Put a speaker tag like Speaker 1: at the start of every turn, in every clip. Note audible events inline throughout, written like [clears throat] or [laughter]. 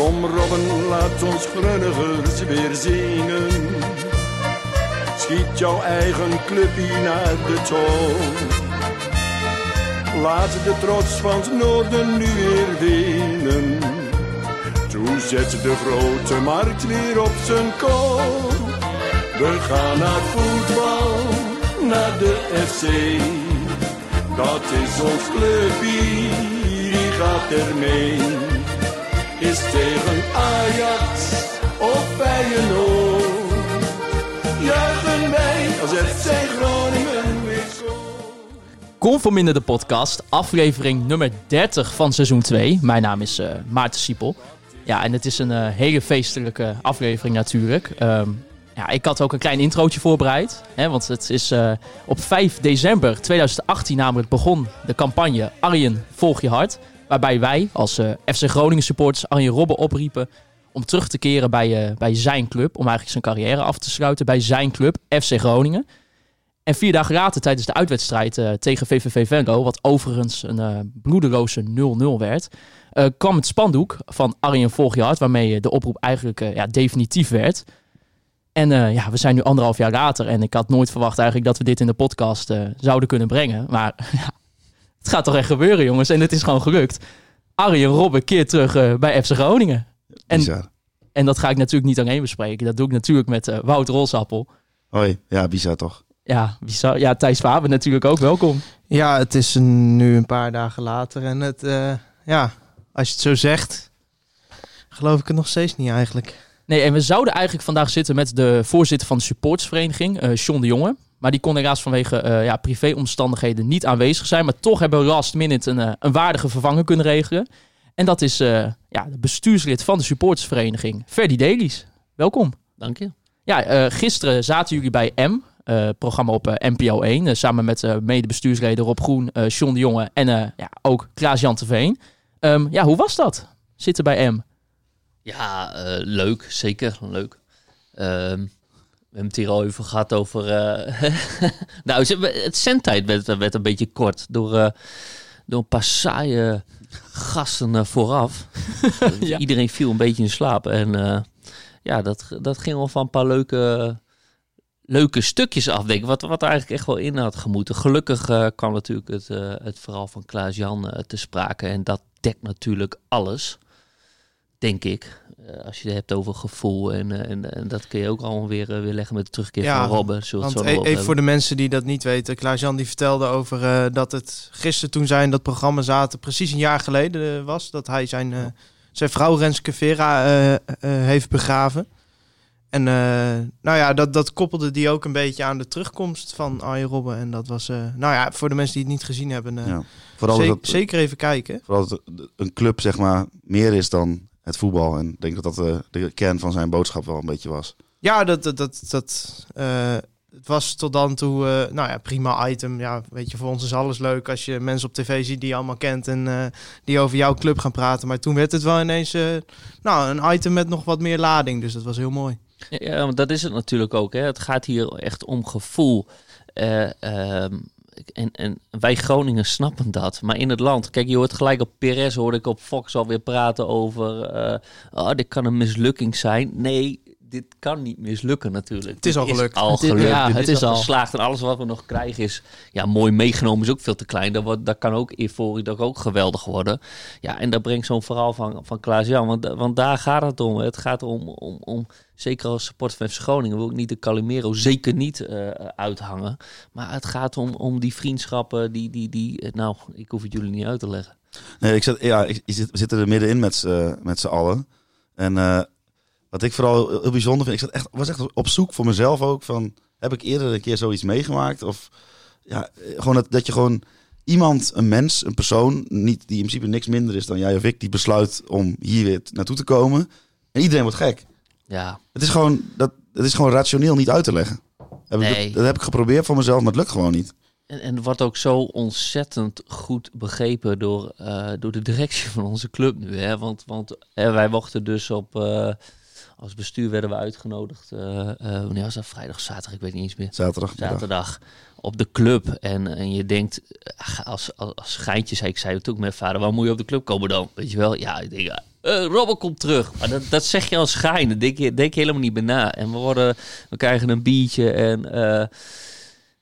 Speaker 1: Kom Robben, laat ons grunnigers weer zingen. Schiet jouw eigen clubje naar de toon. Laat de trots van het noorden nu weer winnen. Toen zet de grote markt weer op zijn kop. We gaan naar voetbal, naar de FC. Dat is ons clubje, die gaat er mee. Is tegen Ajax of Feyenoord. Juichen wij als FC Groningen weer scoort.
Speaker 2: Conforminder de podcast, aflevering nummer 30 van seizoen 2. Mijn naam is eh, Maarten Siepel. Ja, en het is een eh, hele feestelijke aflevering natuurlijk. Ehm, ja, ik had ook een klein introotje voorbereid. Hè, want het is eh, op 5 december 2018 namelijk begon de campagne Arjen Volg Je Hart. Waarbij wij als eh, FC Groningen supporters Arjen Robben opriepen om terug te keren bij, eh, bij zijn club. Om eigenlijk zijn carrière af te sluiten bij zijn club, FC Groningen. En vier dagen later, tijdens de uitwedstrijd eh, tegen VVV Venlo, wat overigens een eh bloederoze 0-0 werd, kwam het spandoek van Arjen Volg Je Hart, waarmee de oproep eigenlijk ja, definitief werd. En ja, we zijn nu anderhalf jaar later en ik had nooit verwacht eigenlijk dat we dit in de podcast zouden kunnen brengen. Maar [laughs] ja, het gaat toch echt gebeuren, jongens. En het is gewoon gelukt. Arjen Robben keert terug eh, bij FC Groningen. En,
Speaker 3: Bizar.
Speaker 2: en dat ga ik natuurlijk niet alleen bespreken. Dat doe ik natuurlijk met eh, Wout Rolsappel.
Speaker 3: Hoi, ja, bizar toch?
Speaker 2: Ja, bizar. ja, Thijs Faber natuurlijk ook. Welkom.
Speaker 4: Ja, het is een- nu een paar dagen later. En het, eh, ja, als je het zo zegt, geloof ik het nog steeds niet eigenlijk.
Speaker 2: Nee, en we zouden eigenlijk vandaag zitten met de voorzitter van de supportersvereniging, eh John de Jonge. Maar die kon helaas vanwege eh ja, privéomstandigheden niet aanwezig zijn. Maar toch hebben we last minute een, eh, een waardige vervanger kunnen regelen. En dat is eh, ja, de bestuurslid van de supportersvereniging, Ferdy Delies. Welkom.
Speaker 5: Dank je.
Speaker 2: Ja, gisteren zaten jullie bij M, programma op NPO 1. eh, samen met mede-bestuursleden Rob Groen, John de Jonge en ja, ook Klaas-Jan Terveen. Ehm, ja, hoe was dat? Zitten bij M?
Speaker 5: Ja, leuk. Zeker leuk. Ehm, we hebben het hier al even gehad over... eh, [laughs] nou, het zendtijd werd, werd een beetje kort door, eh, door een paar saaie gasten eh, vooraf. [laughs]
Speaker 2: Ja.
Speaker 5: Iedereen viel een beetje in slaap. En eh, ja, dat, dat ging wel van een paar leuke, leuke stukjes af, denk ik. Wat, wat er eigenlijk echt wel in had gemoeten. Gelukkig eh, kwam natuurlijk het, eh, het verhaal van Klaas-Jan eh, te sprake. En dat dekt natuurlijk alles, denk ik. Eh, als je het hebt over gevoel. En, eh, en, en dat kun je ook allemaal weer, eh, weer leggen met de terugkeer
Speaker 4: Ja,
Speaker 5: van Robben.
Speaker 4: Want
Speaker 5: zo
Speaker 4: e- even voor de mensen die dat niet weten. Klaas-Jan die vertelde over eh, dat het gisteren toen zij in dat programma zaten, precies een jaar geleden was. Dat hij zijn, zijn vrouw Renske Vera eh, eh, heeft begraven. En eh, nou ja, dat, dat koppelde die ook een beetje aan de terugkomst van Arjen Robben. En dat was, eh, nou ja, voor de mensen die het niet gezien hebben, eh,
Speaker 3: Ja. Vooral
Speaker 4: ze-
Speaker 3: dat,
Speaker 4: zeker even kijken.
Speaker 3: vooral dat een club zeg maar meer is dan het voetbal. En ik denk dat dat eh, de kern van zijn boodschap wel een beetje was.
Speaker 4: Ja, dat, dat, dat, dat eh, het was tot dan toe, eh, nou ja, prima item. Ja, weet je, voor ons is alles leuk als je mensen op tv ziet die je allemaal kent en eh, die over jouw club gaan praten. Maar toen werd het wel ineens, nou, een item met nog wat meer lading. Dus dat was heel mooi.
Speaker 5: Ja, want dat is het natuurlijk ook. Hè. Het gaat hier echt om gevoel. Eh, ehm, en, en wij Groningen snappen dat. Maar in het land, kijk, je hoort gelijk op Perez, hoorde ik op Fox alweer praten over. eh, oh, dit kan een mislukking zijn. Nee, dit kan niet mislukken natuurlijk.
Speaker 4: Het is al gelukt.
Speaker 5: al
Speaker 2: Het is-
Speaker 5: gelukt.
Speaker 2: ja,
Speaker 5: Dit
Speaker 2: het
Speaker 5: is,
Speaker 2: is
Speaker 5: al
Speaker 2: al.
Speaker 5: geslaagd. En alles wat we nog krijgen is ja, mooi meegenomen, is ook veel te klein. Dat, wordt, dat kan ook euforie, dat kan ook geweldig worden. Ja, en dat brengt zo'n verhaal van, van Klaas-Jan. Want, want daar gaat het om. Het gaat om, om, om zeker als support van FC Groningen, wil ik niet de Calimero zeker niet eh, uithangen. Maar het gaat om, om die vriendschappen, die, die, die, eh, nou, ik hoef het jullie niet uit te leggen.
Speaker 3: Nee, ik zit, ja, ik, zit, we zitten er middenin met, z'n- met z'n allen. En eh, wat ik vooral heel bijzonder vind, ik zat echt, was echt op zoek voor mezelf ook van, heb ik eerder een keer zoiets meegemaakt? Of ja, eh, gewoon dat, dat je gewoon iemand, een mens, een persoon, niet, die in principe niks minder is dan jij of ik, die besluit om hier weer naartoe te komen. En iedereen wordt gek.
Speaker 5: Ja,
Speaker 3: Het is gewoon, dat, het is gewoon rationeel niet uit te leggen. Heb
Speaker 5: Nee.
Speaker 3: dat, dat heb ik geprobeerd voor mezelf, maar het lukt gewoon niet.
Speaker 5: En, en wordt ook zo ontzettend goed begrepen door, eh, door de directie van onze club nu. Hè? Want, want hè, wij wachten dus op... eh, als bestuur werden we uitgenodigd. eh, eh, wanneer was dat? Vrijdag, zaterdag? Ik weet niet eens meer.
Speaker 3: Zaterdag.
Speaker 5: Zaterdag op de club. En, en je denkt, als, als, als geintje zei ik, zei het ook met vader, waar moet je op de club komen dan? Weet je wel? Ja, ik denk, eh, Robben komt terug. Maar dat, dat zeg je als schijn. Daar denk je, denk je helemaal niet bij na. En we, worden, we krijgen een biertje en... eh,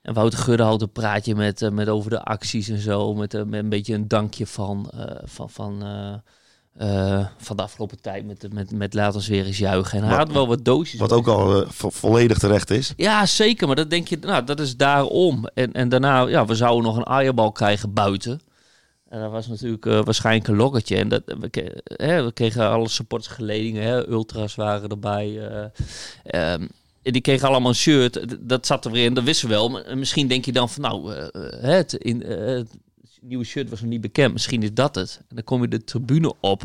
Speaker 5: en Wouter Gudde houdt een praatje met, eh, met over de acties en zo. Met, eh, met een beetje een dankje van, eh, van, van, eh, van de afgelopen tijd. Met, met, met laat ons weer eens juichen. En hij
Speaker 3: Wat-
Speaker 5: had wel wat doosjes.
Speaker 3: Wat ook al eh, vo- volledig terecht is.
Speaker 5: Ja, zeker. Maar dat denk je, nou, dat is daarom. En, en daarna, ja, we zouden nog een aaierbal krijgen buiten. En dat was natuurlijk eh, waarschijnlijk een lokketje. En dat, we, ke- hè, we kregen alle supportsgeledingen, hè, ultras waren erbij. eh, ehm, en die kregen allemaal een shirt. Dat zat er weer in, dat wisten we wel. Maar Misschien denk je dan van, nou, het, in, nieuwe shirt was nog niet bekend. Misschien is dat het. En dan kom je de tribune op.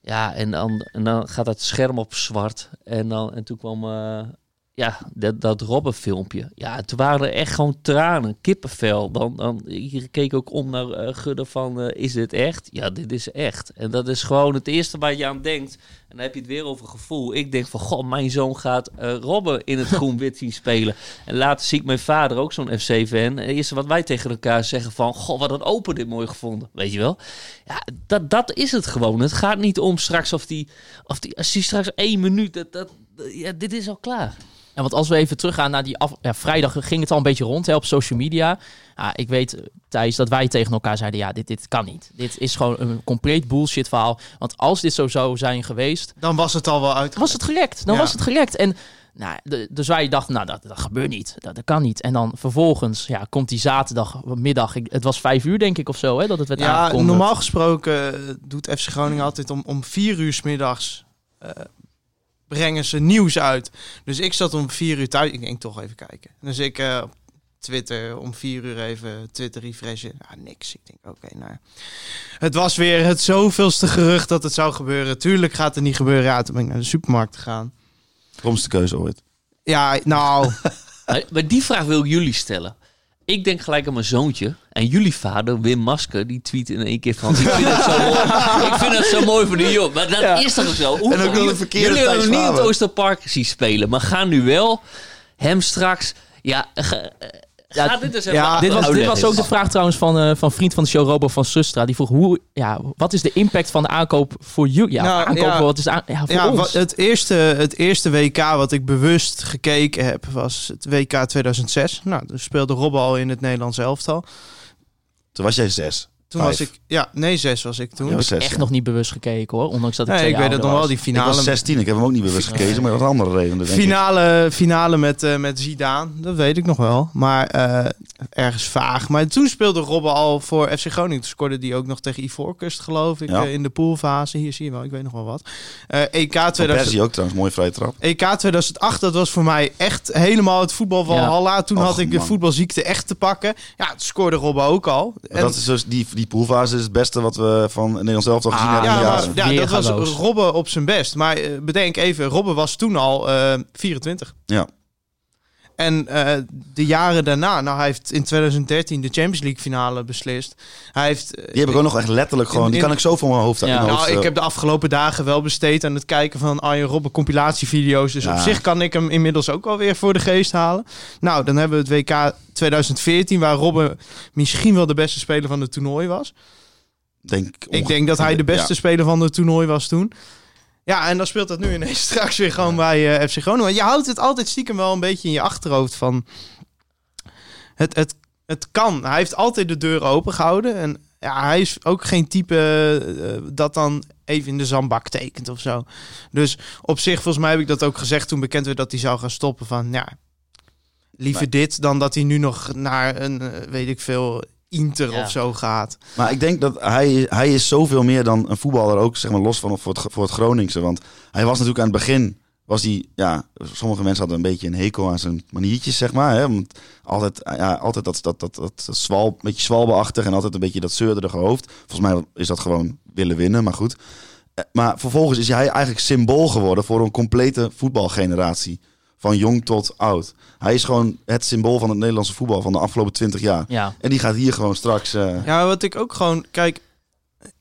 Speaker 5: Ja, en dan, en dan gaat dat scherm op zwart. En, dan, en toen kwam eh, ja, dat, dat Robben-filmpje. Ja, toen waren er echt gewoon tranen, kippenvel. Dan, dan, je keek ook om naar eh, Gudde van, eh, is dit echt? Ja, dit is echt. En dat is gewoon het eerste waar je aan denkt. En dan heb je het weer over gevoel. Ik denk van, god, mijn zoon gaat eh, Robben in het [laughs] groen-wit zien spelen. En later zie ik mijn vader, ook zo'n FC-fan. En het eerste wat wij tegen elkaar zeggen van, god, wat een open dit mooi gevonden. Weet je wel? Ja, dat, dat is het gewoon. Het gaat niet om straks of die, of die als die straks één minuut, dat, dat, ja, dit is al klaar.
Speaker 2: En want als we even teruggaan naar die af, ja, vrijdag ging het al een beetje rond hè, op social media. Ja, ik weet, Thijs, dat wij tegen elkaar zeiden: ja, dit, dit kan niet. Dit is gewoon een compleet bullshit verhaal. Want als dit zo zou zijn geweest,
Speaker 4: Dan was het al wel uit.
Speaker 2: was het gelekt. Dan
Speaker 4: Ja.
Speaker 2: was het gelekt. En nou, de, dus wij dachten, nou, dat, dat gebeurt niet. Dat, dat kan niet. En dan vervolgens ja, komt die zaterdagmiddag. Ik, het was vijf uur, denk ik, of zo, hè, dat het werd
Speaker 4: Ja, normaal gesproken eh, doet FC Groningen altijd om, om vier uur 's middags eh, brengen ze nieuws uit. Dus ik zat om vier uur thuis. Ik denk toch even kijken. Dus ik eh, op Twitter om vier uur even Twitter refreshen. Ja, niks. Ik denk, oké, nou. Het was weer het zoveelste gerucht dat het zou gebeuren. Tuurlijk gaat het niet gebeuren. Ja, toen ben ik naar de supermarkt gegaan.
Speaker 3: Komste keuze ooit.
Speaker 4: Ja, nou, [laughs]
Speaker 5: maar die vraag wil ik jullie stellen. Ik denk gelijk aan mijn zoontje. En jullie vader, Wim Masker, die tweet in één keer van... Ik vind het zo [laughs] mooi, ik vind het zo mooi voor de jongen. Maar dat is toch zo?
Speaker 3: En ook nog de verkeerde
Speaker 5: Jullie hebben niet in het. Oosterpark zien spelen. Maar gaan nu wel hem straks... Ja, ga,
Speaker 2: Ja,
Speaker 5: dit eens
Speaker 4: ja,
Speaker 2: Dit was, dit
Speaker 5: uitleggen.
Speaker 2: was ook de vraag trouwens van, eh, van vriend van de show, Robo van Sustra. Die vroeg, hoe, ja, wat is de impact van de aankoop voor jullie? Ja,
Speaker 4: Nou,
Speaker 2: aankoop,
Speaker 4: ja.
Speaker 2: wat is aan- ja, voor
Speaker 4: ja,
Speaker 2: ons?
Speaker 4: wat- het, eerste, het eerste WK wat ik bewust gekeken heb, was het WK 2006. Nou, toen speelde Robben al in het Nederlands elftal.
Speaker 3: Toen was jij zes.
Speaker 4: Toen
Speaker 3: Vijf.
Speaker 4: was ik, ja, nee, zes was ik toen.
Speaker 3: Was
Speaker 2: echt
Speaker 3: ja.
Speaker 2: nog niet bewust gekeken hoor. Ondanks dat ik
Speaker 4: nee,
Speaker 2: twee
Speaker 4: ik weet het nog wel, die
Speaker 3: Ik was
Speaker 4: finale.
Speaker 3: 16, ik heb hem ook niet bewust gekezen, maar dat andere reden. Denk ik.
Speaker 4: Finale, finale met, eh, met Zidane, dat weet ik nog wel. Maar eh, ergens vaag. Maar toen speelde Robben al voor FC Groningen. Toen scoorde die ook nog tegen Ivoorkust, geloof ik,
Speaker 3: Ja.
Speaker 4: eh, in de poolfase. Hier zie je wel, ik weet nog wel wat. Eh, EK,
Speaker 3: Van
Speaker 4: 2000,
Speaker 3: Persie ook trouwens, mooie vrije trap.
Speaker 4: EK 2008, dat was voor mij echt helemaal het voetbal van
Speaker 2: Ja.
Speaker 4: Halla. Toen
Speaker 3: Och,
Speaker 4: had ik de voetbalziekte echt te pakken. Ja, scoorde Robben ook al.
Speaker 3: Maar dat is dus, die, die poolfase is het beste wat we van Nederland zelf al gezien
Speaker 2: Ah,
Speaker 3: hebben.
Speaker 4: ja,
Speaker 3: in jaren.
Speaker 4: ja, dat was. Robben op zijn best. Maar eh, bedenk even, Robben was toen al eh, 24.
Speaker 3: Ja.
Speaker 4: En eh, de jaren daarna, nou hij heeft in 2013 de Champions League finale beslist. Hij heeft... eh,
Speaker 3: Die heb ik ook nog echt letterlijk gewoon, die
Speaker 4: in-
Speaker 3: kan ik zo voor mijn hoofd
Speaker 2: Ja.
Speaker 4: nou, ik
Speaker 3: eh,
Speaker 4: heb de afgelopen dagen wel besteed aan het kijken van Arjen Robben compilatievideo's. Dus
Speaker 3: Ja.
Speaker 4: op zich kan ik hem inmiddels ook wel weer voor de geest halen. Nou, dan hebben we het WK 2014, waar Robben misschien wel de beste speler van het toernooi was.
Speaker 3: denk,
Speaker 4: Ik denk dat hij de beste
Speaker 3: Ja.
Speaker 4: speler van het toernooi was toen. Ja, en dan speelt dat nu ineens [laughs] straks weer gewoon bij eh, FC Groningen. Want je houdt het altijd stiekem wel een beetje in je achterhoofd van... Het, het, het kan. Hij heeft altijd de deur open gehouden. En ja, hij is ook geen type eh, dat dan even in de zandbak tekent of zo. Dus op zich, volgens mij heb ik dat ook gezegd toen bekend werd dat hij zou gaan stoppen. Van ja, liever
Speaker 3: Maar-
Speaker 4: dit dan dat hij nu nog naar een, eh, weet ik veel, Inter
Speaker 5: Ja.
Speaker 4: of zo gaat.
Speaker 3: Maar ik denk dat hij, hij is zoveel meer dan een voetballer ook, zeg maar, los van voor het, voor het Groningse. Want hij was natuurlijk aan het begin, was hij, ja, sommige mensen hadden een beetje een hekel aan zijn maniertjes, zeg maar. Hè? Want altijd, ja, altijd dat, dat, dat, dat, dat zwal, een beetje zwalbeachtig en altijd een beetje dat zeurderige hoofd. Volgens mij is dat gewoon willen winnen, maar goed. Eh, Maar vervolgens is hij eigenlijk symbool geworden voor een complete voetbalgeneratie. Van jong tot oud. Hij is gewoon het symbool van het Nederlandse voetbal van de afgelopen twintig jaar.
Speaker 2: Ja,
Speaker 3: En die gaat hier gewoon straks... eh,
Speaker 4: Ja, wat ik ook gewoon... Kijk,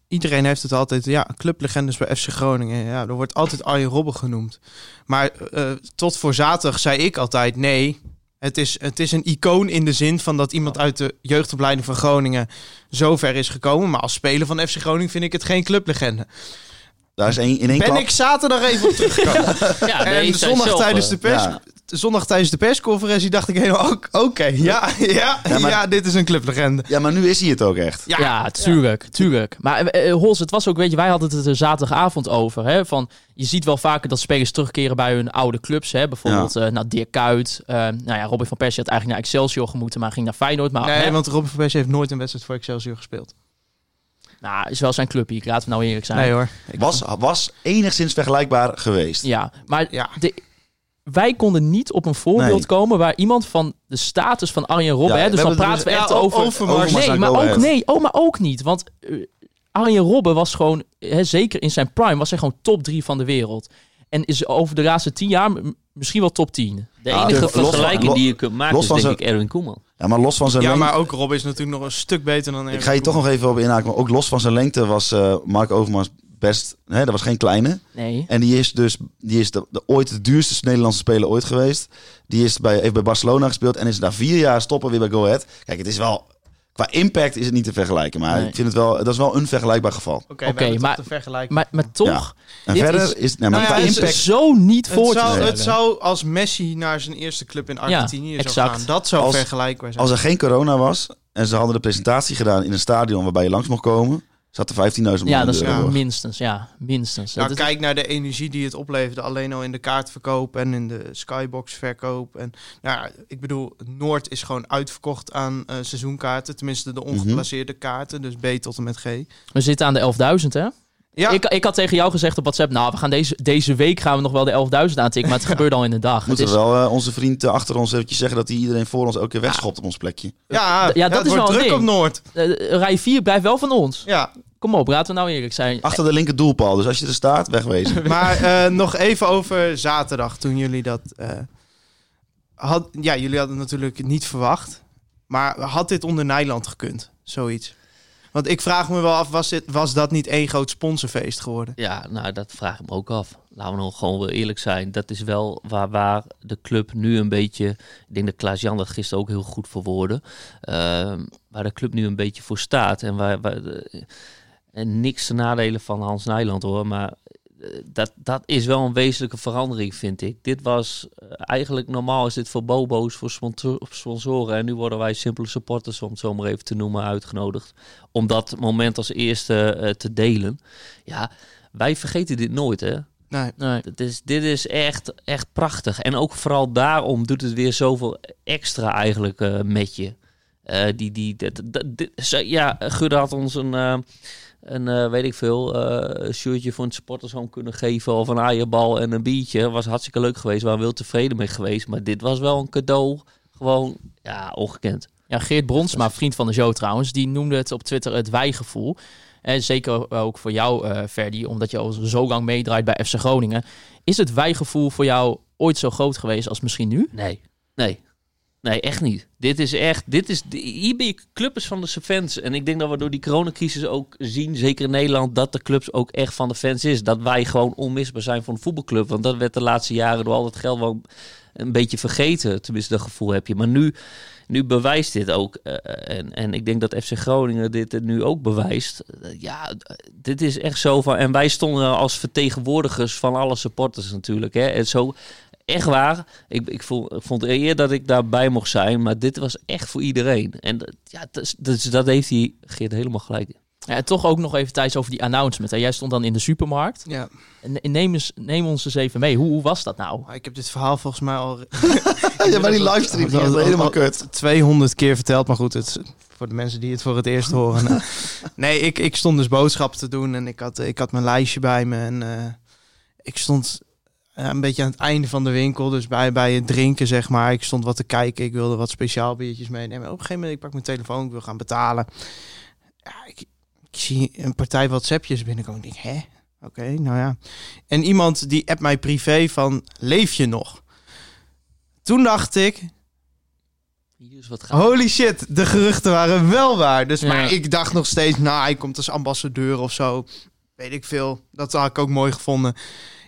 Speaker 4: iedereen heeft het altijd... Ja, clublegendes bij FC Groningen. Ja, er wordt altijd Arjen Robben genoemd. Maar eh, tot voor zaterdag zei ik altijd... Nee, het is, het is een icoon in de zin van dat iemand uit de jeugdopleiding van Groningen zo ver is gekomen. Maar als speler van FC Groningen vind ik het geen clublegende.
Speaker 3: Daar is één, in één
Speaker 4: Ben
Speaker 3: klap.
Speaker 4: ik zaterdag even op teruggekomen. [laughs]
Speaker 5: Ja, nee,
Speaker 4: en zondag
Speaker 5: zelf,
Speaker 4: tijdens de pers...
Speaker 3: ja.
Speaker 4: Zondag tijdens de persconferentie dacht ik helemaal... ook- Oké, ja, ja, ja,
Speaker 3: maar-
Speaker 4: dit is een clublegende.
Speaker 3: Ja, maar nu is hij het ook echt.
Speaker 2: Ja, tuurlijk, tuurlijk. Maar eh, Hols, het was ook, weet je, wij hadden het er zaterdagavond over. Hè, van, je ziet wel vaker dat spelers terugkeren bij hun oude clubs. Hè, bijvoorbeeld eh nou, Dirk Kuyt. nou ja, Robin van Persie had eigenlijk naar Excelsior gemoeten, maar ging naar Feyenoord. Maar
Speaker 4: Nee,
Speaker 2: hè,
Speaker 4: want Robin van Persie heeft nooit een wedstrijd voor Excelsior gespeeld.
Speaker 2: Nou, is wel zijn clubje, laten we nou eerlijk zijn.
Speaker 4: Nee hoor.
Speaker 3: Was, was enigszins vergelijkbaar geweest.
Speaker 2: Ja, maar
Speaker 4: Ja.
Speaker 2: de, wij konden niet op een voorbeeld
Speaker 3: Nee.
Speaker 2: komen waar iemand van de status van Arjen Robben,
Speaker 3: Ja,
Speaker 2: hè, dus dan praten we echt
Speaker 4: ja,
Speaker 2: over... Nee, maar ook, nee, oh, maar ook niet. Want eh, Arjen Robben was gewoon, hè, zeker in zijn prime, was hij gewoon top 3 van de wereld. En is over de laatste 10 jaar misschien wel top 10.
Speaker 5: De enige vergelijking die je kunt maken is
Speaker 3: van
Speaker 5: denk
Speaker 3: zijn-
Speaker 5: ik Erwin Koeman.
Speaker 3: Ja, maar los van zijn
Speaker 4: Ja,
Speaker 3: lengte...
Speaker 4: maar ook Robin is natuurlijk nog een stuk beter dan
Speaker 3: Ik ga je toch nog even op inhaken. Maar ook los van zijn lengte was eh Mark Overmars best... Hè, dat was geen kleine.
Speaker 2: Nee.
Speaker 3: En die is dus die is de, de, ooit de duurste Nederlandse speler ooit geweest. Die is bij, heeft bij Barcelona gespeeld en is na vier jaar stoppen weer bij Go Ahead. Kijk, het is wel... Qua impact is het niet te vergelijken. Maar
Speaker 2: Nee.
Speaker 3: ik vind het wel... Dat is wel een vergelijkbaar geval.
Speaker 4: Oké, okay,
Speaker 2: maar-. Maar, maar toch,
Speaker 3: En
Speaker 2: Dit
Speaker 3: verder
Speaker 2: is-
Speaker 3: is... nee, maar
Speaker 4: Nou ja,
Speaker 3: qua
Speaker 2: het is
Speaker 3: impact...
Speaker 2: zo niet voor
Speaker 4: het,
Speaker 2: te
Speaker 4: zou,
Speaker 2: stellen.
Speaker 4: het zou als Messi naar zijn eerste club in Argentinië zou
Speaker 2: exact.
Speaker 4: gaan. Dat zou
Speaker 3: Als-
Speaker 4: vergelijkbaar zijn.
Speaker 3: Als er geen corona was en ze hadden de presentatie gedaan in een stadion waarbij je langs mocht komen, zat er 15.000 man
Speaker 2: Ja, dat
Speaker 3: de
Speaker 2: is
Speaker 3: euro.
Speaker 2: minstens. Ja, minstens.
Speaker 4: nou,
Speaker 2: Dat is-
Speaker 4: kijk naar de energie die het opleverde. Alleen al in de kaartverkoop en in de skybox verkoop. En nou, ja, ik bedoel, Noord is gewoon uitverkocht aan eh, seizoenkaarten. Tenminste, de ongeplaceerde kaarten. Dus B tot en met G.
Speaker 2: We zitten aan de 11.000, hè?
Speaker 4: Ja,
Speaker 2: Ik, ik had tegen jou gezegd op WhatsApp, nou, we gaan deze, deze week gaan we nog wel de 11.000 aantikken, maar het gebeurt al in de dag.
Speaker 3: Moeten
Speaker 2: is,
Speaker 3: we wel eh, onze vriend eh, achter ons eventjes zeggen dat hij iedereen voor ons elke keer wegschopt op ons plekje.
Speaker 4: ja,
Speaker 2: ja, dat
Speaker 4: het
Speaker 2: is
Speaker 4: wordt
Speaker 2: wel een
Speaker 4: druk
Speaker 2: ding.
Speaker 4: op Noord.
Speaker 2: eh, rij 4 blijft wel van ons.
Speaker 4: Ja,
Speaker 2: Kom op, laten we nou eerlijk zijn.
Speaker 3: Achter de linker doelpaal. Dus als je er staat, wegwezen. [laughs]
Speaker 4: maar eh, nog even over zaterdag toen jullie dat... eh, had, ja, jullie hadden het natuurlijk niet verwacht. Maar had dit onder Nijland gekund? Zoiets. Want ik vraag me wel af, was, dit, was dat niet één groot sponsorfeest geworden?
Speaker 5: Ja, nou, dat vraag ik me ook af. Laten we nog gewoon wel eerlijk zijn. Dat is wel waar, waar de club nu een beetje... Ik denk dat Klaas-Jan dat gisteren ook heel goed verwoordde. Ehm, waar de club nu een beetje voor staat. En waar... waar de- en niks te nadelen van Hans Nijland hoor. Maar eh, dat, dat is wel een wezenlijke verandering, vind ik. Dit was eh, eigenlijk normaal is dit voor bobo's, voor sponsor- sponsoren. En nu worden wij simpele supporters, om het zo maar even te noemen, uitgenodigd. Om dat moment als eerste eh, te delen. Ja, wij vergeten dit nooit, hè.
Speaker 4: Nee.
Speaker 2: Nee.
Speaker 5: Dit is, dit is echt, echt prachtig. En ook vooral daarom doet het weer zoveel extra eigenlijk eh, met je. Eh, die, die, dat, dat, dit- ja, Gudde had ons een, een eh, weet ik veel, eh shirtje voor een supportershome kunnen geven. Of een aaierbal en een biertje. Was hartstikke leuk geweest. We waren wel tevreden mee geweest. Maar dit was wel een cadeau. Gewoon, ja, ongekend.
Speaker 2: Ja, Geert Bronsma, vriend van de show trouwens, die noemde het op Twitter het wijgevoel. En zeker ook voor jou, eh Ferdi, omdat je al zo lang meedraait bij FC Groningen. Is het wijgevoel voor jou ooit zo groot geweest als misschien nu?
Speaker 5: Nee, nee. Nee, echt niet. Dit is echt, dit is, hier ben je clubs van de fans. En ik denk dat we door die coronacrisis ook zien, zeker in Nederland, dat de clubs ook echt van de fans is. Dat wij gewoon onmisbaar zijn voor een voetbalclub. Want dat werd de laatste jaren door al dat geld wel een beetje vergeten. Tenminste, dat gevoel heb je. Maar nu, nu bewijst dit ook. eh, en, en ik denk dat FC Groningen dit nu ook bewijst. Eh, ja, dit is echt zo van... En wij stonden als vertegenwoordigers van alle supporters natuurlijk. Hè. En zo, echt waar. Ik, ik, voel, ik vond eer dat ik daarbij mocht zijn. Maar dit was echt voor iedereen. En dat- ja, dat, is- dat, heeft hij Geert helemaal gelijk. in.
Speaker 2: Ja, en toch ook nog even Thijs over die announcement. Hè. Jij stond dan in de supermarkt.
Speaker 4: Ja,
Speaker 2: En neem, eens, neem ons eens even mee. Hoe, hoe was dat nou?
Speaker 4: maar ik heb dit verhaal volgens mij al... [laughs] [laughs]
Speaker 3: Ja, maar die livestream
Speaker 4: al-
Speaker 3: helemaal
Speaker 4: al
Speaker 3: kut.
Speaker 4: 200 keer verteld, maar goed, het voor de mensen die het voor het eerst horen. Nou, [laughs] nee, ik, ik stond dus boodschappen te doen en ik had, ik had mijn lijstje bij me en eh, ik stond een beetje aan het einde van de winkel, dus bij, bij het drinken zeg maar. Ik stond wat te kijken, ik wilde wat speciaal biertjes meenemen. Op een gegeven moment, ik pak mijn telefoon, ik wil gaan betalen. Ja, ik, ik zie een partij WhatsAppjes binnenkomen. Ik denk, hè? Oké, nou ja. En iemand die appt mij privé van, leef je nog? Toen dacht ik,
Speaker 5: wat gaat.
Speaker 4: Holy shit, de geruchten waren wel waar. Dus,
Speaker 2: Ja.
Speaker 4: Maar ik dacht nog steeds, nou, hij komt als ambassadeur of zo. Weet ik veel. Dat had ik ook mooi gevonden.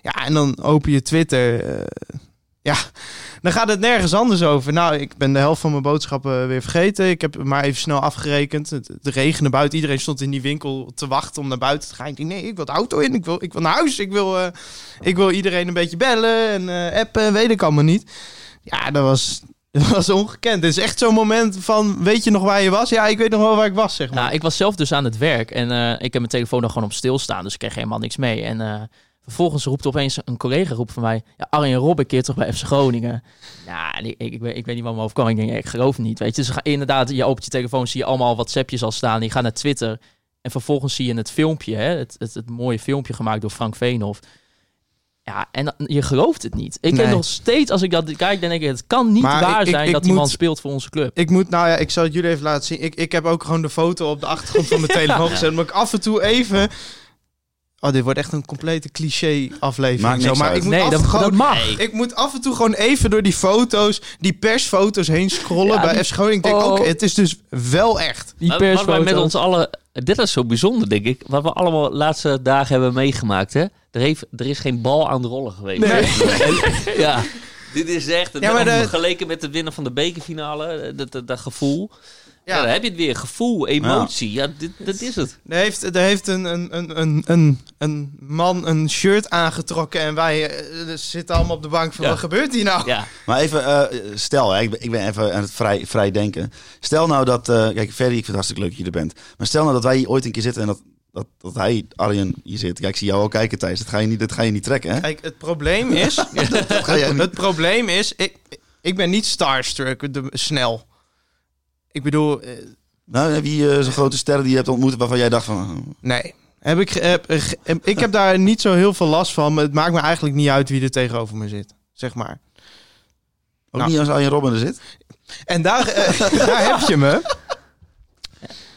Speaker 4: Ja, en dan open je Twitter. eh, ja, dan gaat het nergens anders over. Nou, ik ben de helft van mijn boodschappen weer vergeten. Ik heb maar even snel afgerekend. Het, het regende buiten. Iedereen stond in die winkel te wachten om naar buiten te gaan. Ik denk, nee, ik wil de auto in. Ik wil, ik wil naar huis. Ik wil, eh, ik wil iedereen een beetje bellen en eh, appen. en Weet ik allemaal niet. Ja, dat was, [laughs] dat was ongekend. Het is echt zo'n moment van, weet je nog waar je was? Ja, ik weet nog wel waar ik was, zeg maar.
Speaker 2: Nou, ik was zelf dus aan het werk en ik heb mijn telefoon nog gewoon op stilstaan, dus ik kreeg helemaal niks mee. En vervolgens roept opeens een collega roept van mij, ja, Arjen Robben keert toch bij FC Groningen. Ja, en ik, ik, ik, weet, ik weet niet wat me overkwam. Ik denk, ik geloof het niet, weet je. Dus inderdaad, je opent je telefoon, zie je allemaal WhatsAppjes al staan. Je gaat naar Twitter en vervolgens zie je het filmpje, hè, het, het, het mooie filmpje gemaakt door Frank Veenhoff. Ja, en je gelooft het niet. Ik
Speaker 4: Nee.
Speaker 2: heb nog steeds, als ik dat kijk, dan denk ik, het kan niet
Speaker 4: Maar
Speaker 2: waar
Speaker 4: ik-
Speaker 2: zijn
Speaker 4: ik
Speaker 2: dat die man
Speaker 4: moet-
Speaker 2: speelt voor onze club.
Speaker 4: Ik moet, nou ja, ik zal het jullie even laten zien. Ik, ik heb ook gewoon de foto op de achtergrond van mijn [laughs] telefoon gezet. Maar ik af en toe even. Oh, dit wordt echt een complete cliché aflevering.
Speaker 3: Maakt
Speaker 4: zo. Maar
Speaker 3: uit.
Speaker 4: ik moet,
Speaker 2: Nee,
Speaker 4: af,
Speaker 2: dat,
Speaker 4: gewoon,
Speaker 2: dat mag.
Speaker 4: ik moet af en toe gewoon even door die foto's, die persfoto's heen scrollen
Speaker 2: Ja,
Speaker 4: bij
Speaker 2: die-
Speaker 4: FC Groningen. Ik denk,
Speaker 2: Oh.
Speaker 4: oké, het is dus wel echt.
Speaker 2: Die
Speaker 5: Maar Wat wij met
Speaker 2: persfoto's.
Speaker 5: ons allen... Dit is zo bijzonder, denk ik. Wat we allemaal de laatste dagen hebben meegemaakt, hè. Er, heeft, er is geen bal aan de rollen geweest. En- ja. Dit is echt...
Speaker 4: Ja, maar de-
Speaker 5: Vergeleken met het winnen van de bekerfinale, eh, dat, dat, dat gevoel... Ja.
Speaker 4: Ja.
Speaker 5: dan heb je het weer. Gevoel, emotie. Ja, dit, dit is het.
Speaker 4: Er heeft, er heeft een, een, een, een, een, een man een shirt aangetrokken en wij eh, zitten allemaal op de bank van
Speaker 5: Ja.
Speaker 4: wat gebeurt hier nou?
Speaker 5: Ja.
Speaker 3: Maar even, eh, stel, hè, ik, ben, ik ben even aan het vrij, vrij denken. Stel nou dat, eh, kijk, Ferry, ik vind het hartstikke leuk dat je er bent. Maar stel nou dat wij hier ooit een keer zitten en dat, dat, dat hij, Arjen, hier zit. Kijk, ik zie jou al kijken, Thijs. Dat ga je niet, dat ga je niet trekken, hè?
Speaker 4: Kijk, het probleem is,
Speaker 3: Dat ga jij niet.
Speaker 4: het probleem is, ik, ik ben niet starstruck de, snel. Ik bedoel, eh,
Speaker 3: Nou, heb je eh, zo'n grote sterren die je hebt ontmoet waarvan jij dacht van... oh,
Speaker 4: nee. Heb ik, heb, heb- ik heb daar niet zo heel veel last van, maar het maakt me eigenlijk niet uit wie er tegenover me zit, zeg maar.
Speaker 3: Ook
Speaker 4: Nou.
Speaker 3: niet als Arjen Robben er zit?
Speaker 4: En daar, eh, [laughs] daar heb je me.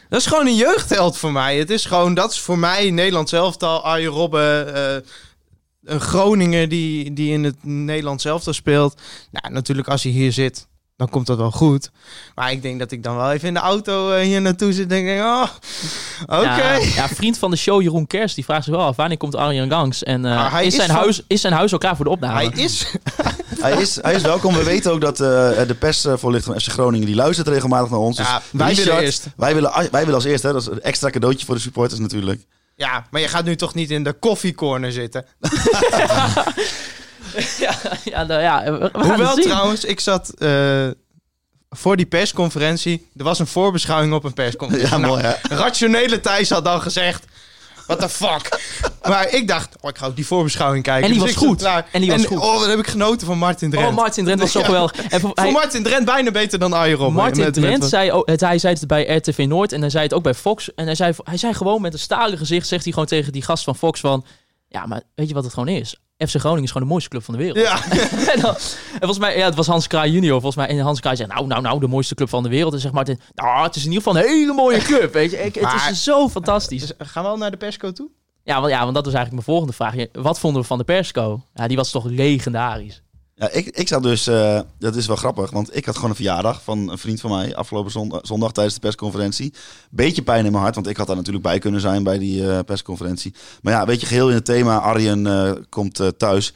Speaker 4: Dat is gewoon een jeugdheld voor mij. Het is gewoon, dat is voor mij Nederland zelftal, Arjen Robben, eh, een Groninger die, die in het Nederlands zelftal speelt. Nou, natuurlijk als hij hier zit, dan komt dat wel goed. Maar ik denk dat ik dan wel even in de auto eh, hier naartoe zit en denk, oh, oké.
Speaker 2: Ja, ja, vriend van de show Jeroen Kers, die vraagt zich wel af wanneer komt Arjen langs en eh,
Speaker 4: hij
Speaker 2: is,
Speaker 4: is
Speaker 2: zijn
Speaker 4: van-
Speaker 2: huis, is zijn huis al klaar voor de opname?
Speaker 4: Hij is, [laughs]
Speaker 3: Hij is, hij is welkom. We weten ook dat eh, de persvoorlichter van FC Groningen, die luistert regelmatig naar ons. Dus
Speaker 4: Ja, wij
Speaker 3: Richard,
Speaker 4: willen eerst.
Speaker 3: Wij willen, wij willen als eerste, hè. dat is een extra cadeautje voor de supporters natuurlijk.
Speaker 4: ja, maar je gaat nu toch niet in de koffiecorner zitten? [laughs] [laughs]
Speaker 2: ja, ja, nou ja, we, we gaan
Speaker 4: Hoewel
Speaker 2: het zien.
Speaker 4: trouwens, ik zat eh, voor die persconferentie. Er was een voorbeschouwing op een persconferentie.
Speaker 3: Ja,
Speaker 4: Nou,
Speaker 3: mooi hè.
Speaker 4: rationele Thijs had dan gezegd. What the fuck? maar ik dacht, oh, ik ga ook die voorbeschouwing kijken.
Speaker 2: En die
Speaker 4: Dus
Speaker 2: was goed. En die was goed.
Speaker 4: Oh, wat heb ik genoten van Martin Drent.
Speaker 2: Oh, Martin Drent was zo [laughs]
Speaker 4: Ja.
Speaker 2: geweldig. En voor,
Speaker 4: Voor
Speaker 2: hij-
Speaker 4: Martin Drent bijna beter dan Arjen Robben.
Speaker 2: Martin
Speaker 4: Met-
Speaker 2: Drent
Speaker 4: met-
Speaker 2: zei, ook, het, hij zei het bij RTV Noord en hij zei het ook bij Fox. En hij zei, hij zei gewoon met een stalen gezicht, zegt hij gewoon tegen die gast van Fox van... Ja, maar weet je wat het gewoon is? FC Groningen is gewoon de mooiste club van de wereld.
Speaker 4: Ja, [laughs]
Speaker 2: en, dan, en volgens mij, ja, het was Hans Kraai junior volgens mij. En Hans Kraai zegt, nou, nou, nou, de mooiste club van de wereld. En zegt Martin, nou, het is in ieder geval een hele mooie [laughs] club, weet je. Ik, het is zo fantastisch.
Speaker 4: Dus, gaan we al naar de persco toe?
Speaker 2: Ja want, ja, want dat was eigenlijk mijn volgende vraag. Wat vonden we van de persco? Ja, die was toch legendarisch.
Speaker 3: Ja, ik, ik zat dus, eh, dat is wel grappig, want ik had gewoon een verjaardag van een vriend van mij afgelopen zondag, zondag tijdens de persconferentie. Beetje pijn in mijn hart, want ik had daar natuurlijk bij kunnen zijn bij die eh, persconferentie. Maar ja, weet je, geheel in het thema, Arjen eh, komt thuis.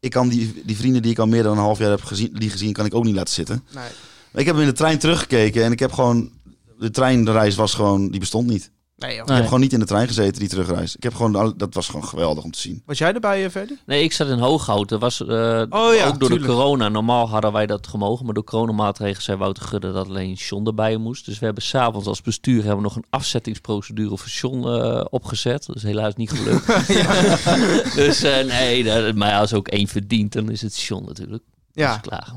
Speaker 3: Ik kan die, die vrienden die ik al meer dan een half jaar heb gezien, die gezien, kan ik ook niet laten zitten.
Speaker 4: Nee.
Speaker 3: Ik heb in de trein teruggekeken en ik heb gewoon, de treinreis was gewoon, die bestond niet.
Speaker 4: Nee, joh.
Speaker 3: Ik heb gewoon niet in de trein gezeten, die terugreis. Ik heb gewoon, dat was gewoon geweldig om te zien.
Speaker 4: Was jij erbij, uh, Verdi?
Speaker 5: Nee, ik zat in Hooghout. Dat was eh,
Speaker 4: Oh ja,
Speaker 5: ook door
Speaker 4: tuurlijk.
Speaker 5: de corona. Normaal hadden wij dat gemogen, maar door coronamaatregelen zei Wouter Gudde dat alleen John erbij moest. Dus we hebben s'avonds als bestuur hebben we nog een afzettingsprocedure voor John eh, opgezet. Dat is helaas niet gelukt. [laughs] [laughs] dus eh, nee, dat, maar als ook één verdient, dan is het John natuurlijk. Dat
Speaker 4: Ja.
Speaker 5: is klaar.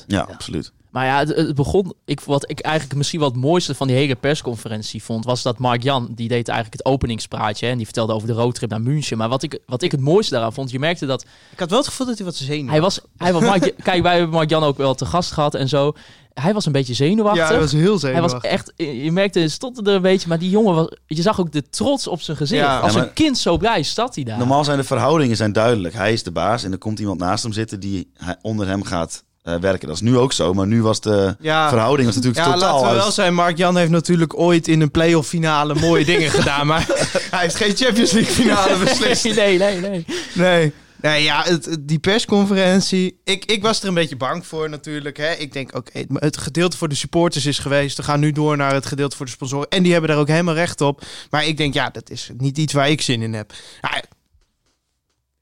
Speaker 2: 100%.
Speaker 3: Ja, absoluut.
Speaker 2: Maar ja, het, het begon. Ik, wat ik eigenlijk misschien wat het mooiste van die hele persconferentie vond, was dat Mark Jan, die deed eigenlijk het openingspraatje. hè, En die vertelde over de roadtrip naar München. Maar wat ik, wat ik het mooiste daaraan vond, je merkte dat
Speaker 4: Ik had wel het gevoel dat hij wat zenuwachtig
Speaker 2: hij was. Hij was Mark, [laughs] kijk, wij hebben Mark Jan ook wel te gast gehad en zo. Hij was een beetje zenuwachtig.
Speaker 4: Ja, hij was heel
Speaker 2: Hij was
Speaker 4: zenuwachtig.
Speaker 2: echt, je merkte, hij stotterde een beetje, maar die jongen was, je zag ook de trots op zijn gezicht.
Speaker 4: Ja.
Speaker 2: Als
Speaker 3: Ja,
Speaker 2: een kind zo blij zat hij daar.
Speaker 3: Normaal zijn de verhoudingen zijn duidelijk. Hij is de baas en er komt iemand naast hem zitten die hij- onder hem gaat eh, werken. Dat is nu ook zo, maar nu was de
Speaker 4: Ja.
Speaker 3: verhouding was natuurlijk
Speaker 4: Ja,
Speaker 3: totaal
Speaker 4: laten we wel zijn. Mark-Jan heeft natuurlijk ooit in een playoff finale mooie [laughs] dingen gedaan. Maar [laughs] hij heeft geen Champions League finale beslist.
Speaker 2: nee, nee, nee.
Speaker 4: Nee. Nee, ja, het, die persconferentie. Ik, ik was er een beetje bang voor natuurlijk. Hè. Ik denk, oké, het- het gedeelte voor de supporters is geweest. We gaan nu door naar het gedeelte voor de sponsoren. En die hebben daar ook helemaal recht op. Maar ik denk, ja, dat is niet iets waar ik zin in heb. Ja,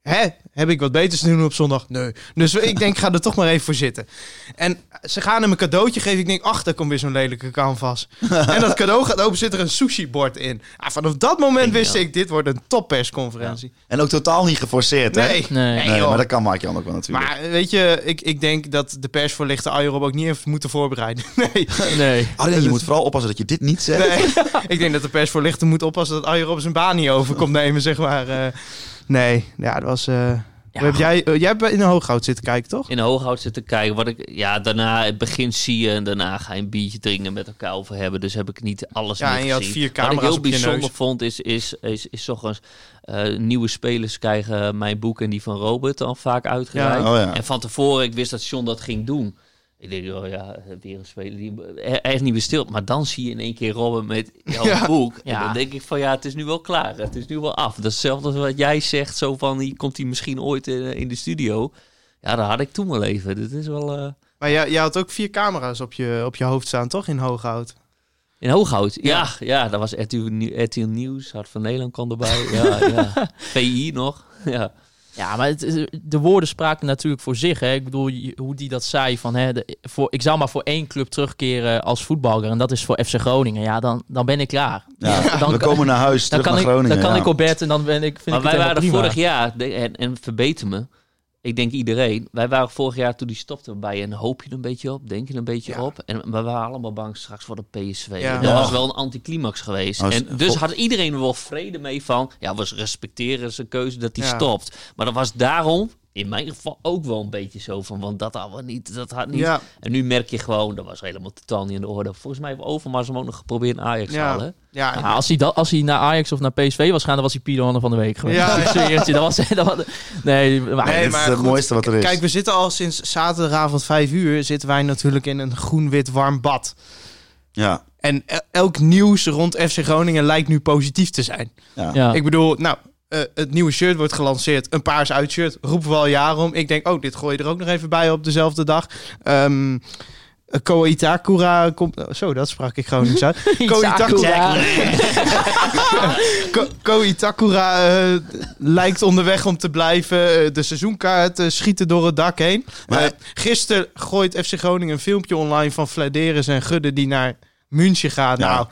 Speaker 4: hè? Heb ik wat beters te doen op zondag? Nee. Dus ik denk, ik ga er toch maar even voor zitten. En ze gaan hem een cadeautje geven. Ik denk, ach, daar komt weer zo'n lelijke canvas. [laughs] en dat cadeau gaat open, zit er een sushi-bord in. Ah, vanaf dat moment wist ik, dit wordt een toppersconferentie.
Speaker 3: En ook totaal niet geforceerd, hè?
Speaker 4: Nee,
Speaker 2: Nee.
Speaker 3: Maar dat kan Mark-Jan ook wel natuurlijk.
Speaker 4: Maar weet je, ik, ik denk dat de persvoorlichter Ajerob ook niet heeft moeten voorbereiden. [laughs] Nee. [laughs]
Speaker 2: Nee.
Speaker 3: Arjen, je moet vooral oppassen dat je dit niet zegt.
Speaker 4: nee. ik denk dat de persvoorlichter moet oppassen dat Ajerob zijn baan niet over komt nemen, zeg maar. Eh, nee, ja, dat was... eh,
Speaker 2: Ja,
Speaker 4: heb jij, eh, jij hebt in de hooghout zitten kijken, toch?
Speaker 5: in Hooghout zitten kijken. Wat ik, ja, daarna het begin zie je en daarna ga je een biertje drinken met elkaar over hebben. Dus heb ik niet alles
Speaker 4: Ja,
Speaker 5: meer
Speaker 4: en je had
Speaker 5: Wat ik heel bijzonder vond is, is, is, is toch eens eh, nieuwe spelers krijgen mijn boek en die van Robert al vaak uitgereikt.
Speaker 3: Ja. Oh ja.
Speaker 5: En van tevoren, ik wist dat John dat ging doen. Ik denk, oh ja, weer een speler die hij hij is niet besteld. Maar dan zie je in één keer Robert met jouw
Speaker 4: Ja.
Speaker 5: boek. En
Speaker 2: Ja.
Speaker 5: dan denk ik van ja, het is nu wel klaar. Het is nu wel af. Dat is hetzelfde als wat jij zegt. Zo van, hier komt hij misschien ooit in, in de studio. Ja, dat had ik toen wel even. Dit is wel... eh,
Speaker 4: Maar jij, jij had ook vier camera's op je, op je hoofd staan, toch? In hooghout.
Speaker 5: In Hooghout, ja, ja, dat was RTL, Nieuw- RTL Nieuws, Hart van Nederland kwam erbij, ja, ja. [laughs] VI nog, ja.
Speaker 2: Ja, maar het, is- de woorden spraken natuurlijk voor zich. Hè. Ik bedoel, hoe die dat zei van... Hè, de, voor, ik zou maar voor één club terugkeren als voetballer. En dat is voor FC Groningen. Ja, dan, dan ben ik klaar.
Speaker 3: Ja,
Speaker 2: dan,
Speaker 3: we komen naar huis,
Speaker 2: dan
Speaker 3: terug
Speaker 2: kan,
Speaker 3: naar
Speaker 2: ik,
Speaker 3: Groningen.
Speaker 2: dan kan
Speaker 3: ja.
Speaker 2: ik op bed en dan ben ik, vind
Speaker 5: Maar
Speaker 2: ik
Speaker 5: wij
Speaker 2: het
Speaker 5: waren vorig jaar, en, en verbeter me, ik denk iedereen, wij waren vorig jaar toen die stopte bij en hoop je er een beetje op, denk je er een beetje
Speaker 4: Ja.
Speaker 5: op. En we waren allemaal bang straks voor de PSV.
Speaker 4: Ja.
Speaker 5: Dat was wel een anticlimax geweest. En dus had iedereen er wel vrede mee van, ja, we respecteren zijn keuze dat hij
Speaker 4: Ja.
Speaker 5: stopt. Maar dat was daarom in mijn geval ook wel een beetje zo van, want dat hadden we niet, dat had niet.
Speaker 4: Ja,
Speaker 5: En nu merk je gewoon, dat was helemaal totaal niet in de orde. Volgens mij heeft Overmars hem ook nog geprobeerd in Ajax te
Speaker 4: Ja.
Speaker 5: halen.
Speaker 4: ja.
Speaker 2: Ja, als, hij dat, als hij naar Ajax of naar PSV was gaan, dan was hij Pieter Hanne van de Week geweest.
Speaker 4: Ja. [laughs]
Speaker 2: Dat was, [laughs] dat was, nee, maar,
Speaker 4: Nee,
Speaker 3: het
Speaker 4: goed,
Speaker 3: mooiste wat er is.
Speaker 4: Kijk, we zitten al sinds zaterdagavond 5 uur... zitten wij natuurlijk in een groen-wit warm bad.
Speaker 3: Ja,
Speaker 4: En el- elk nieuws rond FC Groningen lijkt nu positief te zijn.
Speaker 3: ja.
Speaker 2: ja.
Speaker 4: Ik bedoel, nou, eh, het nieuwe shirt wordt gelanceerd. Een paars uitshirt. Roepen we al jaren om. Ik denk, oh, dit gooi je er ook nog even bij op dezelfde dag. Ehm Koitakura komt... oh, zo, dat sprak ik Gronings uit. [laughs] Koitakura, Ko- Koitakura eh, lijkt onderweg om te blijven. De seizoenkaarten schieten door het dak heen.
Speaker 3: Maar-
Speaker 4: gisteren gooit FC Groningen een filmpje online van Flederis en Gudde die naar München gaat. Nou,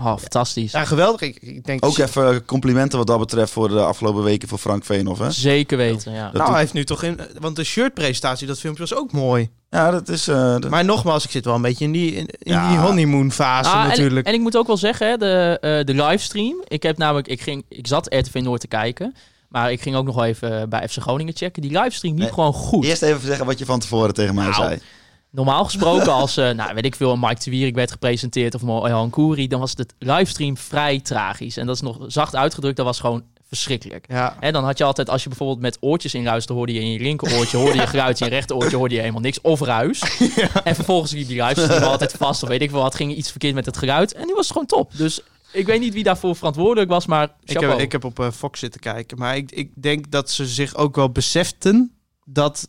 Speaker 2: Oh, fantastisch.
Speaker 4: ja, geweldig. Ik, ik denk,
Speaker 3: Ook even complimenten wat dat betreft voor de afgelopen weken voor Frank Veenhoff. Hè?
Speaker 2: Zeker weten, ja.
Speaker 3: Dat
Speaker 4: nou,
Speaker 3: doet-
Speaker 4: hij heeft nu toch in... Want de shirtpresentatie, dat filmpje was ook mooi.
Speaker 3: Ja, dat is... eh,
Speaker 4: Maar nogmaals, ik zit wel een beetje in die, in, in
Speaker 3: Ja.
Speaker 4: die honeymoon fase
Speaker 2: Ah, en,
Speaker 4: natuurlijk.
Speaker 2: en ik moet ook wel zeggen, hè, de, eh, de livestream. Ik heb namelijk, ik, ging, ik zat RTV Noord te kijken. Maar ik ging ook nog wel even bij FC Groningen checken. Die livestream liep
Speaker 3: Nee.
Speaker 2: gewoon goed.
Speaker 3: Eerst even zeggen wat je van tevoren tegen mij
Speaker 2: Nou,
Speaker 3: zei.
Speaker 2: Normaal gesproken, als, eh, nou, weet ik veel, een Mike de Wierik werd gepresenteerd of Johan Koeri, dan was het livestream vrij tragisch. En dat is nog zacht uitgedrukt, dat was gewoon verschrikkelijk.
Speaker 4: ja.
Speaker 2: En dan had je altijd, als je bijvoorbeeld met oortjes inluisterde, hoorde je in je linkeroortje, hoorde je geluid, in je rechteroortje hoorde je helemaal niks, of ruis. [laughs] En vervolgens liep die livestream [laughs] altijd vast, of weet ik veel wat, ging iets verkeerd met het geluid. En nu was het gewoon top. Dus ik weet niet wie daarvoor verantwoordelijk was, maar
Speaker 4: Ik heb, ik heb op eh, Fox zitten kijken. Maar ik, ik denk dat ze zich ook wel beseften dat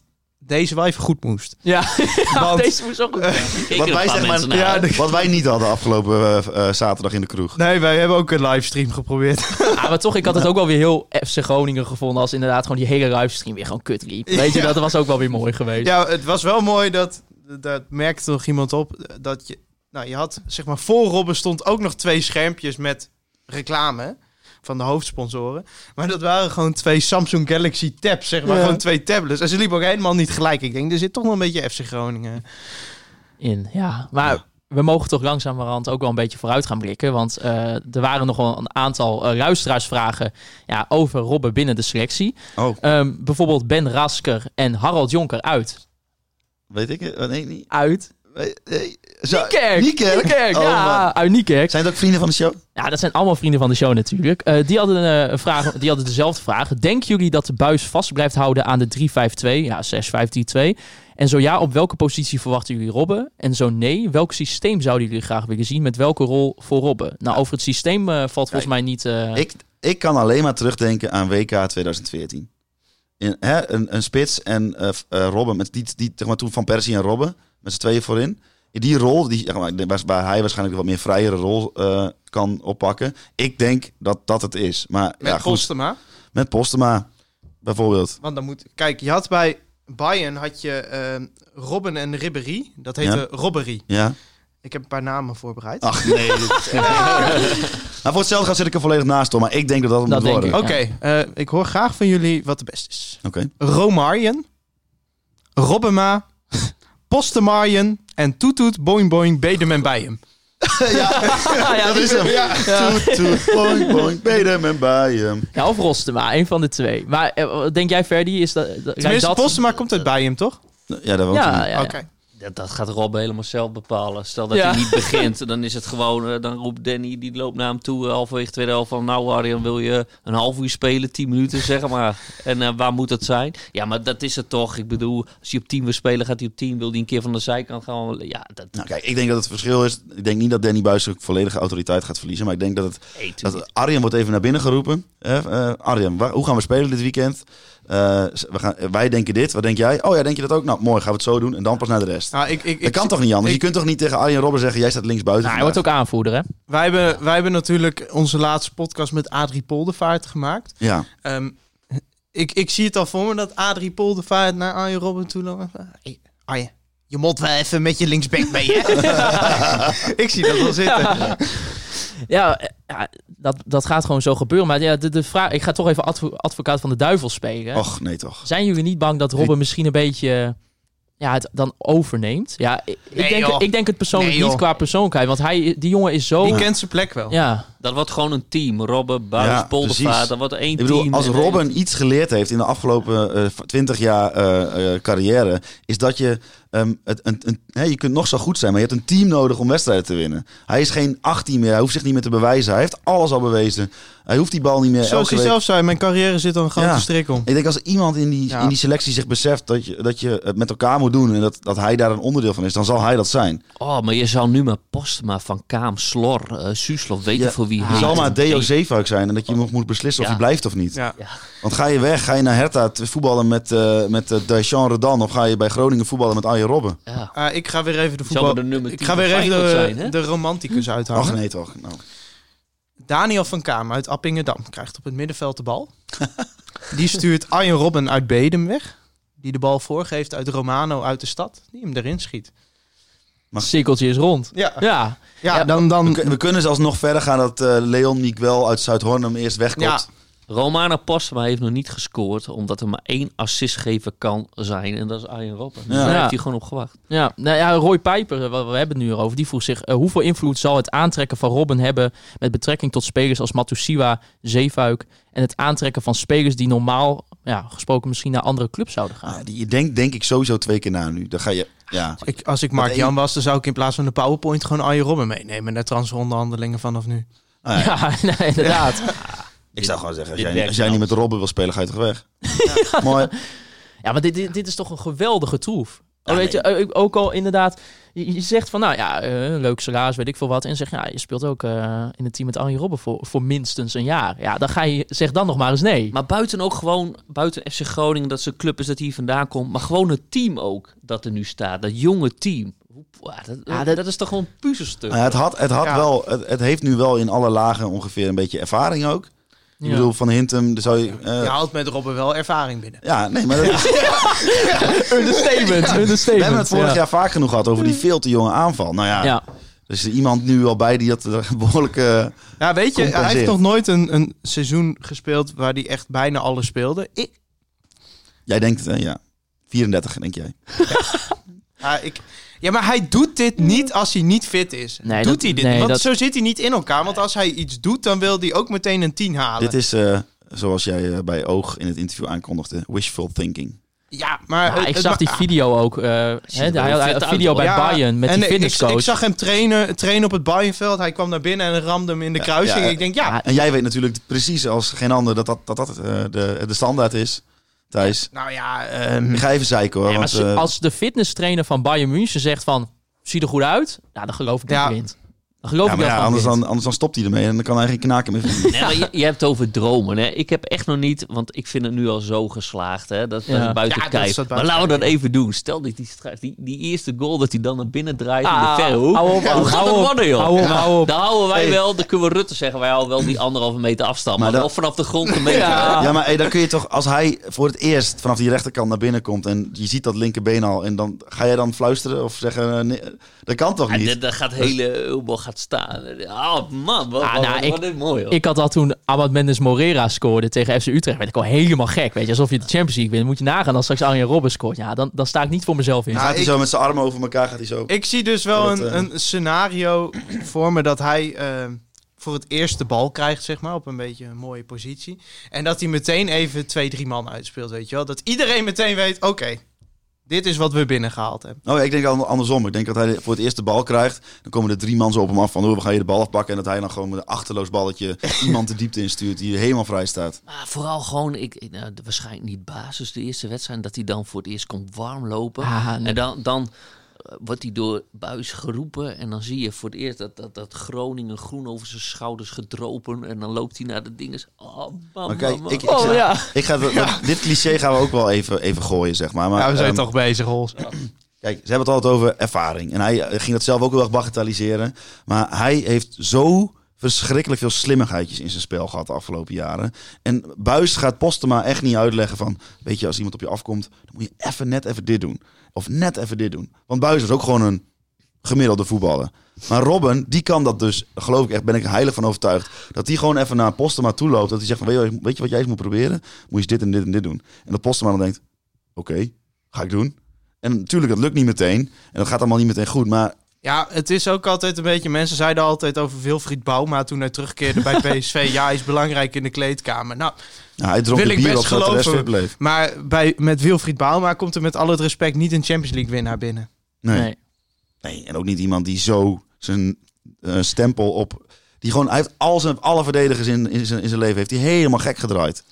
Speaker 4: deze wel even goed moest.
Speaker 2: Ja, [laughs]
Speaker 4: Want-
Speaker 2: deze moest ook goed.
Speaker 5: Keken
Speaker 3: Wat wij, zeg maar,
Speaker 4: ja, de-
Speaker 3: wat wij niet hadden afgelopen eh, eh, zaterdag in de kroeg.
Speaker 4: Nee, wij hebben ook een livestream geprobeerd.
Speaker 2: Ja, [laughs] maar toch, ik had het ook wel weer heel FC Groningen gevonden als inderdaad gewoon die hele livestream weer gewoon kut liep. Weet je, dat was ook wel weer mooi geweest.
Speaker 4: ja, het was wel mooi dat, dat merkte nog iemand op, dat je, nou je had, zeg maar, voor Robben stond ook nog twee schermpjes met reclame van de hoofdsponsoren. Maar dat waren gewoon twee Samsung Galaxy Tabs, zeg maar,
Speaker 3: Ja.
Speaker 4: gewoon twee tablets. En ze liepen ook helemaal niet gelijk. Ik denk, er zit toch nog een beetje FC Groningen.
Speaker 2: in. Ja, maar we mogen toch langzamerhand ook wel een beetje vooruit gaan blikken. Want eh, er waren nog wel een aantal eh, luisteraarsvragen ja, over Robben binnen de selectie.
Speaker 3: Oh,
Speaker 2: Ehm, bijvoorbeeld Ben Rasker en Harald Jonker uit.
Speaker 3: weet ik het? Nee, niet.
Speaker 2: Uit?
Speaker 3: Nee, nee. Zo-
Speaker 2: Niekerk!
Speaker 3: Niekerk?
Speaker 2: Niekerk,
Speaker 3: Oh,
Speaker 2: ja,
Speaker 3: man.
Speaker 2: uit Niekerk.
Speaker 3: Zijn het ook vrienden van de show?
Speaker 2: Ja, dat zijn allemaal vrienden van de show natuurlijk. Eh, die, hadden, eh, een vraag, die hadden dezelfde vraag. Denken jullie dat de buis vast blijft houden aan de 3-5-2? Ja, 6-5-3-2. En zo ja, op welke positie verwachten jullie Robben? En zo nee, welk systeem zouden jullie graag willen zien? Met welke rol voor Robben? Nou, over het systeem eh, valt volgens mij niet... eh,
Speaker 3: Ik, ik kan alleen maar terugdenken aan WK 2014. in, hè, een, een spits en Robben, met die, die zeg maar, toen Van Persie en Robben, met z'n tweeën voorin. Die rol, die, waar waar hij waarschijnlijk een wat meer vrijere rol eh, kan oppakken. Ik denk dat dat het is. Maar
Speaker 4: Met
Speaker 3: ja, goed,
Speaker 4: Postema.
Speaker 3: met Postema bijvoorbeeld.
Speaker 4: Want dan moet... Kijk, je had bij Bayern had je eh, Robben en Ribéry. Dat heette Robbery.
Speaker 3: Ja.
Speaker 4: Ik heb een paar namen voorbereid.
Speaker 3: Ach nee. dit is echt- nou, voor hetzelfde gaat zit ik er volledig naast hoor, maar ik denk dat dat het
Speaker 2: Dat
Speaker 3: moet
Speaker 2: denk
Speaker 3: worden.
Speaker 2: ik.
Speaker 4: Oké, eh, ik hoor graag van jullie wat de beste is.
Speaker 3: Oké.
Speaker 4: Romarjen, Robbema, Postemarjen en Toetoet, Boing Boing, Bedem en Bijem. [laughs]
Speaker 2: Ja, [laughs] ja,
Speaker 3: Dat is hem. Toet, toet, boing, boing, bij hem en bij hem.
Speaker 2: Ja, of Rostema, een van de twee. Maar eh, wat denk jij, Ferdi, is dat... dat
Speaker 4: Tenminste,
Speaker 2: dat...
Speaker 4: Postema komt uit Bijem, toch?
Speaker 3: Ja, dat woont
Speaker 2: Ja,
Speaker 3: hij.
Speaker 2: ja, ja.
Speaker 4: Oké.
Speaker 5: Dat, dat gaat Rob helemaal zelf bepalen. Stel dat
Speaker 2: Ja.
Speaker 5: hij niet begint, [laughs] dan is het gewoon... eh, dan roept Danny, die loopt naar hem toe eh, halverwege tweede helft van... Nou Arjan, wil je een half uur spelen, 10 minuten, zeg maar. [laughs] En eh, waar moet het zijn? Ja, maar dat is het toch. Ik bedoel, als hij op 10 wil spelen, gaat hij op 10. Wil hij een keer van de zijkant gaan? Ja, dat...
Speaker 3: Nou, kijk, ik denk dat het verschil is. Ik denk niet dat Danny Buis volledige autoriteit gaat verliezen. Maar ik denk dat het. Dat Arjen wordt even naar binnen geroepen. Eh, Arjen, waar- hoe gaan we spelen dit weekend? Eh, we gaan, wij denken dit. Wat denk jij? Oh ja, denk je dat ook? Nou, mooi, gaan we het zo doen. En dan pas naar de rest.
Speaker 4: Nou, ik, ik,
Speaker 3: dat
Speaker 4: ik,
Speaker 3: kan toch niet anders?
Speaker 4: ik-
Speaker 3: je kunt toch niet tegen Arjen Robben zeggen: jij staat links buiten.
Speaker 2: Nou, hij wordt ook aanvoerder, hè?
Speaker 4: wij, hebben, wij hebben natuurlijk onze laatste podcast met Adrie Poldervaart gemaakt.
Speaker 3: Ja,
Speaker 4: Ehm, ik, ik zie het al voor me dat Adrie Poldervaart naar Arjen Robben toe loopt. Hey, Arjen, je moet wel even met je linksback mee, hè? [laughs] [laughs] ik zie dat wel zitten.
Speaker 2: Ja, [laughs] eh, ja dat, dat gaat gewoon zo gebeuren. Maar ja, de, de vraag, ik ga toch even advo- advocaat van de duivel spelen.
Speaker 3: och nee toch.
Speaker 2: Zijn jullie niet bang dat Robben misschien een beetje ja, het dan overneemt? Ja, ik,
Speaker 4: Nee,
Speaker 2: denk,
Speaker 4: joh.
Speaker 2: ik denk het persoonlijk
Speaker 4: Nee,
Speaker 2: niet qua persoonlijkheid. Want hij, die jongen is zo...
Speaker 4: Die kent zijn plek wel.
Speaker 2: Ja,
Speaker 5: Dat wordt gewoon een team. Robben, Buis,
Speaker 3: Ja,
Speaker 5: Poldervaart. Dat wordt één
Speaker 3: Ik bedoel,
Speaker 5: team.
Speaker 3: als
Speaker 5: En-
Speaker 3: Robben iets geleerd heeft in de afgelopen eh, 20 jaar eh, eh, carrière, is dat je ehm, het, een, je kunt nog zo goed zijn, maar je hebt een team nodig om wedstrijden te winnen. Hij is geen 18 meer, hij hoeft zich niet meer te bewijzen. Hij heeft alles al bewezen. Hij hoeft die bal niet meer
Speaker 4: Zoals hij
Speaker 3: week.
Speaker 4: zelf zei, mijn carrière zit al een grote
Speaker 3: Ja.
Speaker 4: strik om.
Speaker 3: Ik denk als iemand in die,
Speaker 4: Ja.
Speaker 3: in die selectie zich beseft dat je, dat je het met elkaar moet doen en dat, dat hij daar een onderdeel van is, dan zal hij dat zijn.
Speaker 5: Oh, maar je zou nu maar Postma, Van Kaam, Slor, uh, Suslov, weten
Speaker 3: Ja,
Speaker 5: voor wie
Speaker 3: Je
Speaker 5: heet.
Speaker 3: zal maar Deo Zeefuik zijn en dat je nog moet beslissen of
Speaker 5: Ja.
Speaker 3: hij blijft of niet.
Speaker 4: Ja.
Speaker 3: Want ga je weg, ga je naar Hertha te voetballen met, eh met uh, Deschamps Redan of ga je bij Groningen voetballen met Robben?
Speaker 5: Ja.
Speaker 4: Ah, ik ga weer even de voetbal...
Speaker 5: maar de nummer
Speaker 4: Ik
Speaker 5: 10
Speaker 4: ga weer even de,
Speaker 5: zijn,
Speaker 4: de romanticus uithangen.
Speaker 3: Ach nee toch. Nou.
Speaker 4: Daniel van Kamer uit Appingedam krijgt op het middenveld de bal. Die stuurt Arjen Robben uit Bedem weg. Die de bal voorgeeft uit Romano uit de stad. Die hem erin schiet.
Speaker 2: het cirkeltje is rond.
Speaker 4: Ja,
Speaker 2: Ja,
Speaker 4: ja, dan...
Speaker 3: We,
Speaker 4: dan
Speaker 3: we kunnen zelfs nog verder gaan dat eh, Leon Miguel uit Zuidhorn hem eerst wegkomt.
Speaker 4: Ja.
Speaker 5: Romano Postma heeft nog niet gescoord, omdat er maar één assistgever kan zijn. En dat is Arjen Robben. Dus
Speaker 3: Ja.
Speaker 5: daar
Speaker 2: Ja.
Speaker 5: heeft hij gewoon op gewacht.
Speaker 2: Ja, nou ja, Roy Pijper, we hebben het nu over, die vroeg zich eh, hoeveel invloed zal het aantrekken van Robben hebben met betrekking tot spelers als Matusiwa, Zeefuik en het aantrekken van spelers die normaal ja, gesproken misschien naar andere clubs zouden gaan.
Speaker 3: Ah, die- je denkt denk ik sowieso twee keer na nu. Dan ga je, ja.
Speaker 4: ik, als ik Mark Jan was, dan zou ik in plaats van de PowerPoint gewoon Arjen Robben meenemen. Naar transferonderhandelingen vanaf nu.
Speaker 3: Ah, ja.
Speaker 2: Ja, [laughs] nee, inderdaad. [laughs]
Speaker 3: Ik zou gewoon zeggen, als jij, als jij niet met Robben wil spelen, ga je toch weg. [laughs] Mooi.
Speaker 2: Ja, maar dit, dit, dit is toch een geweldige troef.
Speaker 3: Ja,
Speaker 2: Oh, weet
Speaker 3: nee.
Speaker 2: je, eh, ook al inderdaad, je, je zegt van, nou ja, eh, leuk salaris, weet ik veel wat. En zeg, ja, je speelt ook eh, in het team met Arjen Robben voor, voor minstens een jaar. Ja, dan ga je, zeg dan nog maar eens nee.
Speaker 5: Maar buiten ook gewoon, buiten FC Groningen, dat zijn club is dat hier vandaan komt. Maar gewoon het team ook dat er nu staat. Dat jonge team. Ja, dat,
Speaker 2: Ja,
Speaker 5: dat,
Speaker 2: dat-
Speaker 5: is toch gewoon een puzzelstuk.
Speaker 3: Nou ja, het, had, het, had
Speaker 4: Ja.
Speaker 3: wel, het, het heeft nu wel in alle lagen ongeveer een beetje ervaring ook. Ik
Speaker 2: Ja.
Speaker 3: bedoel, van Hintem, daar zou je... eh,
Speaker 4: Je
Speaker 3: ja.
Speaker 4: haalt met Robben wel ervaring binnen.
Speaker 3: nee, maar dat is- [laughs]
Speaker 2: Understatement, understatement.
Speaker 3: we hebben het vorig
Speaker 2: ja.
Speaker 3: jaar vaak genoeg gehad over die veel te jonge aanval. Nou ja,
Speaker 2: Ja.
Speaker 3: er is er iemand nu al bij die dat er [laughs] behoorlijk... eh,
Speaker 4: Ja, weet je, hij heeft nog nooit een, een seizoen gespeeld waar hij echt bijna alles speelde. Ik,
Speaker 3: jij denkt, eh, ja, 34 denk jij.
Speaker 4: ja, [laughs] ik, ja, maar hij doet dit niet als hij niet fit is.
Speaker 2: Nee,
Speaker 4: doet
Speaker 2: dat-
Speaker 4: hij dit?
Speaker 2: nee,
Speaker 4: want
Speaker 2: dat-
Speaker 4: zo zit hij niet in elkaar. Want als hij iets doet, dan wil hij ook meteen een 10 halen.
Speaker 3: Dit is, eh, zoals jij eh, bij Oog in het interview aankondigde, wishful thinking.
Speaker 4: Ja, maar...
Speaker 2: Ja, ik zag die video ook. eh, hè, hij had een video bij
Speaker 4: Ja,
Speaker 2: Bayern met
Speaker 4: en
Speaker 2: die
Speaker 4: ik- ik,
Speaker 2: fitnesscoach.
Speaker 4: ik zag hem trainen, trainen op het Bayernveld. Hij kwam naar binnen en ramde hem in de kruising.
Speaker 3: ja,
Speaker 4: ik denk, ja,
Speaker 2: Ja,
Speaker 3: En jij weet natuurlijk precies als geen ander dat dat, dat, dat eh, de, de standaard is, Thijs.
Speaker 4: nou ja... ehm,
Speaker 3: Ik ga even zeiken hoor.
Speaker 2: Ja,
Speaker 3: want,
Speaker 2: als-
Speaker 3: eh,
Speaker 2: als de fitnesstrainer van Bayern München zegt van, zie er goed uit, nou, dan geloof ik dat
Speaker 4: Ja.
Speaker 2: blind. Dan geloof
Speaker 3: Ja,
Speaker 2: ik
Speaker 3: ja, anders, dan, anders dan stopt hij ermee en dan kan hij geen knaken meer vinden. [laughs]
Speaker 5: Nee, maar je, je hebt het over dromen. Hè? Ik heb echt nog niet, want ik vind het nu al zo geslaagd. Hè? Dat, dat
Speaker 2: Ja.
Speaker 5: is buiten kijf. maar
Speaker 4: buiten
Speaker 5: laten we dat even doen. Stel dat die, die, die eerste goal dat hij dan naar binnen draait in
Speaker 2: Ah,
Speaker 5: de verre hoek.
Speaker 2: hou op,
Speaker 5: Hoe gaat
Speaker 2: hou
Speaker 5: dat
Speaker 2: op,
Speaker 5: worden, joh?
Speaker 2: hou op, hou op.
Speaker 5: Dan houden wij
Speaker 3: Hey.
Speaker 5: wel, dan kunnen we Rutte zeggen, wij houden wel die anderhalve meter afstand. Maar,
Speaker 3: Maar
Speaker 5: wel
Speaker 3: dat-
Speaker 5: vanaf de grond een [laughs] meter.
Speaker 2: Ja.
Speaker 3: Ja, maar hey, dan kun je toch, als hij voor het eerst vanaf die rechterkant naar binnen komt en je ziet dat linkerbeen al en dan ga je dan fluisteren of zeggen, nee, dat kan toch niet?
Speaker 5: dat, dat gaat hele Ulbo gaat staan. Oh man, wat,
Speaker 2: Ah,
Speaker 5: wat,
Speaker 2: nou,
Speaker 5: wat,
Speaker 2: ik-
Speaker 5: wat is mooi hoor.
Speaker 2: Ik had al toen Ahmad Mendes Morera scoorde tegen FC Utrecht. werd ik al helemaal gek. Weet je, alsof je de Champions League wint. Moet je nagaan als straks Arjen Robben scoort. Ja, dan, dan sta ik niet voor mezelf in.
Speaker 4: Nou,
Speaker 3: gaat hij zo met zijn armen over elkaar, gaat hij zo.
Speaker 4: Ik zie dus wel
Speaker 3: Dat,
Speaker 4: een,
Speaker 3: eh,
Speaker 4: een scenario [clears throat] voor me dat hij eh, voor het eerst de bal krijgt, zeg maar, op een beetje een mooie positie. En dat hij meteen even twee, drie man uitspeelt, weet je wel. Dat iedereen meteen weet, oké, dit is wat we binnengehaald hebben.
Speaker 3: Oh, ja, ik denk andersom. Ik denk dat hij voor het eerst de bal krijgt. Dan komen er drie man zo op hem af van, hoe we gaan je de bal afpakken. En dat hij dan gewoon met een achterloos balletje [laughs] iemand de diepte instuurt die helemaal vrij staat.
Speaker 5: Maar vooral gewoon, ik, nou, de- waarschijnlijk niet basis de eerste wedstrijd, dat hij dan voor het eerst komt warm lopen.
Speaker 2: Ah, nee.
Speaker 5: En dan, dan wordt hij door Buis geroepen. En dan zie je voor het eerst dat, dat, dat Groningen groen over zijn schouders gedropen. En dan loopt hij naar de dingen. Oh, man,
Speaker 3: Maar kijk,
Speaker 5: man, man.
Speaker 3: ik, ik,
Speaker 2: Oh, ja.
Speaker 3: ik ga, dat- dit cliché gaan we ook wel even, even gooien, zeg maar. maar
Speaker 4: ja, we zijn
Speaker 3: ehm,
Speaker 4: toch bezig, Hols. [clears throat]
Speaker 3: Kijk, ze hebben het altijd over ervaring. En hij eh, ging dat zelf ook heel erg bagatelliseren. Maar hij heeft zo verschrikkelijk veel slimmigheidjes in zijn spel gehad de afgelopen jaren. En Buis gaat Postema echt niet uitleggen van... Weet je, als iemand op je afkomt, dan moet je even net even dit doen. Of net even dit doen. Want Buis is ook gewoon een gemiddelde voetballer. Maar Robben, die kan dat dus, geloof ik echt, ben ik heilig van overtuigd. Dat hij gewoon even naar Postema toe loopt. Dat hij zegt van, weet je, wat jij eens moet proberen? Moet je dit en dit en dit doen. En dat Postema dan denkt, oké, ga ik doen. En natuurlijk, dat lukt niet meteen. En dat gaat allemaal niet meteen goed. Maar
Speaker 4: Ja, het is ook altijd een beetje... Mensen zeiden altijd over Wilfried Bouma toen hij terugkeerde bij [laughs] PSV. ja, hij is belangrijk in de kleedkamer. Nou,
Speaker 3: ja, hij dronk
Speaker 4: Wil ik
Speaker 3: bier
Speaker 4: best
Speaker 3: op zodat de rest
Speaker 4: geloven. maar bij, met Wilfried Bouma komt er met al het respect niet een Champions League winnaar binnen.
Speaker 3: Nee. nee.
Speaker 2: Nee.
Speaker 3: En ook niet iemand die zo zijn eh, stempel op... Die gewoon, hij heeft al zijn, alle verdedigers in, in, zijn, in zijn leven heeft hij helemaal gek gedraaid.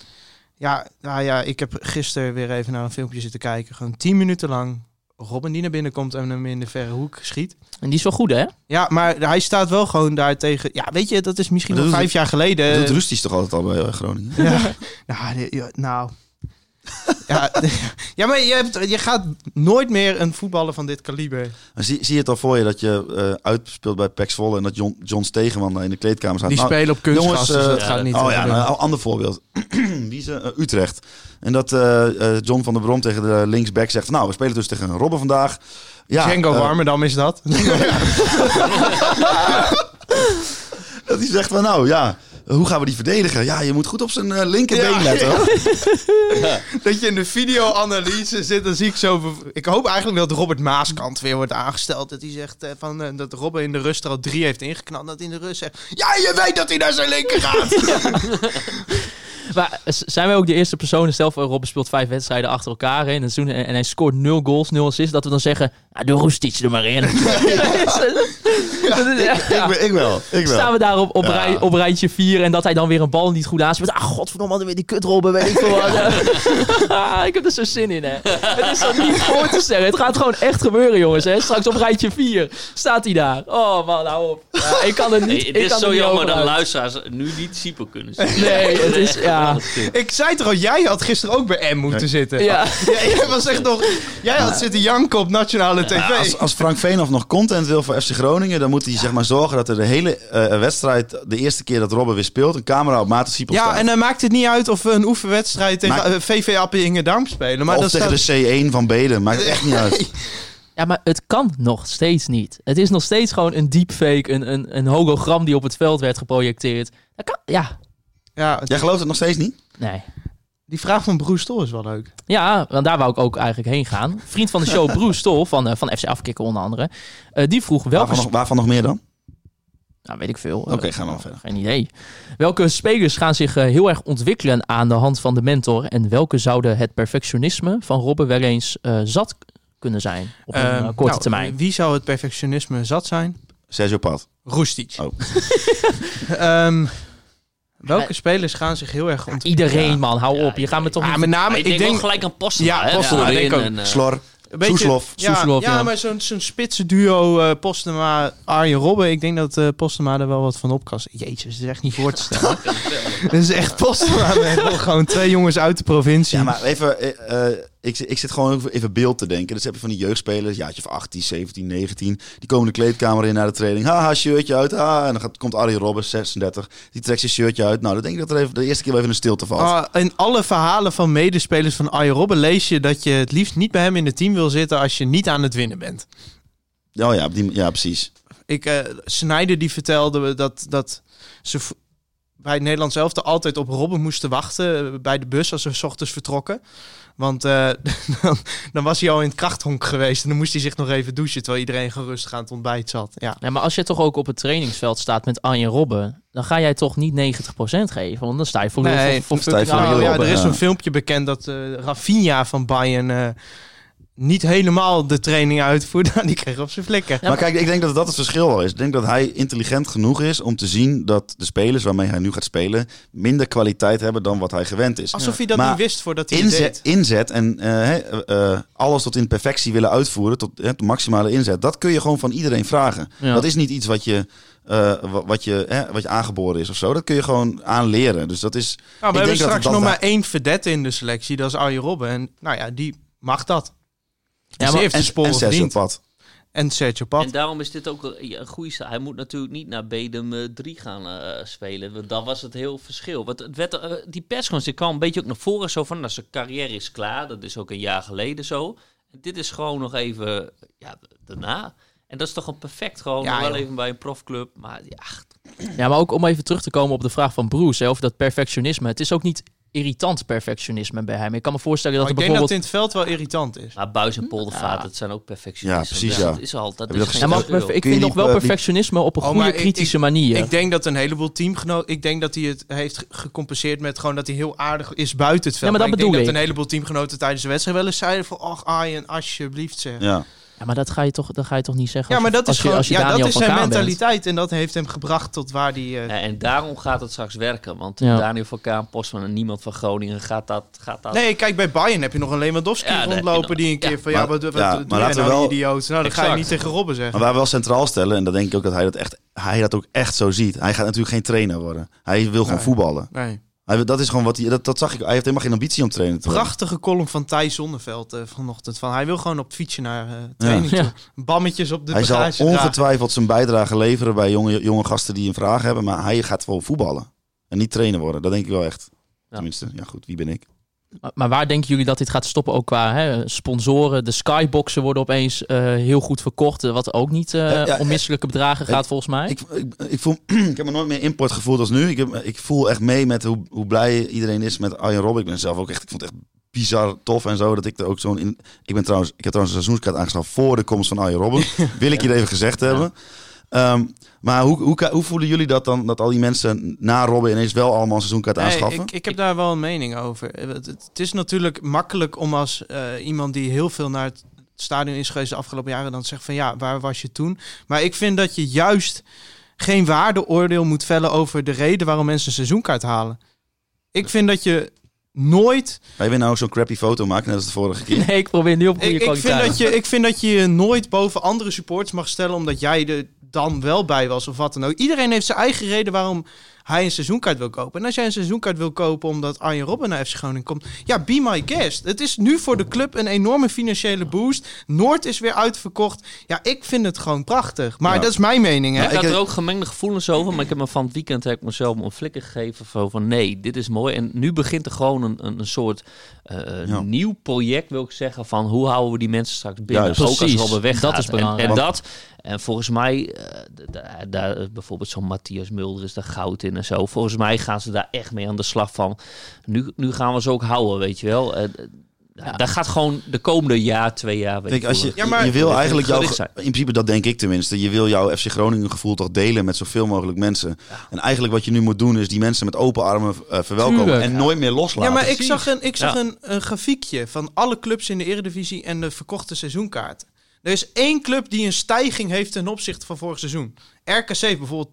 Speaker 4: Ja, nou ja, ik heb gisteren weer even naar een filmpje zitten kijken. Gewoon tien minuten lang Robin die naar binnen komt en hem in de verre hoek schiet.
Speaker 2: En die is wel goed, hè?
Speaker 4: Ja, maar hij staat wel gewoon daar tegen... Ja, weet je, dat is misschien
Speaker 3: dat
Speaker 4: vijf jaar geleden.
Speaker 3: dat doet Rusties toch altijd al bij eh, Groningen?
Speaker 4: Ja, [laughs] nou, nou. Ja, [laughs] ja, maar je, hebt, je gaat nooit meer een voetballer van dit kaliber.
Speaker 3: Maar zie, zie je het al voor je dat je eh, uitspeelt bij Pax Volle... en dat John, John Stegeman daar in de kleedkamer staat?
Speaker 4: Die
Speaker 3: Nou,
Speaker 4: spelen op kunstgras,
Speaker 3: jongens,
Speaker 4: dus
Speaker 3: eh,
Speaker 4: dat
Speaker 5: ja,
Speaker 4: gaat niet.
Speaker 3: Oh
Speaker 4: eh,
Speaker 3: ja, nou, een ander voorbeeld. [clears throat] Wie is eh, Utrecht. En dat eh, eh, John van der Brom tegen de linksback zegt... Nou, we spelen dus tegen Robben vandaag. Ja,
Speaker 4: Django
Speaker 3: eh,
Speaker 4: Warmerdam is dat. [laughs] [laughs]
Speaker 3: Dat hij zegt van nou ja, hoe gaan we die verdedigen? Ja, je moet goed op zijn eh, linkerbeen
Speaker 4: Ja,
Speaker 3: letten. [laughs]
Speaker 4: dat je in de videoanalyse zit, dan zie ik zo... Ik hoop eigenlijk dat Robert Maaskant weer wordt aangesteld. Dat hij zegt eh, van, eh, dat Robben in de rust er al drie heeft ingeknald. Dat hij in de rust zegt... Ja, je weet dat hij naar zijn linker gaat. [laughs] [laughs]
Speaker 2: Maar zijn wij ook de eerste personen, stel voor Robben speelt vijf wedstrijden achter elkaar hè, in het seizoen en, en hij scoort nul goals, nul assists, dat we dan zeggen, nou, doe Roestic er maar in. [laughs] [laughs] Ja.
Speaker 3: ik, ik wel, ik wel.
Speaker 2: Staan we daar op, op,
Speaker 3: Ja.
Speaker 2: rij, op rijtje 4 en dat hij dan weer een bal niet goed aanspeelt. Ah, godverdomme, weer die kutrobben, weet ik veel wat. [laughs] Ah, ik heb er zo zin in, hè. Het is zo niet voor te stellen. Het gaat gewoon echt gebeuren, jongens. Hè. Straks op rijtje 4 staat hij daar. Oh, man, hou op. Ja, ik kan het niet,
Speaker 5: Nee, het is zo jammer dat luisteraars nu niet Siepo kunnen zien.
Speaker 2: Nee, het is, ja.
Speaker 4: Ik zei toch al, jij had gisteren ook bij M moeten zitten.
Speaker 2: Ja. [laughs]
Speaker 4: Ja, jij was echt nog... Jij had zitten janken op nationale tv.
Speaker 3: Als, als Frank Veenhoff nog content wil voor FC Groningen, dan moet hij zeg maar zorgen dat er de hele eh, wedstrijd, de eerste keer dat Robben weer speelt, een camera op Maarten Siepel
Speaker 4: Ja,
Speaker 3: staat.
Speaker 4: en dan maakt het niet uit of we een oefenwedstrijd tegen
Speaker 3: Maar-
Speaker 4: eh, VV Appingedam spelen. Maar
Speaker 3: of
Speaker 4: dat
Speaker 3: tegen
Speaker 4: staat...
Speaker 3: de C1 van Beden, maakt het echt niet uit.
Speaker 2: Ja, maar het kan nog steeds niet. Het is nog steeds gewoon een deepfake, een, een, een hologram die op het veld werd geprojecteerd. Dat kan, ja,
Speaker 4: Ja,
Speaker 3: Jij gelooft het nog steeds niet?
Speaker 2: nee.
Speaker 4: die vraag van Broes Stol is wel leuk.
Speaker 2: Ja, want daar wou ik ook eigenlijk heen gaan. Vriend van de show, [laughs] Bruce Stol, van, eh, van FC Afkikken onder andere. eh, die vroeg welke...
Speaker 3: Waarvan nog, waarvan nog meer dan?
Speaker 2: Nou, weet ik veel.
Speaker 3: Oké,
Speaker 2: Eh,
Speaker 3: gaan we dan verder.
Speaker 2: Geen idee. Welke spelers gaan zich heel erg ontwikkelen aan de hand van de mentor? En welke zouden het perfectionisme van Robben wel eens eh, zat kunnen zijn op een eh,
Speaker 4: Ehm,
Speaker 2: korte
Speaker 4: nou,
Speaker 2: termijn?
Speaker 4: Wie zou het perfectionisme zat zijn?
Speaker 3: Sergio Pat.
Speaker 4: Roestic.
Speaker 3: Oh. [laughs] [laughs]
Speaker 4: Ehm, welke
Speaker 2: Maar-
Speaker 4: spelers gaan zich heel erg ontwikkelen?
Speaker 2: Iedereen, man, hou
Speaker 5: Ja,
Speaker 2: op. Je gaat me toch niet...
Speaker 4: met name, ik
Speaker 5: ik denk
Speaker 4: denk...
Speaker 5: wel gelijk aan Postema.
Speaker 4: Ja,
Speaker 5: en, eh,
Speaker 3: Slor.
Speaker 4: Een beetje-
Speaker 3: Soeslof.
Speaker 4: Ja,
Speaker 2: Soeslof,
Speaker 4: ja,
Speaker 2: ja.
Speaker 4: maar zo'n zo'n spitse duo eh Postema, Arjen Robben. Ik denk dat eh Postema er wel wat van op kan. Jezus, dat is echt niet voor te stellen. [laughs] Dat is echt Postema. [laughs] gewoon twee jongens uit de provincie.
Speaker 3: Ja, maar even, ik, ik zit gewoon even- beeld te denken. Dus heb je van die jeugdspelers, jaartje van 18, 17, 19. Die komen de kleedkamer in naar de training. Haha, shirtje uit. Ha, en dan gaat, komt Arjen Robben, 36. Die trekt zijn shirtje uit. Nou, dan denk ik dat er even, de eerste keer wel even een stilte valt.
Speaker 4: Ah, in alle verhalen van medespelers van Arjen Robben lees je dat je het liefst niet bij hem in het team wil zitten als je niet aan het winnen bent.
Speaker 3: Oh ja, die, ja, precies.
Speaker 4: Ik, Snyder die vertelde dat, dat ze bij het Nederlands elftal altijd op Robben moesten wachten eh, bij de bus als ze 's ochtends vertrokken. Want eh, [laughs] dan, dan was hij al in het krachthonk geweest en dan moest hij zich nog even douchen terwijl iedereen gerust aan het ontbijt zat. Ja.
Speaker 2: Ja, maar als je toch ook op het trainingsveld staat met Arjen Robben, dan ga jij toch niet 90% geven. Want dan sta je voor,
Speaker 4: Nee,
Speaker 2: voor,
Speaker 4: ja,
Speaker 2: Robben.
Speaker 4: er is
Speaker 3: ja.
Speaker 4: een filmpje bekend dat eh Rafinha van Bayern eh, niet helemaal de training uitvoerde. [laughs] Die kreeg op zijn flikker.
Speaker 2: Ja,
Speaker 3: maar kijk, ik denk dat dat het verschil wel is. Ik denk dat hij intelligent genoeg is om te zien dat de spelers waarmee hij nu gaat spelen minder kwaliteit hebben dan wat hij gewend is.
Speaker 4: Alsof hij dat
Speaker 3: Maar
Speaker 4: niet wist voordat hij het
Speaker 3: Inzet,
Speaker 4: deed.
Speaker 3: inzet en eh, hè, eh, alles tot in perfectie willen uitvoeren, tot hè, de maximale inzet, dat kun je gewoon van iedereen vragen.
Speaker 2: Ja.
Speaker 3: Dat is niet iets wat je, eh, wa- wat, je, hè, wat je aangeboren is of zo. Dat kun je gewoon aanleren. Dus dat is.
Speaker 4: Nou, we
Speaker 3: Ik
Speaker 4: hebben
Speaker 3: denk dat
Speaker 4: straks
Speaker 3: dat
Speaker 4: nog maar één verdette in de selectie. Dat is Arjen Robben. En nou ja, die mag dat.
Speaker 2: Ja,
Speaker 4: Ja,
Speaker 2: maar-
Speaker 4: heeft de
Speaker 3: En,
Speaker 4: sporen
Speaker 3: en Sergio. Pad.
Speaker 4: En Sergio Pat.
Speaker 5: En daarom is dit ook een, goede. Hij moet natuurlijk niet naar Bedem eh, 3 gaan eh, spelen. Want dat was het heel verschil. Want het werd, eh, die persconferentie die kwam een beetje ook naar voren. Zo van, nou, zijn carrière is klaar. Dat is ook een jaar geleden zo. En dit is gewoon nog even ja, daarna. En dat is toch een perfect gewoon.
Speaker 4: Ja,
Speaker 5: wel
Speaker 4: joh.
Speaker 5: even bij een profclub. Maar ja,
Speaker 2: Ja, maar ook om even terug te komen op de vraag van Bruce hè, over dat perfectionisme. Het is ook niet irritant perfectionisme bij hem. Ik kan me voorstellen dat
Speaker 4: Maar
Speaker 2: er
Speaker 4: ik denk dat
Speaker 2: bijvoorbeeld...
Speaker 4: het in het veld wel irritant is.
Speaker 5: maar Buis en Poldervaart,
Speaker 2: Ja.
Speaker 5: dat zijn ook perfectionisten.
Speaker 3: Ja, precies, ja.
Speaker 5: Dat is al, dat is
Speaker 2: Ja, maar ik vind nog wel
Speaker 3: eh,
Speaker 2: perfectionisme op een
Speaker 4: Oh,
Speaker 2: goede kritische
Speaker 4: ik-
Speaker 2: manier.
Speaker 4: Ik denk dat een heleboel teamgenoten... Ik denk dat hij het heeft gecompenseerd met gewoon dat hij heel aardig is buiten het veld.
Speaker 2: Ja, maar dat
Speaker 4: ik denk dat een heleboel teamgenoten tijdens de wedstrijd wel eens zeiden van... Och Arjen, alsjeblieft zeg.
Speaker 3: Ja.
Speaker 2: Ja, maar dat ga je toch, dat ga je toch niet zeggen
Speaker 4: Ja, maar dat
Speaker 2: als
Speaker 4: is gewoon...
Speaker 2: als je
Speaker 4: Ja, dat is zijn
Speaker 2: bent.
Speaker 4: mentaliteit. En dat heeft hem gebracht tot waar hij... eh,
Speaker 5: Ja, en daarom gaat het straks werken. Want
Speaker 2: Ja.
Speaker 5: Daniel van Kaan, Postman en niemand van Groningen gaat dat... Gaat dat
Speaker 4: Nee, kijk, bij Bayern heb je nog een Lewandowski
Speaker 5: Ja,
Speaker 4: rondlopen die een keer
Speaker 5: ja.
Speaker 4: van... Ja,
Speaker 3: Maar-
Speaker 4: wat, wat,
Speaker 3: ja,
Speaker 4: wat
Speaker 3: maar
Speaker 4: doe jij
Speaker 3: laten we
Speaker 4: nou,
Speaker 3: wel-
Speaker 4: idioot? Nou, dat ga je niet tegen Robben zeggen.
Speaker 3: Maar waar we wel centraal stellen, en dat denk ik ook dat hij dat, echt, hij dat ook echt zo ziet. Hij gaat natuurlijk geen trainer worden. Hij wil gewoon
Speaker 4: Nee.
Speaker 3: voetballen.
Speaker 4: Nee.
Speaker 3: Hij, dat is gewoon wat hij, dat, dat zag ik. Hij heeft helemaal geen ambitie om trainer te worden.
Speaker 4: Prachtige column van Thijs Zonneveld eh, vanochtend. Van, hij wil gewoon op het fietsje naar eh, training
Speaker 2: Ja.
Speaker 4: Bammetjes op de
Speaker 3: Hij zal
Speaker 4: dragen.
Speaker 3: ongetwijfeld zijn bijdrage leveren bij jonge, jonge gasten die een vraag hebben. Maar hij gaat gewoon voetballen. En niet trainer worden. Dat denk ik wel echt.
Speaker 5: Ja.
Speaker 3: Tenminste, ja goed, wie ben ik?
Speaker 2: Maar- waar denken jullie dat dit gaat stoppen? Ook qua hè, sponsoren. De skyboxen worden opeens eh, heel goed verkocht. eh, Wat ook niet
Speaker 3: Ja, ja,
Speaker 2: onmisselijke bedragen
Speaker 3: ik-
Speaker 2: gaat volgens mij.
Speaker 3: Ik, ik, ik, voel, [clears throat] ik heb me nooit meer import gevoeld als nu. Ik, heb, ik voel echt mee met hoe, hoe blij iedereen is met Arjen Robben. Ik ben zelf ook echt, ik vond het echt bizar tof en zo. Dat ik er ook zo'n in. Ik ben trouwens, ik heb trouwens een seizoenskaart aangeschaft voor de komst van Arjen Robben. [laughs] Wil ik hier even gezegd hebben. Ehm, maar hoe, hoe, hoe voelen jullie dat dan? Dat al die mensen na Robben ineens wel allemaal een seizoenkaart
Speaker 4: Nee,
Speaker 3: aanschaffen?
Speaker 4: ik, ik heb daar wel een mening over. Eh, Het, het is natuurlijk makkelijk om als eh, iemand die heel veel naar het stadion is geweest de afgelopen jaren... dan te zeggen van ja, waar was je toen? Maar ik vind dat je juist geen waardeoordeel moet vellen over de reden waarom mensen een seizoenkaart halen. Ik vind dat je nooit
Speaker 3: Wij willen nou zo'n crappy foto maken, net als de vorige keer. [laughs]
Speaker 2: Nee, ik probeer nu op goede
Speaker 4: Ik, ik, vind dat je, ik vind dat je je nooit boven andere supporters mag stellen omdat jij er dan wel bij was of wat dan ook. Iedereen heeft zijn eigen reden waarom hij een seizoenkaart wil kopen. En als jij een seizoenkaart wil kopen omdat Arjen Robben naar FC Groningen komt, ja, be my guest. Het is nu voor de club een enorme financiële boost. Noord is weer uitverkocht. Ja, ik vind het gewoon prachtig. Maar
Speaker 3: Ja.
Speaker 4: dat is mijn mening, hè?
Speaker 5: ik had er ook gemengde gevoelens over, maar ik heb me van het weekend heb ik mezelf een flikker gegeven van, van nee, dit is mooi. En nu begint er gewoon een, een, een soort eh,
Speaker 3: Ja.
Speaker 5: nieuw project, wil ik zeggen, van hoe houden we die mensen straks binnen,
Speaker 3: Juist.
Speaker 5: ook als Robben weggaat.
Speaker 2: dat is
Speaker 5: En-
Speaker 2: belangrijk.
Speaker 5: En, dat, en volgens mij, eh, daar, bijvoorbeeld zo'n Matthias Mulder is daar goud in en zo. Volgens mij gaan ze daar echt mee aan de slag van. Nu, nu gaan we ze ook houden, weet je wel. Eh, d- Daar gaat gewoon de komende jaar, twee jaar... Weet
Speaker 3: Kijk,
Speaker 5: ik
Speaker 3: als je,
Speaker 4: Ja, maar-
Speaker 3: je wil eigenlijk jouw, in principe dat denk ik tenminste, je wil jouw FC Groningen gevoel toch delen met zoveel mogelijk mensen. En eigenlijk wat je nu moet doen is die mensen met open armen eh, verwelkomen
Speaker 2: Tuurlijk.
Speaker 3: en nooit meer loslaten.
Speaker 4: Ja, maar ik zag, een, ik zag
Speaker 5: Ja.
Speaker 4: een, een grafiekje van alle clubs in de Eredivisie en de verkochte seizoenkaarten. Er is één club die een stijging heeft ten opzichte van vorig seizoen. RKC heeft bijvoorbeeld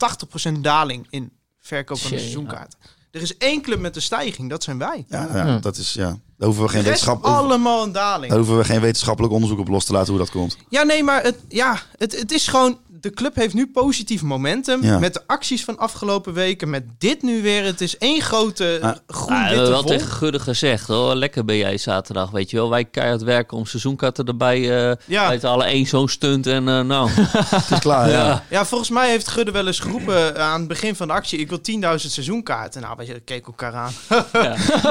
Speaker 4: 80% daling in verkoop van de seizoenkaarten. Er is één club met een stijging, dat zijn wij.
Speaker 3: Ja, ja,
Speaker 2: Ja.
Speaker 3: dat is, ja. Daar hoeven we
Speaker 4: De
Speaker 3: geen, wetenschap,
Speaker 4: allemaal een daling.
Speaker 3: daar hoeven we geen wetenschappelijk onderzoek op los te laten hoe dat komt.
Speaker 4: Ja, nee, maar het, ja, het, het is gewoon... De club heeft nu positief momentum.
Speaker 3: Ja.
Speaker 4: Met de acties van afgelopen weken. Met dit nu weer. Het is één grote
Speaker 3: Ah.
Speaker 4: groen
Speaker 5: Ja, we
Speaker 4: witte
Speaker 5: hebben wel tegen Gudde gezegd, hoor. lekker ben jij zaterdag, weet je wel. Wij keihard werken om seizoenkaarten erbij eh
Speaker 4: Ja.
Speaker 5: te halen. één zo'n stunt en eh, nou. [laughs]
Speaker 3: Het is klaar, ja.
Speaker 5: ja.
Speaker 4: Ja, volgens mij heeft Gudde wel eens geroepen aan het begin van de actie... ik wil 10.000 seizoenkaarten. Nou, we keken elkaar aan.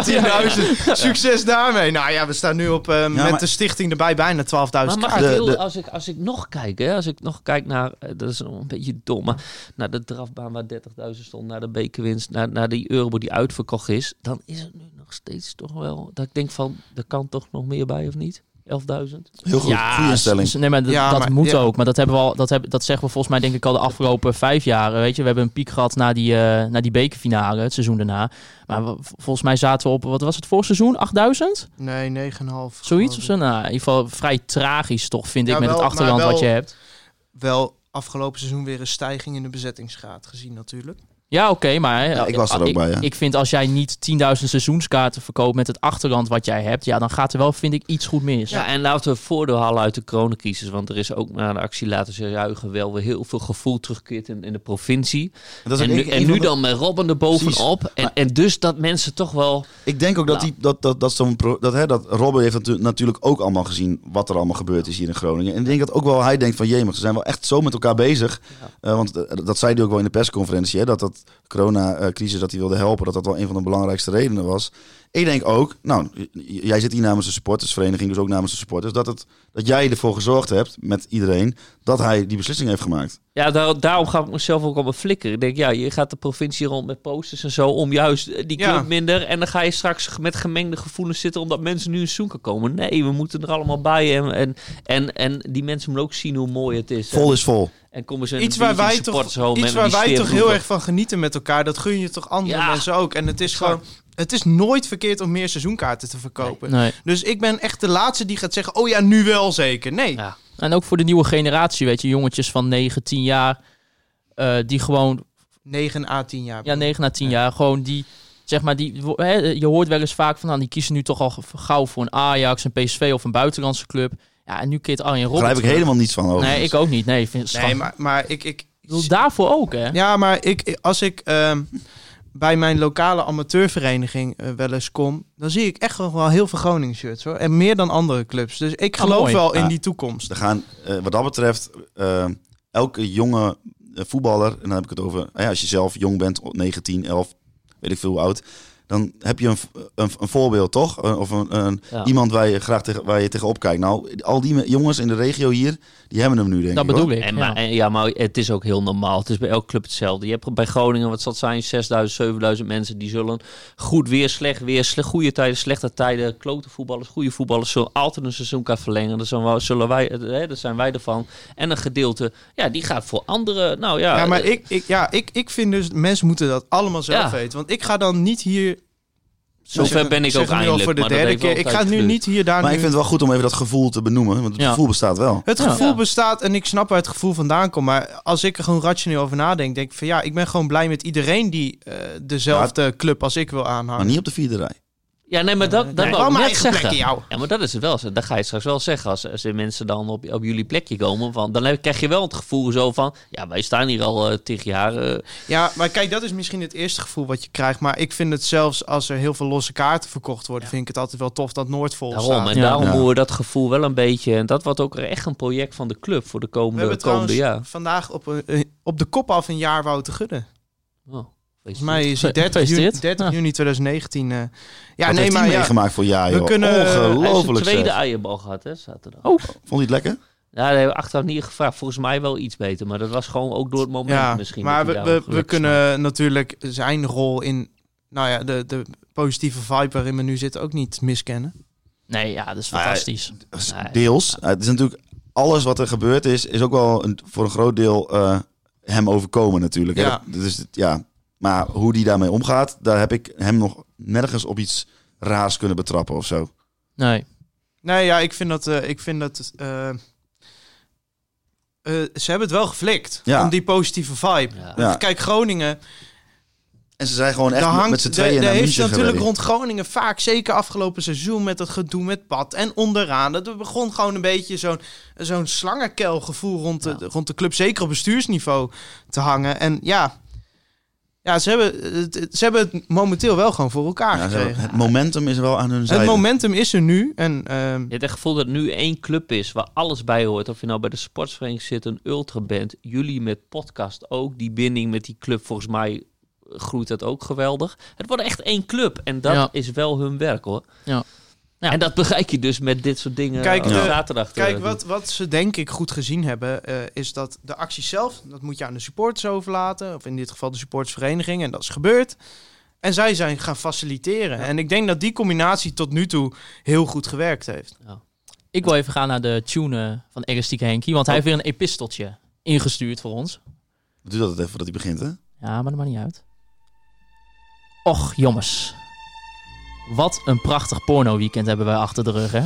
Speaker 4: 10.000, [laughs] succes daarmee. Nou ja, we staan nu op, eh, met
Speaker 3: maar-
Speaker 4: de stichting erbij bijna 12.000
Speaker 5: Maar mag
Speaker 4: kaarten.
Speaker 5: als, ik, als ik nog kijk, hè, als ik nog kijk naar, eh, dat is een beetje dom, maar naar de drafbaan waar 30.000 stond, naar de bekerwinst, naar, naar die euro die uitverkocht is, dan is het nu nog steeds toch wel, dat ik denk van, er kan toch nog meer bij of niet? 11.000?
Speaker 3: Heel goed,
Speaker 2: s- Nee, maar
Speaker 4: Ja,
Speaker 2: dat
Speaker 4: maar-
Speaker 2: moet
Speaker 4: ja.
Speaker 2: ook. Maar dat, hebben we al, dat, hebben, dat zeggen we volgens mij denk ik al de afgelopen vijf jaar. Weet je, we hebben een piek gehad na die, eh na die bekerfinale, het seizoen daarna. Maar we- volgens mij zaten we op, wat was het voor seizoen? 8000?
Speaker 4: Nee, 9,5.
Speaker 2: Zoiets of zo? Nou, in ieder geval vrij tragisch toch, vind ik,
Speaker 4: Ja,
Speaker 2: met
Speaker 4: wel,
Speaker 2: het achterland
Speaker 4: wel-
Speaker 2: wat je hebt.
Speaker 4: Wel afgelopen seizoen weer een stijging in de bezettingsgraad gezien natuurlijk.
Speaker 2: Ja, oké, maar...
Speaker 3: Ja, ik was er ook
Speaker 2: ik,
Speaker 3: bij, ja.
Speaker 2: Ik vind als jij niet 10.000 seizoenskaarten verkoopt met het achterland wat jij hebt... Ja, dan gaat er wel, vind ik, iets goed mis.
Speaker 5: Ja, en laten we voordeel halen uit de coronacrisis, want er is ook na de actie laten ze juichen wel weer heel veel gevoel terugkeert in, in de provincie.
Speaker 3: En, dat is
Speaker 5: En nu,
Speaker 3: een-
Speaker 5: en
Speaker 3: een
Speaker 5: nu
Speaker 3: van de-
Speaker 5: dan met Robben er bovenop. En, en dus dat mensen toch wel...
Speaker 3: Ik denk ook dat,
Speaker 5: Nou.
Speaker 3: die, dat, dat, dat, zo'n pro- dat, hè, dat Robben heeft natu- natuurlijk ook allemaal gezien wat er allemaal gebeurd is hier in Groningen. En ik denk dat ook wel hij denkt van jee, maar ze zijn wel echt zo met elkaar bezig. Eh, want eh, dat zei hij ook wel in de persconferentie, hè, dat dat corona-crisis dat hij wilde helpen, dat dat wel een van de belangrijkste redenen was. Ik denk ook, nou, jij zit hier namens de supportersvereniging, dus ook namens de supporters, dat, het, dat jij ervoor gezorgd hebt met iedereen dat hij die beslissing heeft gemaakt.
Speaker 5: Ja, daar, daarom ga ik mezelf ook op mijn flikker. Ik denk, ja, je gaat de provincie rond met posters en zo om juist eh, die club
Speaker 4: Ja.
Speaker 5: minder. En dan ga je straks met gemengde gevoelens zitten omdat mensen nu in zoeken komen. Nee, we moeten er allemaal bij. En, en, en, en die mensen moeten ook zien hoe mooi het is.
Speaker 3: Vol is vol.
Speaker 5: en komen ze
Speaker 4: Iets waar wij toch, iets waar wij toch heel erg van genieten met elkaar. Dat gun je toch andere
Speaker 5: Ja.
Speaker 4: mensen ook. En het is gewoon... Het is nooit verkeerd om meer seizoenkaarten te verkopen.
Speaker 2: Nee.
Speaker 4: Dus ik ben echt de laatste die gaat zeggen... Oh ja, nu wel zeker. Nee.
Speaker 5: Ja.
Speaker 2: En ook voor de nieuwe generatie, weet je, jongetjes van 9, 10 jaar... eh, die gewoon
Speaker 4: 9 à 10 jaar.
Speaker 2: Ja, 9 na 10 jaar. Gewoon die, zeg maar, die, je hoort wel eens vaak van, nou, die kiezen nu toch al gauw voor een Ajax, een PSV of een buitenlandse club. Ja, en nu keert Arjen
Speaker 3: Daar
Speaker 2: Robben
Speaker 3: begrijp ik
Speaker 2: terug.
Speaker 3: helemaal niets van over.
Speaker 2: Nee, ik ook niet. Nee, ik vind het
Speaker 4: Nee, maar, maar ik... ik
Speaker 2: Ik bedoel, daarvoor ook, hè?
Speaker 4: Ja, maar ik, als ik ehm, bij mijn lokale amateurvereniging eh, wel eens kom, dan zie ik echt nog wel heel veel Groningen shirts hoor. En meer dan andere clubs. Dus ik
Speaker 2: Ah,
Speaker 4: geloof wel in
Speaker 3: Ja.
Speaker 4: die toekomst.
Speaker 3: Er gaan, eh, wat dat betreft, eh, elke jonge voetballer, en dan heb ik het over, eh, ja, als je zelf jong bent, 19, 11, weet ik veel hoe oud, dan heb je een, een, een voorbeeld toch? Of een, een-
Speaker 5: Ja.
Speaker 3: iemand waar je graag tegen, waar je tegenop kijkt. Nou, al die jongens in de regio hier, die hebben hem nu denk
Speaker 2: Dat
Speaker 3: ik.
Speaker 2: bedoel
Speaker 3: hoor.
Speaker 2: ik.
Speaker 5: En,
Speaker 2: ja.
Speaker 5: maar, en, ja, maar het is ook heel normaal. Het is bij elke club hetzelfde. Je hebt bij Groningen, wat zal het zijn, 6000, 7000 mensen die zullen goed weer, slecht weer, sle goede tijden, slechte tijden, klote voetballers, goede voetballers, zullen altijd een seizoenkaart verlengen. Dat zijn, wij- zullen wij, hè, dat zijn wij ervan. En een gedeelte, ja, die gaat voor anderen. Nou ja,
Speaker 4: Ja, maar
Speaker 5: eh,
Speaker 4: ik, ik, ja, ik, ik vind dus, mensen moeten dat allemaal zelf
Speaker 5: Ja.
Speaker 4: weten. Want ik ga dan niet hier...
Speaker 5: Zover ben ik ook eindelijk,
Speaker 4: voor de
Speaker 5: maar
Speaker 4: derde keer. Ik ga
Speaker 5: tijd
Speaker 4: nu niet hier daar
Speaker 3: Maar ik vind het wel goed om even dat gevoel te benoemen, want het
Speaker 2: Ja.
Speaker 3: gevoel bestaat wel.
Speaker 4: Het gevoel
Speaker 2: Ja.
Speaker 4: bestaat en ik snap waar het gevoel vandaan komt. Maar als ik er gewoon rationeel over nadenk, denk ik van ja, ik ben gewoon blij met iedereen die eh, dezelfde club als ik wil aanhangen.
Speaker 3: Maar niet op de vierde rij.
Speaker 5: Ja, nee, maar dat, dat
Speaker 4: Nee,
Speaker 5: wou
Speaker 4: wel
Speaker 5: ik
Speaker 4: mijn
Speaker 5: net
Speaker 4: eigen
Speaker 5: zeggen.
Speaker 4: jou.
Speaker 5: Ja, maar dat is het wel. Dat ga je straks wel zeggen. Als, als er mensen dan op, op jullie plekje komen. Van, dan heb- krijg je wel het gevoel zo van... Ja, wij staan hier al uh, tig jaar. eh,
Speaker 4: Ja, maar kijk, dat is misschien het eerste gevoel wat je krijgt. Maar ik vind het zelfs als er heel veel losse kaarten verkocht worden, vind ik het altijd wel tof dat Noord vol
Speaker 5: daarom.
Speaker 4: staat.
Speaker 5: En
Speaker 2: Ja.
Speaker 5: daarom
Speaker 3: Ja.
Speaker 5: moeten we dat gevoel wel een beetje... En dat wordt ook echt een project van de club voor de
Speaker 4: We
Speaker 5: komende,
Speaker 4: hebben
Speaker 5: komende jaar.
Speaker 4: vandaag op, een- eh, op de kop af een jaar Wouter Gudde.
Speaker 5: Oh,
Speaker 4: Volgens mij is hij 30 juni,
Speaker 2: Gefeliciteerd.
Speaker 4: 30
Speaker 2: Ja.
Speaker 4: juni 2019. eh. ja,
Speaker 3: Wat
Speaker 4: nee,
Speaker 3: heeft
Speaker 4: maar
Speaker 3: hij
Speaker 4: ja,
Speaker 3: meegemaakt voor jaar,
Speaker 4: we kunnen-
Speaker 5: Hij heeft
Speaker 3: Ongelooflijk
Speaker 5: zijn tweede
Speaker 3: zeg.
Speaker 5: eierbal gehad, hè, zaterdag.
Speaker 2: Oh.
Speaker 3: Vond hij het lekker?
Speaker 5: Ja, dat hebben we achteraf niet gevraagd. Volgens mij wel iets beter. Maar dat was gewoon ook door het moment
Speaker 4: ja,
Speaker 5: misschien.
Speaker 4: maar we,
Speaker 5: hij daar
Speaker 4: we, kunnen natuurlijk zijn rol in nou ja, de, de positieve vibe waarin we nu zitten ook niet miskennen.
Speaker 2: Nee, ja, dat is fantastisch.
Speaker 5: Nee.
Speaker 3: Deels. Eh, het is natuurlijk alles wat er gebeurd is, is ook wel een, voor een groot deel eh, hem overkomen natuurlijk. hè.
Speaker 4: Ja.
Speaker 3: Dat- Dus, ja. Maar hoe die daarmee omgaat, daar heb ik hem nog nergens op iets raars kunnen betrappen of zo.
Speaker 2: Nee.
Speaker 4: Nee, ja, ik vind dat. eh, ik vind dat eh, eh, ze hebben het wel geflikt.
Speaker 3: Ja.
Speaker 4: Om die positieve vibe.
Speaker 5: Ja.
Speaker 3: Ja.
Speaker 4: Kijk, Groningen.
Speaker 3: En ze zijn gewoon echt
Speaker 4: hangt,
Speaker 3: met z'n
Speaker 4: de-
Speaker 3: tweeën
Speaker 4: de
Speaker 3: naar
Speaker 4: heeft natuurlijk rond Groningen vaak, zeker afgelopen seizoen, met dat gedoe met pad en onderaan. Dat begon gewoon een beetje zo'n zo'n slangenkelgevoel rond de, rond de club, zeker op bestuursniveau, te hangen. En ja, ja ze, hebben ze hebben het momenteel wel gewoon voor elkaar
Speaker 3: Ja,
Speaker 4: gekregen.
Speaker 3: het momentum is wel aan hun zijde.
Speaker 4: Het momentum is er nu. En ehm,
Speaker 5: Je hebt echt het gevoel dat het nu één club is waar alles bij hoort. Of je nou bij de sportsvereniging zit, een ultra bent. Jullie met podcast ook. Die binding met die club, volgens mij groeit dat ook geweldig. Het wordt echt één club. En dat
Speaker 2: Ja.
Speaker 5: is wel hun werk hoor.
Speaker 2: Ja. Ja.
Speaker 5: En dat bereik je dus met dit soort dingen
Speaker 4: Kijk, de-
Speaker 5: zaterdag. te
Speaker 4: Kijk, wat, wat ze denk ik goed gezien hebben, eh, is dat de actie zelf, dat moet je aan de supporters overlaten. Of in dit geval de supportersvereniging. En dat is gebeurd. En zij zijn gaan faciliteren. En ik denk dat die combinatie tot nu toe heel goed gewerkt heeft.
Speaker 2: Ik wil even gaan naar de tune eh, van Elastieke Henkie. Want hij heeft weer een episteltje ingestuurd voor ons.
Speaker 3: Doe dat even voordat hij begint, hè?
Speaker 2: Ja, maar dat maakt niet uit. Och, jongens. Wat een prachtig porno-weekend hebben wij achter de rug, hè?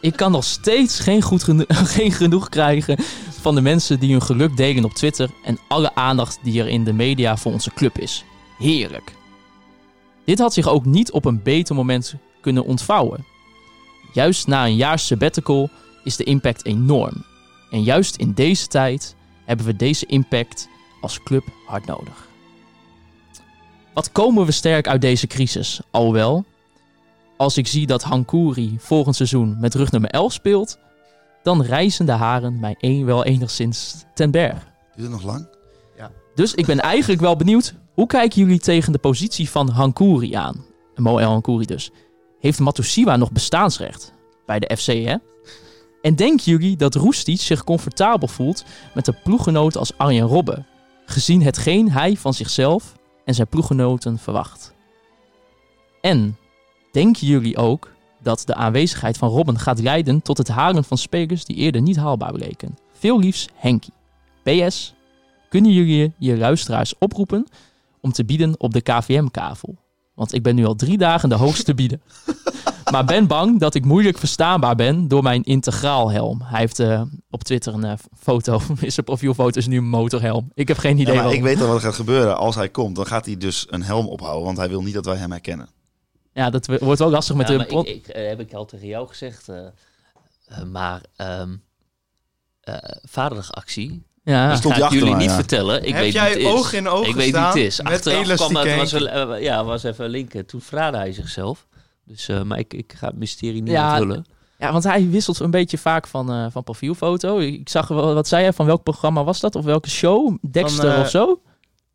Speaker 2: Ik kan nog steeds geen, goed [laughs] geen genoeg krijgen van de mensen die hun geluk delen op Twitter en alle aandacht die er in de media voor onze club is. Heerlijk. Dit had zich ook niet op een beter moment kunnen ontvouwen. Juist na een jaar sabbatical is de impact enorm. En juist in deze tijd hebben we deze impact als club hard nodig. Wat komen we sterk uit deze crisis? Alhoewel, als ik zie dat Hankouri volgend seizoen met rug nummer 11 speelt, dan rijzen de haren mij een, wel enigszins ten berg.
Speaker 3: Duurt het nog lang?
Speaker 2: Dus ik ben eigenlijk wel benieuwd, hoe kijken jullie tegen de positie van Hankouri aan? Moel Hankouri dus. Heeft Matusiwa nog bestaansrecht? Bij de FC, hè? En denken jullie dat Roestic zich comfortabel voelt met een ploeggenoot als Arjen Robben? Gezien hetgeen hij van zichzelf en zijn ploeggenoten verwacht. En denken jullie ook dat de aanwezigheid van Robben gaat leiden tot het halen van spelers die eerder niet haalbaar bleken? Veel liefs, Henkie. PS, kunnen jullie je luisteraars oproepen om te bieden op de KVM-kavel? Want ik ben nu al drie dagen de hoogste bieden. [laughs] maar ben bang dat ik moeilijk verstaanbaar ben door mijn integraalhelm. Hij heeft eh, op Twitter een eh, foto, [laughs] in zijn profielfoto is nu een motorhelm. Ik heb geen idee
Speaker 3: Ja, maar
Speaker 2: waarom.
Speaker 3: ik weet al wat er gaat gebeuren. Als hij komt, dan gaat hij dus een helm ophouden. Want hij wil niet dat wij hem herkennen.
Speaker 2: Ja, dat wordt wel lastig met
Speaker 5: Ja,
Speaker 2: de...
Speaker 5: ik, ik, eh, heb ik al tegen jou gezegd. maar ehm eh, vaderdagactie.
Speaker 2: Ja.
Speaker 5: Ik
Speaker 3: stond hij
Speaker 5: jullie
Speaker 3: mij,
Speaker 5: niet
Speaker 3: ja.
Speaker 5: vertellen. Ik
Speaker 4: Heb
Speaker 5: weet
Speaker 4: jij
Speaker 5: is.
Speaker 4: oog in oog
Speaker 5: Ik weet wie
Speaker 4: gestaan
Speaker 5: het is. Achteraf kwam dat, was, wel- eh, ja, was even linken. Toen verraadde hij zichzelf. Dus, eh, maar ik, ik ga het mysterie niet
Speaker 2: Ja,
Speaker 5: onthullen.
Speaker 2: ja, want hij wisselt een beetje vaak van, eh, van profielfoto. Ik zag wel, wat zei hij, van welk programma was dat? Of welke show? Dexter
Speaker 4: eh,
Speaker 2: of zo?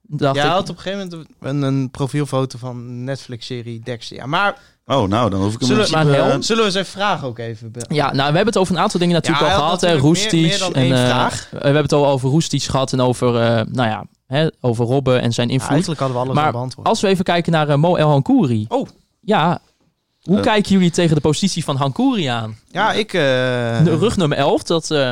Speaker 2: Dacht
Speaker 4: Ja, hij had op een gegeven moment een, een profielfoto van Netflix-serie Dexter. Ja, maar
Speaker 3: Oh, nou, dan hoef ik hem
Speaker 4: Zullen-
Speaker 2: maar helm?
Speaker 4: zullen we zijn vraag ook even...
Speaker 2: Ja, nou, we hebben het over een aantal dingen natuurlijk
Speaker 4: Ja,
Speaker 2: al gehad. Hè.
Speaker 4: natuurlijk meer-
Speaker 2: Roestic.
Speaker 4: meer dan
Speaker 2: en,
Speaker 4: één
Speaker 2: eh,
Speaker 4: vraag.
Speaker 2: we hebben het al over Roestic gehad en over, eh, nou ja, hè, over Robben en zijn
Speaker 4: Ja,
Speaker 2: invloed.
Speaker 4: eigenlijk hadden we alles
Speaker 2: Maar
Speaker 4: al beantwoord.
Speaker 2: Als we even kijken naar eh, Mo El Hankouri.
Speaker 4: Oh.
Speaker 2: Ja, hoe kijken jullie tegen de positie van Hankouri aan?
Speaker 4: Ja, ik... eh,
Speaker 2: De rug nummer 11, dat eh,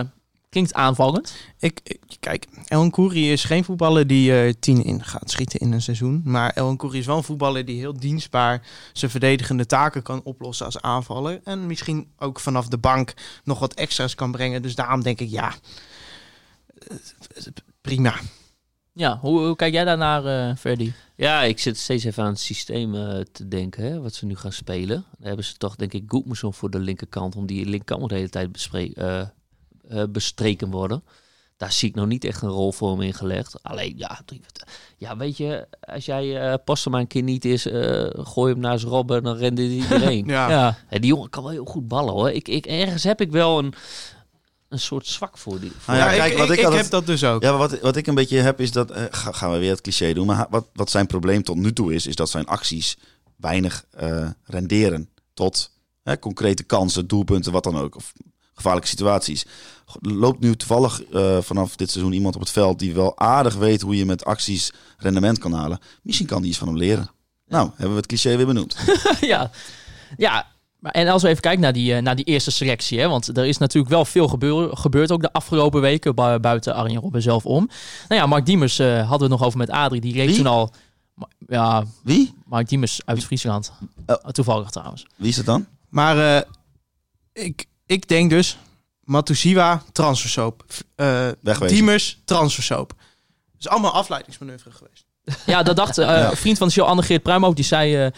Speaker 2: klinkt aanvallend.
Speaker 4: Ik, kijk, El Kouri is geen voetballer die eh tien in gaat schieten in een seizoen. Maar El Kouri is wel een voetballer die heel dienstbaar zijn verdedigende taken kan oplossen als aanvaller. En misschien ook vanaf de bank nog wat extra's kan brengen. Dus daarom denk ik, ja, prima.
Speaker 2: Ja, hoe, hoe kijk jij daarnaar, eh Ferdy?
Speaker 5: Ja, ik zit steeds even aan het systeem eh, te denken, hè, wat ze nu gaan spelen. Daar hebben ze toch, denk ik, Goedmanson voor de linkerkant, om die linkerkant de hele tijd bespre- eh, bestreken worden. Daar zie ik nog niet echt een rol voor hem ingelegd. Alleen, ja, ja weet je, als jij eh past maar een keer niet is, eh, gooi hem naast Robben, dan rende [laughs] iedereen.
Speaker 4: Ja.
Speaker 2: Ja,
Speaker 5: Hè, die jongen kan wel heel goed ballen, hoor. Ik, ik, ergens heb ik wel een, een soort zwak voor die. Voor
Speaker 3: Nou ja, kijk,
Speaker 4: ik,
Speaker 3: wat
Speaker 4: ik,
Speaker 3: ik
Speaker 4: ik
Speaker 3: altijd-
Speaker 4: heb dat dus ook.
Speaker 3: Ja, maar wat, wat ik een beetje heb is dat... eh, ga- gaan we weer het cliché doen. Maar wat, wat zijn probleem tot nu toe is... is dat zijn acties weinig eh, renderen. Tot hè, concrete kansen, doelpunten, wat dan ook. Of gevaarlijke situaties. Loopt nu toevallig eh, vanaf dit seizoen iemand op het veld... die wel aardig weet hoe je met acties rendement kan halen. Misschien kan die iets van hem leren. Nou, hebben we het cliché weer benoemd. [laughs]
Speaker 2: ja. ja. Maar En als we even kijken naar die, eh, naar die eerste selectie. Hè, want er is natuurlijk wel veel gebeur, gebeurd ook de afgelopen weken. bu- Buiten Arjen Robben zelf om. Nou ja, Mark Diemers eh, hadden we het nog over met Adrie. Die reed
Speaker 3: Wie?
Speaker 2: toen al... Ja,
Speaker 3: Wie?
Speaker 2: Mark Diemers uit Friesland.
Speaker 3: Oh.
Speaker 2: Toevallig trouwens.
Speaker 3: Wie is het dan?
Speaker 4: Maar eh, ik, ik denk dus, Matusiwa, transfersoap. Uh,
Speaker 3: Wegwezen.
Speaker 4: Diemers, transfersoap. Dat is allemaal afleidingsmanoeuvre geweest. [laughs]
Speaker 2: Ja, dat dacht eh,
Speaker 3: Ja.
Speaker 2: een vriend van de show, Anne-Geert Pruimhoofd, die zei... eh,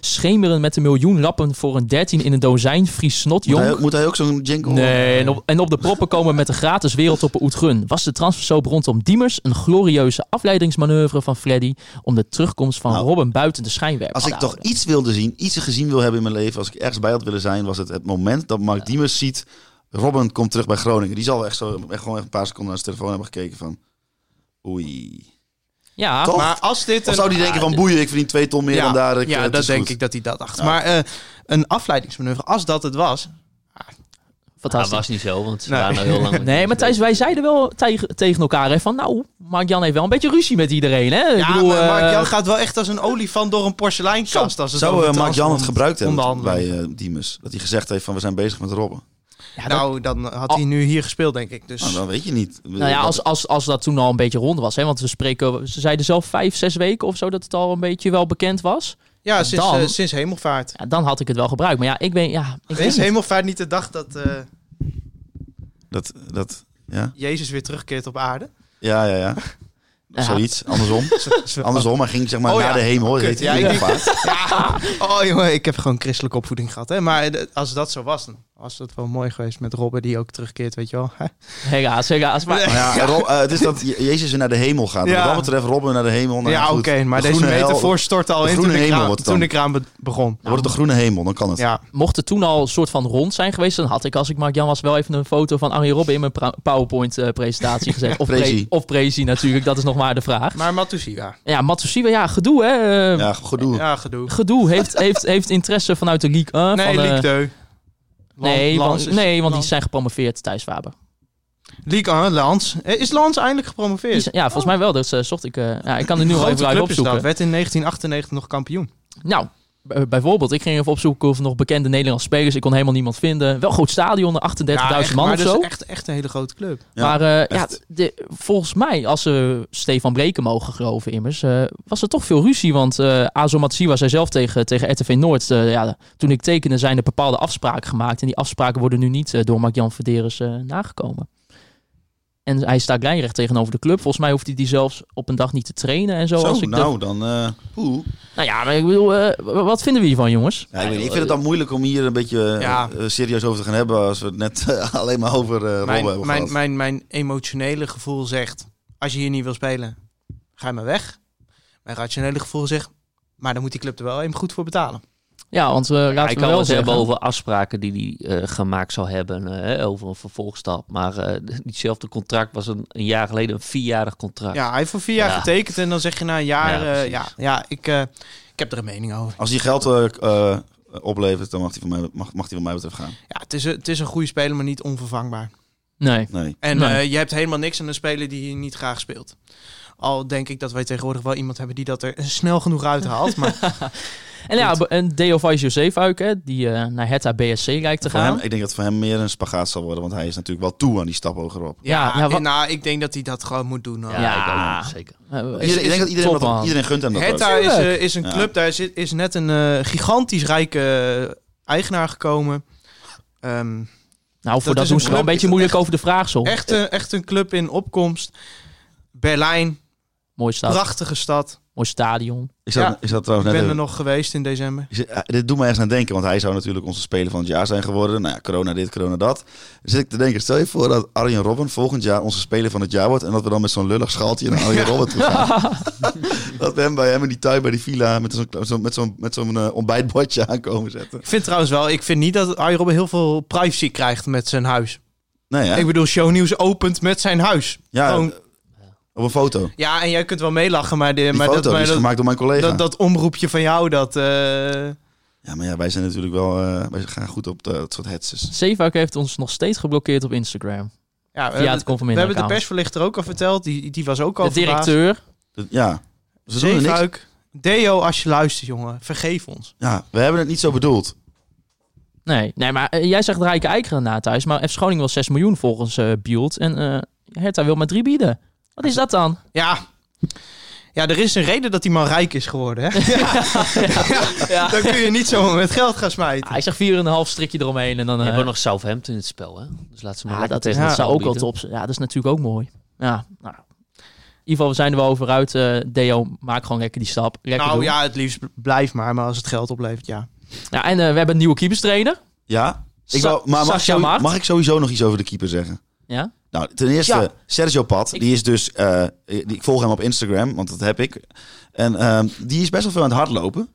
Speaker 2: schemeren met een miljoen lappen voor een 13 in een dozijn, Fries snot,
Speaker 3: Moet
Speaker 2: jong.
Speaker 3: hij, moet hij ook zo'n jingle?
Speaker 2: Nee, en op, en op de proppen komen met de gratis wereldtoppen Oetgun. Was de transfersoap rondom Diemers een glorieuze afleidingsmanoeuvre van Freddy om de terugkomst van
Speaker 3: Nou,
Speaker 2: Robben buiten de schijnwerper
Speaker 3: Als ik toch iets wilde zien, iets gezien wil hebben in mijn leven, als ik ergens bij had willen zijn, was het het moment dat Mark Diemers ziet, Robin komt terug bij Groningen. Die zal echt, zo, echt gewoon even een paar seconden naar zijn telefoon hebben gekeken van, oei.
Speaker 2: Ja,
Speaker 3: Toch?
Speaker 4: Maar als dit
Speaker 3: Of zou die denken van, boeien, ik verdien twee ton meer
Speaker 4: ja,
Speaker 3: dan daar. Ik,
Speaker 4: ja,
Speaker 3: eh,
Speaker 4: dat denk
Speaker 3: goed.
Speaker 4: ik dat hij dat dacht.
Speaker 3: Ja.
Speaker 4: Maar eh, een afleidingsmanoeuvre, als dat het was...
Speaker 5: Dat was niet zo, want ze
Speaker 4: Nee.
Speaker 5: waren al heel lang... [laughs]
Speaker 2: Nee, maar Thijs, wij zeiden wel tegen, tegen elkaar hè, van nou, Mark-Jan heeft wel een beetje ruzie met iedereen. Hè? Ik
Speaker 4: Ja,
Speaker 2: bedoel,
Speaker 4: maar Mark
Speaker 2: eh,
Speaker 4: Jan gaat wel echt als een olifant door een porseleinkast. Als het
Speaker 3: Zou
Speaker 4: over
Speaker 3: eh, Mark Jan het gebruikt hebben bij eh Diemers? Dat hij gezegd heeft van, we zijn bezig met Robben.
Speaker 2: Ja, dat-
Speaker 4: Nou, dan had hij nu hier gespeeld, denk ik. Dus
Speaker 3: Nou, dan weet je niet.
Speaker 2: nou ja, als, als, als dat toen al een beetje rond was. Hè, want we spreken, ze zeiden zelf vijf, zes weken of zo dat het al een beetje wel bekend was.
Speaker 4: ja, sinds,
Speaker 2: dan-
Speaker 4: eh, sinds Hemelvaart.
Speaker 2: Ja, dan had ik het wel gebruikt. Maar ja, ik ben, ja, ik weet
Speaker 4: Is. Hemelvaart niet de dag dat eh,
Speaker 3: Dat, dat, ja?
Speaker 4: Jezus weer terugkeert op aarde?
Speaker 3: Ja, ja, ja. [laughs]
Speaker 2: Ja.
Speaker 3: Zoiets, andersom. [laughs] Andersom, hij ging zeg maar
Speaker 4: Oh ja.
Speaker 3: naar de hemel.
Speaker 4: Kut, ja. [laughs] Ja. Oh jongen, ik heb gewoon christelijke opvoeding gehad. Hè? Maar als dat zo was, dan was het wel mooi geweest met Robben die ook terugkeert, weet je wel.
Speaker 2: Helaas, helaas. Maar,
Speaker 3: Maar ja, Rob- eh, het is dat Je- Jezus weer naar de hemel gaat.
Speaker 4: Ja.
Speaker 3: Wat dat betreft Robben naar de hemel. Nou,
Speaker 4: ja, oké, maar
Speaker 3: De
Speaker 4: deze metafoor stort al in toen de
Speaker 3: hemel
Speaker 4: kraan,
Speaker 3: wordt het dan.
Speaker 4: toen de kraan be- begon.
Speaker 3: Dan wordt het de groene hemel, dan kan het.
Speaker 4: Ja,
Speaker 2: mocht het toen al een soort van rond zijn geweest, dan had ik als ik Mark Jan was wel even een foto van Arjen Robben in mijn PowerPoint-presentatie [laughs] gezet. Of,
Speaker 3: Prezi.
Speaker 2: pre, of Prezi natuurlijk, dat is nog maar de vraag.
Speaker 4: maar Matusiwa.
Speaker 2: Ja, Matsushima, ja, gedoe hè. eh,
Speaker 3: Ja, gedoe.
Speaker 4: Ja, gedoe.
Speaker 2: Gedoe, heeft, heeft, heeft interesse vanuit de League 1.
Speaker 4: Nee,
Speaker 2: van, eh,
Speaker 4: 2.
Speaker 2: Nee,
Speaker 4: Lans
Speaker 2: want, nee, want die zijn gepromoveerd, Thijs Faber.
Speaker 4: Ligue 1, Lans. Eh, Is Lans eindelijk gepromoveerd?
Speaker 2: ja, volgens mij wel. Dus eh, zocht ik... eh, ja, ik kan er nu wel
Speaker 4: Grote
Speaker 2: even
Speaker 4: is dat.
Speaker 2: opzoeken.
Speaker 4: Werd in 1998 nog kampioen.
Speaker 2: Nou, bijvoorbeeld, ik ging even opzoeken of nog bekende Nederlandse spelers. Ik kon helemaal niemand vinden. Wel groot stadion, 38.000
Speaker 4: echt,
Speaker 2: man
Speaker 4: maar
Speaker 2: of
Speaker 4: dat
Speaker 2: zo.
Speaker 4: is echt, echt een hele grote club.
Speaker 3: Ja,
Speaker 2: maar eh, ja, de, volgens mij, als ze Stefan Breken mogen geloven immers, eh, was er toch veel ruzie. Want eh Azo Matsiwa zei zelf tegen, tegen RTV Noord, eh, ja, toen ik tekende zijn er bepaalde afspraken gemaakt. En die afspraken worden nu niet eh, door Mark-Jan Verderes eh, nagekomen. En hij staat lijnrecht tegenover de club. Volgens mij hoeft hij die zelfs op een dag niet te trainen en zo.
Speaker 3: Zo,
Speaker 2: als ik
Speaker 3: nou, dan... eh oeh.
Speaker 2: nou ja, maar ik bedoel, eh, wat vinden we hiervan, jongens?
Speaker 3: Ja, ik, weet niet, ik vind het dan moeilijk om hier een beetje eh,
Speaker 4: Ja.
Speaker 3: serieus over te gaan hebben... als we het net [laughs] alleen maar over eh Robben hebben
Speaker 4: Mijn, mijn,
Speaker 3: gehad.
Speaker 4: mijn, mijn emotionele gevoel zegt, als je hier niet wil spelen, ga je maar weg. Mijn rationele gevoel zegt, maar dan moet die club er wel even goed voor betalen.
Speaker 2: Ja, want
Speaker 5: Hij
Speaker 2: we
Speaker 5: kan
Speaker 2: wel
Speaker 5: wel
Speaker 2: zeggen...
Speaker 5: hebben over afspraken die hij eh, gemaakt zou hebben, eh, hè, over een vervolgstap. Maar eh, [laughs] ditzelfde contract was een, een jaar geleden een vierjarig contract.
Speaker 4: Ja, hij heeft voor vier jaar
Speaker 5: Ja.
Speaker 4: getekend en dan zeg je na een jaar,
Speaker 5: Ja,
Speaker 4: eh, ja, ja, ik, eh, ik heb er een mening over.
Speaker 3: Als hij geld oplevert, dan mag hij van mij, mag, mag hij van mij betreft gaan.
Speaker 4: Ja, het is, een, het is een goede speler, maar niet onvervangbaar.
Speaker 2: Nee.
Speaker 3: Nee.
Speaker 4: En
Speaker 2: Nee.
Speaker 4: eh, je hebt helemaal niks aan een speler die je niet graag speelt. Al denk ik dat wij tegenwoordig wel iemand hebben die dat er snel genoeg uithaalt. Maar [laughs]
Speaker 2: En ja, en Deo hè, die eh, naar Hertha BSC lijkt te
Speaker 3: Voor hem,
Speaker 2: gaan.
Speaker 3: ik denk dat het voor hem meer een spagaat zal worden, want hij is natuurlijk wel toe aan die stap hogerop.
Speaker 4: ja,
Speaker 2: Ja,
Speaker 4: nou, ik denk dat hij dat gewoon moet doen. hoor.
Speaker 5: Ja,
Speaker 2: Ja.
Speaker 5: ik ook, zeker.
Speaker 2: Eh,
Speaker 3: Iedereen, ik denk dat iedereen,
Speaker 2: top,
Speaker 3: dat, iedereen gunt hem dat
Speaker 4: Hertha
Speaker 3: ook.
Speaker 4: is, eh, is een
Speaker 3: Ja.
Speaker 4: club, daar is, is net een gigantisch rijke eigenaar gekomen. Ehm,
Speaker 2: nou, voor
Speaker 4: dat
Speaker 2: dat,
Speaker 4: is
Speaker 2: doen
Speaker 4: een
Speaker 2: ze wel een beetje moeilijk over de vraagsel.
Speaker 4: echt, een, echt een club in opkomst. Berlijn,
Speaker 2: Mooi stad,
Speaker 4: prachtige stad.
Speaker 2: Mooi stadion.
Speaker 3: Is dat,
Speaker 4: Ja.
Speaker 3: is dat
Speaker 4: Ik
Speaker 3: trouwens
Speaker 4: ben
Speaker 3: net
Speaker 4: er nog geweest in december.
Speaker 3: is eh, dit doet me ergens aan denken, want hij zou natuurlijk onze speler van het jaar zijn geworden. Nou ja, corona dit, corona dat. Zit ik te denken, stel je voor dat Arjen Robben volgend jaar onze speler van het jaar wordt. En dat we dan met zo'n lullig schaltje naar Arjen Robben toe gaan. [laughs] dat we hem bij hem in die tuin bij die villa met zo'n zo, met zo'n met zo'n eh, ontbijtbordje aankomen zetten.
Speaker 4: Ik vind trouwens wel, ik vind niet dat Arjen Robben heel veel privacy krijgt met zijn huis.
Speaker 3: Nee, hè?
Speaker 4: Ik bedoel, Shownieuws opent met zijn huis.
Speaker 3: ja,
Speaker 4: gewoon-
Speaker 3: op een foto.
Speaker 4: Ja, en jij kunt wel meelachen, maar, de,
Speaker 3: Die
Speaker 4: maar,
Speaker 3: foto
Speaker 4: dat, maar
Speaker 3: is
Speaker 4: dat,
Speaker 3: gemaakt door mijn collega.
Speaker 4: dat, dat omroepje van jou, dat... eh,
Speaker 3: Ja, maar ja, wij zijn natuurlijk wel, eh, wij gaan goed op de, dat soort hetzes.
Speaker 2: Zeefuik heeft ons nog steeds geblokkeerd op Instagram.
Speaker 4: ja, we
Speaker 2: Via het
Speaker 4: hebben, we hebben de persverlichter ook al verteld. Die, die was ook al
Speaker 2: De directeur.
Speaker 3: Ja, ze er.
Speaker 4: Zeefuik. Deo, als je luistert, jongen. Vergeef ons.
Speaker 3: Ja, we hebben het niet zo bedoeld.
Speaker 2: Nee, nee maar eh, jij zegt rijke eikeren na thuis. Maar F Schoning wil 6 miljoen volgens eh Bult. En eh Hertha wil maar 3 bieden. Wat is dat dan?
Speaker 4: Ja. Ja, er is een reden dat die man rijk is geworden, hè? [laughs]
Speaker 2: Ja. [laughs]
Speaker 4: Dan kun je niet zomaar met geld gaan smijten.
Speaker 2: Ah, ik zeg 4,5 strikje eromheen. En dan,
Speaker 5: We
Speaker 2: eh,
Speaker 5: hebben nog Southampton in het spel, hè? Dus laat ze maar
Speaker 2: ja, dat, is, dat zou ook wel top zijn. Ja, dat is natuurlijk ook mooi. Ja, nou, ieder geval, we zijn er wel over uit. Eh, Deo, maak gewoon lekker die stap. Lekker
Speaker 4: nou
Speaker 2: doen.
Speaker 4: ja, het liefst blijf maar. Maar als het geld oplevert, ja.
Speaker 2: Ja, en eh, we hebben een nieuwe keeperstrainer.
Speaker 3: Ja? Ik
Speaker 2: Sa-
Speaker 3: wou, maar mag
Speaker 2: Sascha
Speaker 3: mag ik sowieso nog iets over de keeper zeggen?
Speaker 2: Ja?
Speaker 3: Nou, ten eerste,
Speaker 4: Ja.
Speaker 3: Sergio Pat,
Speaker 2: Ik-
Speaker 3: die is dus, eh, die, ik volg hem op Instagram, want dat heb ik. En ehm, die is best wel veel aan het hardlopen.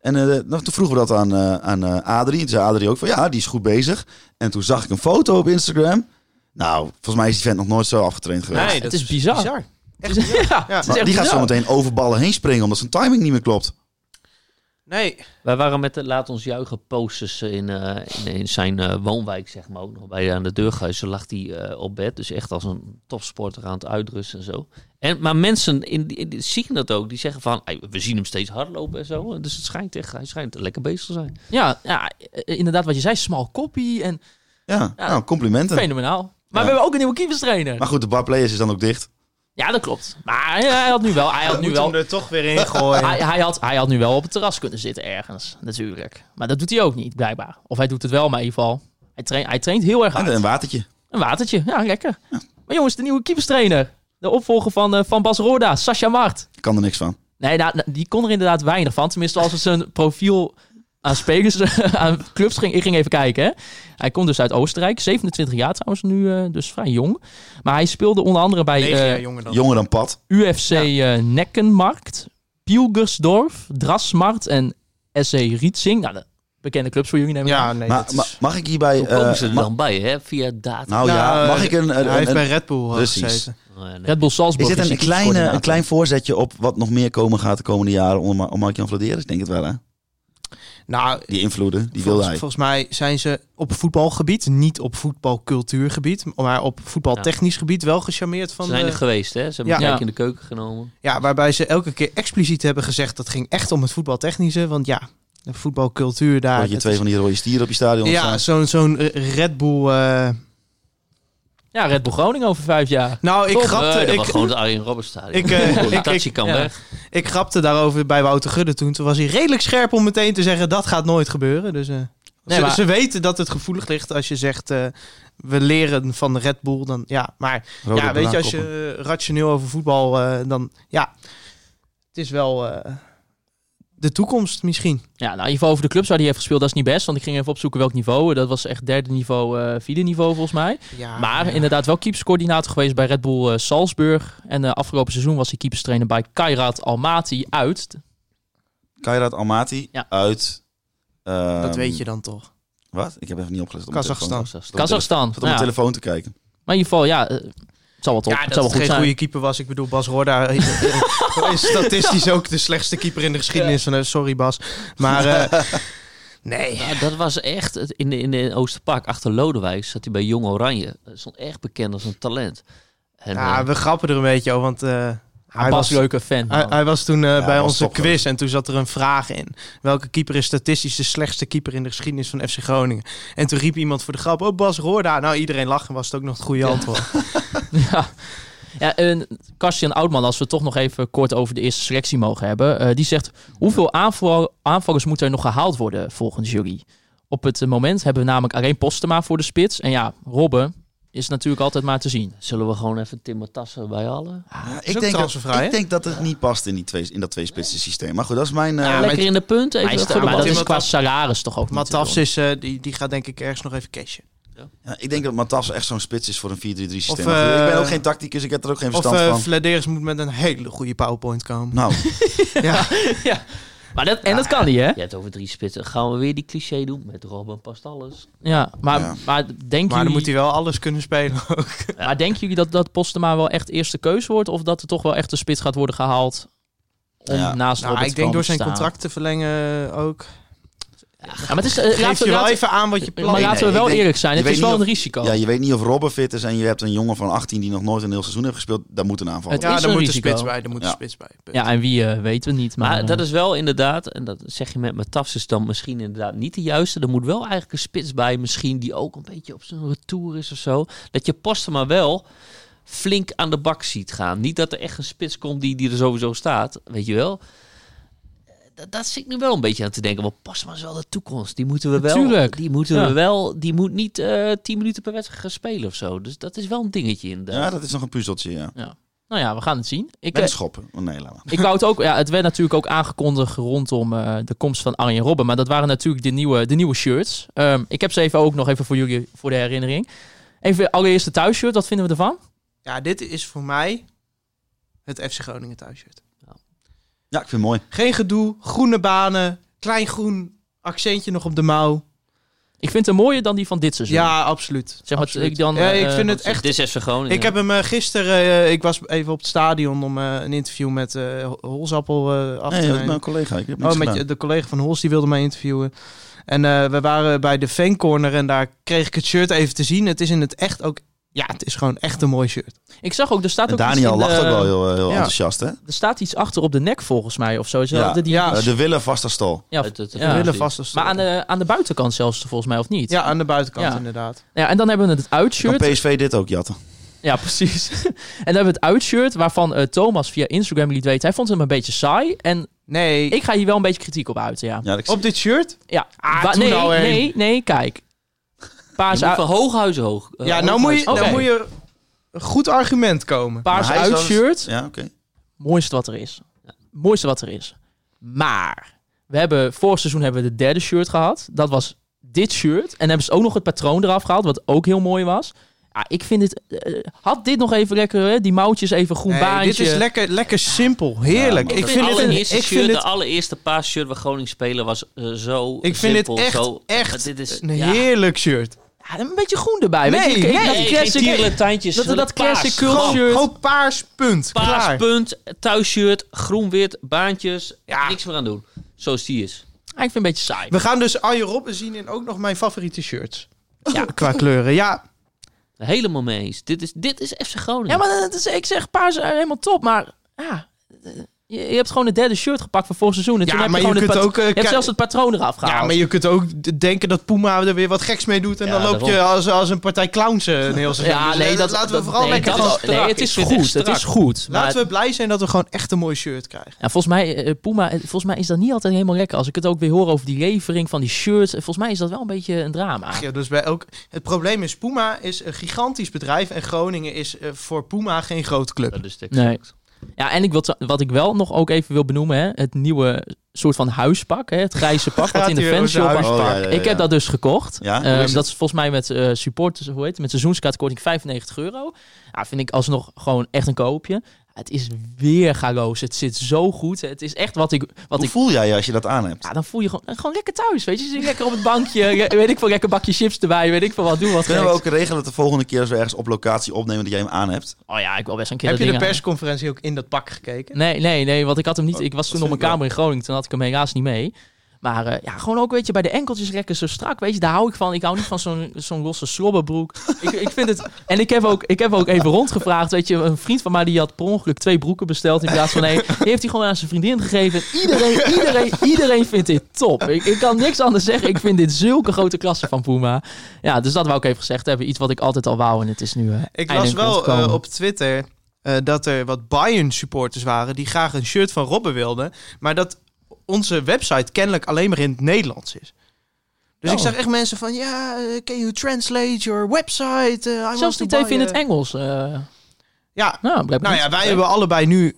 Speaker 3: En eh, nou, toen vroegen we dat aan, eh aan eh, Adrie. Toen zei Adrie ook van, ja, die is goed bezig. En toen zag ik een foto op Instagram. Nou, volgens mij is die vent nog nooit zo afgetraind geweest.
Speaker 4: Nee,
Speaker 2: het
Speaker 4: dat
Speaker 2: is bizar.
Speaker 4: Echt [laughs]
Speaker 2: ja, het is
Speaker 4: Ja.
Speaker 2: echt
Speaker 3: Maar die gaat
Speaker 2: bizar.
Speaker 3: zo meteen over ballen heen springen, omdat zijn timing niet meer klopt.
Speaker 4: Nee,
Speaker 5: Wij waren met de Laat ons juichen posters in, eh, in, in zijn eh, woonwijk, zeg maar, ook nog bij aan de deurhuizen lag hij eh, op bed. Dus echt als een topsporter aan het uitrusten en zo. En, maar mensen in, zien dat ook. Die zeggen van, "Hey, we zien hem steeds hardlopen en zo. Dus het schijnt echt, hij schijnt lekker bezig te zijn.
Speaker 2: Ja, ja, eh, inderdaad wat je zei, small copy en
Speaker 3: Ja,
Speaker 2: Ja.
Speaker 3: nou, complimenten.
Speaker 2: fenomenaal. Maar
Speaker 3: Ja.
Speaker 2: we hebben ook een nieuwe keeperstrainer.
Speaker 3: Maar goed, de bar players is dan ook dicht.
Speaker 2: Ja, dat klopt. Maar hij, had nu wel, hij had
Speaker 4: we
Speaker 2: nu wel,
Speaker 4: hem er toch weer in gooien.
Speaker 2: hij, hij, had, hij had nu wel op het terras kunnen zitten ergens, natuurlijk. Maar dat doet hij ook niet, blijkbaar. Of hij doet het wel, maar in ieder geval, hij, traint hij traint heel erg
Speaker 3: En
Speaker 2: hard.
Speaker 3: een watertje.
Speaker 2: Een watertje, ja, lekker. Maar jongens, de nieuwe keeperstrainer. De opvolger van, eh, van Bas Roorda, Sascha Mart.
Speaker 3: Ik kan er niks van.
Speaker 2: Nee, nou, nou, die kon er inderdaad weinig van. Tenminste, als het zijn profiel aan spelers, [laughs] aan clubs ging. Ik ging even kijken. Hè. Hij komt dus uit Oostenrijk. 27 jaar trouwens nu, eh, dus vrij jong. Maar hij speelde onder andere bij eh,
Speaker 4: jonger dan.
Speaker 3: Jonger dan Pat.
Speaker 2: UFC eh, Nekkenmarkt, Pielgersdorf, Drasmart en SC Rietzing. Nou, de bekende clubs voor jullie neem ik
Speaker 4: Ja, nee,
Speaker 3: Maar
Speaker 4: is...
Speaker 3: mag ik hierbij...
Speaker 5: Hoe komen ze er dan bij, hè? Via data?
Speaker 3: Nou ja,
Speaker 4: Nou,
Speaker 3: mag ik een... een-
Speaker 4: hij heeft
Speaker 3: een-
Speaker 4: bij Red Bull
Speaker 3: Precies.
Speaker 4: gezeten.
Speaker 5: Ja, nee.
Speaker 2: Red Bull
Speaker 3: Is
Speaker 2: Salzburg
Speaker 3: dit een, kleine, een klein voorzetje op wat nog meer komen gaat de komende jaren onder, Mark-Jan? Ik denk het wel, hè?
Speaker 4: Nou,
Speaker 3: Die invloeden, die wilde
Speaker 4: volgens,
Speaker 3: hij.
Speaker 4: volgens mij zijn ze op voetbalgebied, niet op voetbalcultuurgebied, maar op voetbaltechnisch gebied wel gecharmeerd van
Speaker 5: Ze zijn
Speaker 4: de-
Speaker 5: er geweest, hè? Ze hebben
Speaker 4: Ja.
Speaker 5: een kijkje in de keuken genomen.
Speaker 4: Ja, waarbij ze elke keer expliciet hebben gezegd dat ging echt om het voetbaltechnische. Want ja, de voetbalcultuur daar.
Speaker 3: Dat je twee
Speaker 4: is-
Speaker 3: van die rode stieren op je stadion
Speaker 4: ja, zo'n zo'n Red Bull. eh,
Speaker 2: Ja, Red Bull Groningen over vijf jaar.
Speaker 4: Nou, ik
Speaker 2: Top.
Speaker 4: grapte,
Speaker 5: dat
Speaker 4: ik,
Speaker 5: was gewoon het Arjen Robben stadion.
Speaker 4: Ik, eh, [laughs] ik-
Speaker 5: Tachi
Speaker 4: ik-
Speaker 5: kan
Speaker 2: ja.
Speaker 5: weg.
Speaker 4: ik grapte daarover bij Wouter Gudde toen. Toen was hij redelijk scherp om meteen te zeggen dat gaat nooit gebeuren. Dus eh, ze,
Speaker 2: maar-
Speaker 4: ze weten dat het gevoelig ligt als je zegt eh, we leren van de Red Bull. Dan ja, maar
Speaker 3: Rode
Speaker 4: ja, weet je, als je rationeel over voetbal eh, dan ja, het is wel eh, de toekomst misschien.
Speaker 2: Ja, nou, in ieder geval over de clubs waar hij heeft gespeeld, dat is niet best. Want ik ging even opzoeken welk niveau. Dat was echt derde niveau, eh vierde niveau volgens mij.
Speaker 4: Ja,
Speaker 2: Maar
Speaker 4: ja.
Speaker 2: inderdaad wel keeperscoördinator geweest bij Red Bull eh, Salzburg. En eh, afgelopen seizoen was hij keeperstrainer bij Kairat Almaty uit.
Speaker 3: Kairat Almaty
Speaker 2: Ja.
Speaker 3: uit... ehm,
Speaker 4: dat weet je dan toch.
Speaker 3: Wat? Ik heb even niet opgelet. op
Speaker 4: Kazachstan.
Speaker 3: telefoon. Ik
Speaker 2: Kazachstan.
Speaker 3: zat op mijn telefoon te kijken.
Speaker 2: Maar in ieder geval, ja, zal wel top.
Speaker 4: Ja, dat
Speaker 2: zal wel goed
Speaker 4: geen
Speaker 2: zijn.
Speaker 4: goede keeper was. Ik bedoel, Bas Roorda is [laughs] statistisch ook de slechtste keeper in de geschiedenis. Sorry Bas. Maar eh, [laughs] nee.
Speaker 5: Dat was echt in de, in de Oosterpark achter Lodewijk zat hij bij Jong Oranje. Dat stond echt bekend als een talent. En,
Speaker 4: Ja,
Speaker 5: eh,
Speaker 4: we grappen er een beetje over, want eh,
Speaker 2: Hij was leuke fan.
Speaker 4: hij, was toen eh,
Speaker 3: Ja,
Speaker 4: bij
Speaker 3: was
Speaker 4: onze quiz en toen zat er een vraag in. Welke keeper is statistisch de slechtste keeper in de geschiedenis van FC Groningen? En toen riep iemand voor de grap, oh Bas Roorda. Nou, iedereen lachen was het ook nog het goede antwoord. [laughs]
Speaker 2: ja. Ja, en Kastian Oudman, als we het toch nog even kort over de eerste selectie mogen hebben. eh, die zegt, hoeveel aanval, aanvallers moeten er nog gehaald worden volgens jullie? Op het moment hebben we namelijk alleen Postema voor de spits. En ja, Robben is natuurlijk altijd maar te zien.
Speaker 5: Zullen we gewoon even Tim Tassen bij halen?
Speaker 3: Ja,
Speaker 4: is
Speaker 3: ik, denk dat,
Speaker 4: hè?
Speaker 3: ik denk dat het niet past in, die twee, in dat tweespitsen systeem. Maar goed, dat is mijn... eh,
Speaker 5: Ja,
Speaker 4: maar
Speaker 5: lekker in de punt. Even
Speaker 2: Maar, maar dat is qua
Speaker 4: Matas-
Speaker 2: salaris toch ook te
Speaker 4: is, eh, die, die gaat denk ik ergens nog even cashen.
Speaker 3: ja, ik denk dat Matas echt zo'n spits is voor een 4-3-3 systeem.
Speaker 4: Of,
Speaker 3: ik ben
Speaker 4: eh,
Speaker 3: ook geen tacticus, ik heb er ook geen
Speaker 4: Of
Speaker 3: verstand van.
Speaker 4: Vladeris moet met een hele goede powerpoint komen.
Speaker 3: Nou, [laughs]
Speaker 4: ja.
Speaker 2: doen. Maar dat, en dat kan niet, hè?
Speaker 5: Je hebt over drie spitsen. Gaan we weer die cliché doen? Met Robben past alles.
Speaker 2: Ja, maar,
Speaker 3: Ja.
Speaker 2: maar, denken
Speaker 4: Maar dan
Speaker 2: jullie,
Speaker 4: moet hij wel alles kunnen spelen [laughs] ook.
Speaker 2: maar denken jullie dat, dat Postema wel echt eerste keuze wordt? Of dat er toch wel echt een spits gaat worden gehaald om
Speaker 3: Ja.
Speaker 2: naast
Speaker 4: Nou,
Speaker 2: Robert
Speaker 4: ik denk door zijn
Speaker 2: staan?
Speaker 4: contract te verlengen ook.
Speaker 2: Ja, maar het is, eh,
Speaker 4: Geef
Speaker 2: laten,
Speaker 4: je
Speaker 2: we,
Speaker 4: wel
Speaker 2: laten,
Speaker 4: even aan wat je plan
Speaker 2: maar laten
Speaker 3: nee,
Speaker 2: we wel
Speaker 3: denk-
Speaker 2: eerlijk zijn. Het is wel een risico.
Speaker 3: ja, je weet niet of Robben fit is en je hebt een jongen van 18 die nog nooit een heel seizoen heeft gespeeld. Daar moet een aanval.
Speaker 2: Het
Speaker 4: Ja, daar moet de
Speaker 2: risico.
Speaker 4: spits bij. Daar moet de
Speaker 3: Ja.
Speaker 4: spits bij. Punt.
Speaker 2: Ja, en wie eh, weten we niet. Maar,
Speaker 5: Maar
Speaker 2: eh,
Speaker 5: dat is wel inderdaad, en dat zeg je met Matafs is dan misschien inderdaad niet de juiste. Er moet wel eigenlijk een spits bij, misschien die ook een beetje op zijn retour is of zo. Dat je posten maar wel flink aan de bak ziet gaan. Niet dat er echt een spits komt die, die er sowieso staat, weet je wel. Dat, dat zit ik nu wel een beetje aan te denken. Maar Postma is wel de toekomst. Die moeten we wel.
Speaker 2: Natuurlijk.
Speaker 5: Die moeten
Speaker 2: Ja.
Speaker 5: we wel. Die moet niet eh 10 minuten per wedstrijd gaan spelen of zo. Dus dat is wel een dingetje inderdaad.
Speaker 3: Ja, dat is nog een puzzeltje, ja.
Speaker 2: Nou ja, we gaan het zien. Ik,
Speaker 3: Ben
Speaker 2: eh,
Speaker 3: schoppen. Oh, nee, laat maar.
Speaker 2: ik wou het ook, ja, het werd natuurlijk ook aangekondigd rondom eh, de komst van Arjen Robben. Maar dat waren natuurlijk de nieuwe, de nieuwe shirts. Ehm, ik heb ze even ook nog even voor jullie voor de herinnering. Even allereerst de thuisshirt, wat vinden we ervan?
Speaker 4: Ja, dit is voor mij het FC Groningen thuisshirt.
Speaker 3: Ja, ik vind het mooi.
Speaker 4: Geen gedoe, groene banen, klein groen accentje nog op de mouw.
Speaker 2: Ik vind het mooier dan die van dit seizoen.
Speaker 4: Ja, absoluut.
Speaker 2: Zeg maar,
Speaker 4: Absoluut.
Speaker 2: ik dan,
Speaker 4: ja, ik
Speaker 2: eh,
Speaker 4: vind het
Speaker 5: Echt. Dit is Groningen.
Speaker 4: Ik heb hem eh, gisteren, eh, ik was even op het stadion om een interview met eh Holzappel eh, af
Speaker 3: Nee,
Speaker 4: te nemen.
Speaker 3: mijn collega. Ik heb
Speaker 4: Oh, met je- de collega van Hols, die wilde mij interviewen. En eh, we waren bij de fancorner en daar kreeg ik het shirt even te zien. Het is in het echt ook... Ja, het is gewoon echt een mooi shirt.
Speaker 2: Ik zag ook, er staat
Speaker 3: En
Speaker 2: ook
Speaker 3: Daniel lacht
Speaker 2: de-
Speaker 3: ook wel heel, eh, heel
Speaker 4: Ja.
Speaker 3: enthousiast, hè?
Speaker 2: Er staat iets achter op de nek volgens mij of zo. Is
Speaker 3: Ja.
Speaker 2: dat die,
Speaker 4: Ja.
Speaker 3: Eh, de Wille Vasterstal.
Speaker 2: ja,
Speaker 5: Het- het-
Speaker 2: ja.
Speaker 5: het-
Speaker 4: We willen
Speaker 5: precies.
Speaker 4: vast als
Speaker 2: maar aan de, aan de buitenkant zelfs volgens mij of niet?
Speaker 4: Ja, aan de buitenkant
Speaker 2: Ja.
Speaker 4: inderdaad.
Speaker 2: Ja, en dan hebben we het
Speaker 3: Kan
Speaker 2: uitshirt.
Speaker 3: PSV dit ook jatten?
Speaker 2: Ja, precies. [laughs] en dan hebben we het uitshirt waarvan eh, Thomas via Instagram liet weten. Hij vond hem een beetje saai. En
Speaker 4: Nee,
Speaker 2: ik ga hier wel een beetje kritiek op uiten, ja.
Speaker 4: Op dit shirt?
Speaker 2: Ja,
Speaker 4: Ah,
Speaker 2: Wa- nee,
Speaker 4: nou
Speaker 2: nee, nee, kijk. Paars, uit-
Speaker 5: van hooghuizen hoog. eh,
Speaker 4: ja, nou moet, je, nou moet je een goed argument komen.
Speaker 2: paars
Speaker 3: is eens-
Speaker 2: uitshirt,
Speaker 3: Ja, oké.
Speaker 2: mooiste wat er is. Mooiste wat er is. Maar, we hebben, vorig seizoen hebben we de derde shirt gehad. Dat was dit shirt. En hebben ze ook nog het patroon eraf gehaald, wat ook heel mooi was. Ja, ik vind het... eh, had dit nog even lekker, hè, die mouwtjes even groen
Speaker 4: Nee,
Speaker 2: baantje.
Speaker 4: dit is lekker, lekker simpel. Heerlijk. ik vind
Speaker 5: vind
Speaker 4: het,
Speaker 5: allereerste
Speaker 4: ik vind
Speaker 5: shirt,
Speaker 4: het,
Speaker 5: de allereerste paasshirt waar Groningen spelen was eh, zo
Speaker 4: ik vind
Speaker 5: simpel,
Speaker 4: het echt,
Speaker 5: zo,
Speaker 4: echt
Speaker 5: dit is,
Speaker 4: een
Speaker 5: ja.
Speaker 4: heerlijk shirt.
Speaker 2: Ja, een beetje groen erbij.
Speaker 4: Nee,
Speaker 2: weet je,
Speaker 4: nee,
Speaker 2: dat
Speaker 5: Nee,
Speaker 2: classic-
Speaker 5: geen tierenlantijntjes.
Speaker 2: dat- dat classic
Speaker 5: paars.
Speaker 2: cult
Speaker 5: Gewoon
Speaker 2: shirt.
Speaker 4: Gewoon paars, punt.
Speaker 5: Paars,
Speaker 4: Klaar.
Speaker 5: punt, thuisshirt, groen-wit, baantjes.
Speaker 4: Ja.
Speaker 5: Niks meer aan doen. Zoals die is.
Speaker 2: Ah, ik vind het een beetje saai.
Speaker 4: We gaan dus Arjen Robben zien in ook nog mijn favoriete shirts. Ja, [laughs] qua kleuren. Ja,
Speaker 5: Helemaal mee eens. Dit is, dit is FC Groningen.
Speaker 2: Ja, maar dat is, ik zeg paars eh, helemaal top, maar ja, je, je hebt gewoon het derde shirt gepakt van vorig seizoen. En
Speaker 4: Ja,
Speaker 2: toen heb
Speaker 4: maar
Speaker 2: je
Speaker 4: je
Speaker 2: gewoon het
Speaker 4: kunt ook, eh,
Speaker 2: je hebt zelfs het patroon eraf gehaald.
Speaker 4: ja, maar je kunt ook denken dat Puma er weer wat geks mee doet. En
Speaker 5: Ja,
Speaker 4: dan loop je als, als een partij clowns eh, een heel seizoen.
Speaker 2: Ja,
Speaker 4: Dus,
Speaker 2: nee,
Speaker 4: eh,
Speaker 2: dat,
Speaker 4: laten we vooral
Speaker 2: nee,
Speaker 4: lekker
Speaker 2: dat
Speaker 4: strak.
Speaker 2: Nee, het is
Speaker 5: het
Speaker 2: goed. Het is goed. Maar
Speaker 4: Laten we blij zijn dat we gewoon echt een mooi shirt krijgen.
Speaker 2: ja, volgens mij, Puma, volgens mij is dat niet altijd helemaal lekker. Als ik het ook weer hoor over die levering van die shirts, volgens mij is dat wel een beetje een drama.
Speaker 4: Ach ja, dus bij ook, het probleem is, Puma is een gigantisch bedrijf. En Groningen is voor Puma geen grote club.
Speaker 5: Dat is
Speaker 2: Nee. Ja, en ik wil, wat ik wel nog ook even wil benoemen, hè, het nieuwe soort van huispak, hè, het grijze pak wat in de fanshop was.
Speaker 3: Oh, ja, ja, ja,
Speaker 2: Ik heb dat dus gekocht.
Speaker 3: Ja,
Speaker 2: Ehm, dat is volgens mij met eh supporters, hoe heet het, met seizoenskaartkorting 95 euro. Ja, vind ik alsnog gewoon echt een koopje. Het is weer galoos. Het zit zo goed. Het is echt wat ik... Wat
Speaker 3: Hoe
Speaker 2: ik
Speaker 3: voel jij je als je dat aan hebt?
Speaker 2: ja, dan voel je gewoon, gewoon lekker thuis, weet je. Zit lekker op het bankje, [laughs] weet ik veel, lekker bakje chips erbij, weet ik veel wat, doe wat
Speaker 3: Kunnen we ook regelen dat de volgende keer als we ergens op locatie opnemen dat jij hem aan hebt?
Speaker 2: Oh ja, ik wil best een keer
Speaker 4: Heb je de
Speaker 2: aan-
Speaker 4: persconferentie ook in dat pak gekeken?
Speaker 2: Nee, nee, nee, want ik had hem niet.
Speaker 3: Oh,
Speaker 2: Ik was toen op mijn kamer in Groningen. Toen had ik hem helaas niet mee. Maar eh, ja, gewoon ook, weet je, bij de enkeltjes lekker zo strak. Weet je, daar hou ik van. Ik hou niet van zo'n zo'n losse slobberbroek. ik, ik vind het... En ik heb, ook, ik heb ook even rondgevraagd. Weet je, een vriend van mij die had per ongeluk twee broeken besteld. In plaats van één. Die heeft hij gewoon aan zijn vriendin gegeven. Iedereen, iedereen, iedereen vindt dit top. Ik, ik kan niks anders zeggen. Ik vind dit zulke grote klasse van Puma. Ja, dus dat wou ik even gezegd hebben. Iets wat ik altijd al wou. En het is nu eh
Speaker 4: Ik las wel eh, op Twitter dat er wat Bayern supporters waren die graag een shirt van Robben wilden. Maar dat onze website kennelijk alleen maar in het Nederlands is. Dus
Speaker 2: Oh.
Speaker 4: ik zag echt mensen van, ja, eh, can you translate your website? Eh, I want
Speaker 2: Zelfs niet even in
Speaker 4: a-"
Speaker 2: het Engels. eh
Speaker 4: Ja,
Speaker 2: nou,
Speaker 4: nou ja, wij hebben allebei nu,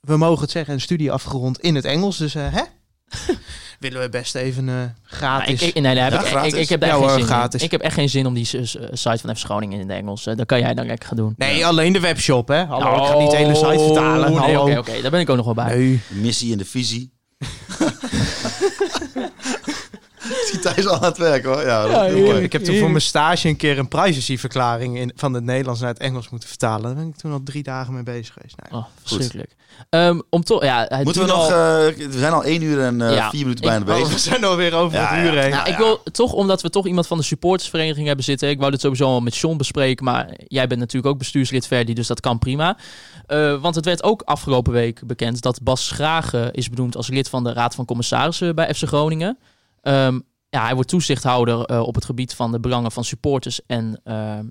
Speaker 4: we mogen het zeggen, een studie afgerond in het Engels. Dus hè? [laughs] Willen we best even eh, gratis.
Speaker 2: ik, nee, heb
Speaker 3: Ja,
Speaker 2: ik, ik,
Speaker 3: gratis.
Speaker 2: ik heb
Speaker 4: Ja
Speaker 2: echt geen zin
Speaker 4: gratis.
Speaker 2: in. Ik heb echt geen zin om die site van FC Groningen in het Engels. eh, dat kan jij dan lekker gaan doen.
Speaker 4: nee, alleen de webshop, hè? Hallo, ik ga niet de hele site vertalen.
Speaker 2: Oh, Nee,
Speaker 4: Hallo.
Speaker 2: oké, oké, daar ben ik ook nog wel bij.
Speaker 4: Nee.
Speaker 3: Missie en de visie. Ziet Thijs al aan het werk hoor. Ja,
Speaker 2: heerlijk.
Speaker 3: mooi.
Speaker 4: Ik heb toen voor mijn stage een keer een privacyverklaring in, van het Nederlands naar het Engels moeten vertalen. Daar ben ik toen al drie dagen mee bezig geweest. Nee.
Speaker 2: Oh, verschrikkelijk. Ehm, om toch, ja,
Speaker 3: Moeten we nog...
Speaker 2: al-
Speaker 3: eh, we zijn al 1 uur en eh,
Speaker 2: Ja,
Speaker 3: 4 minuten
Speaker 2: ik-
Speaker 3: bijna
Speaker 4: Oh,
Speaker 3: bezig.
Speaker 4: we zijn alweer over
Speaker 3: Ja,
Speaker 4: het uur
Speaker 3: ja.
Speaker 4: heen.
Speaker 2: Nou, ik wil toch, omdat we toch iemand van de supportersvereniging hebben zitten. Ik wou dit sowieso al met John bespreken. Maar jij bent natuurlijk ook bestuurslid Verdi, dus dat kan prima. Eh, want het werd ook afgelopen week bekend dat Bas Schragen is benoemd als lid van de Raad van Commissarissen bij FC Groningen. Ehm, ja, hij wordt toezichthouder eh, op het gebied van de belangen van supporters en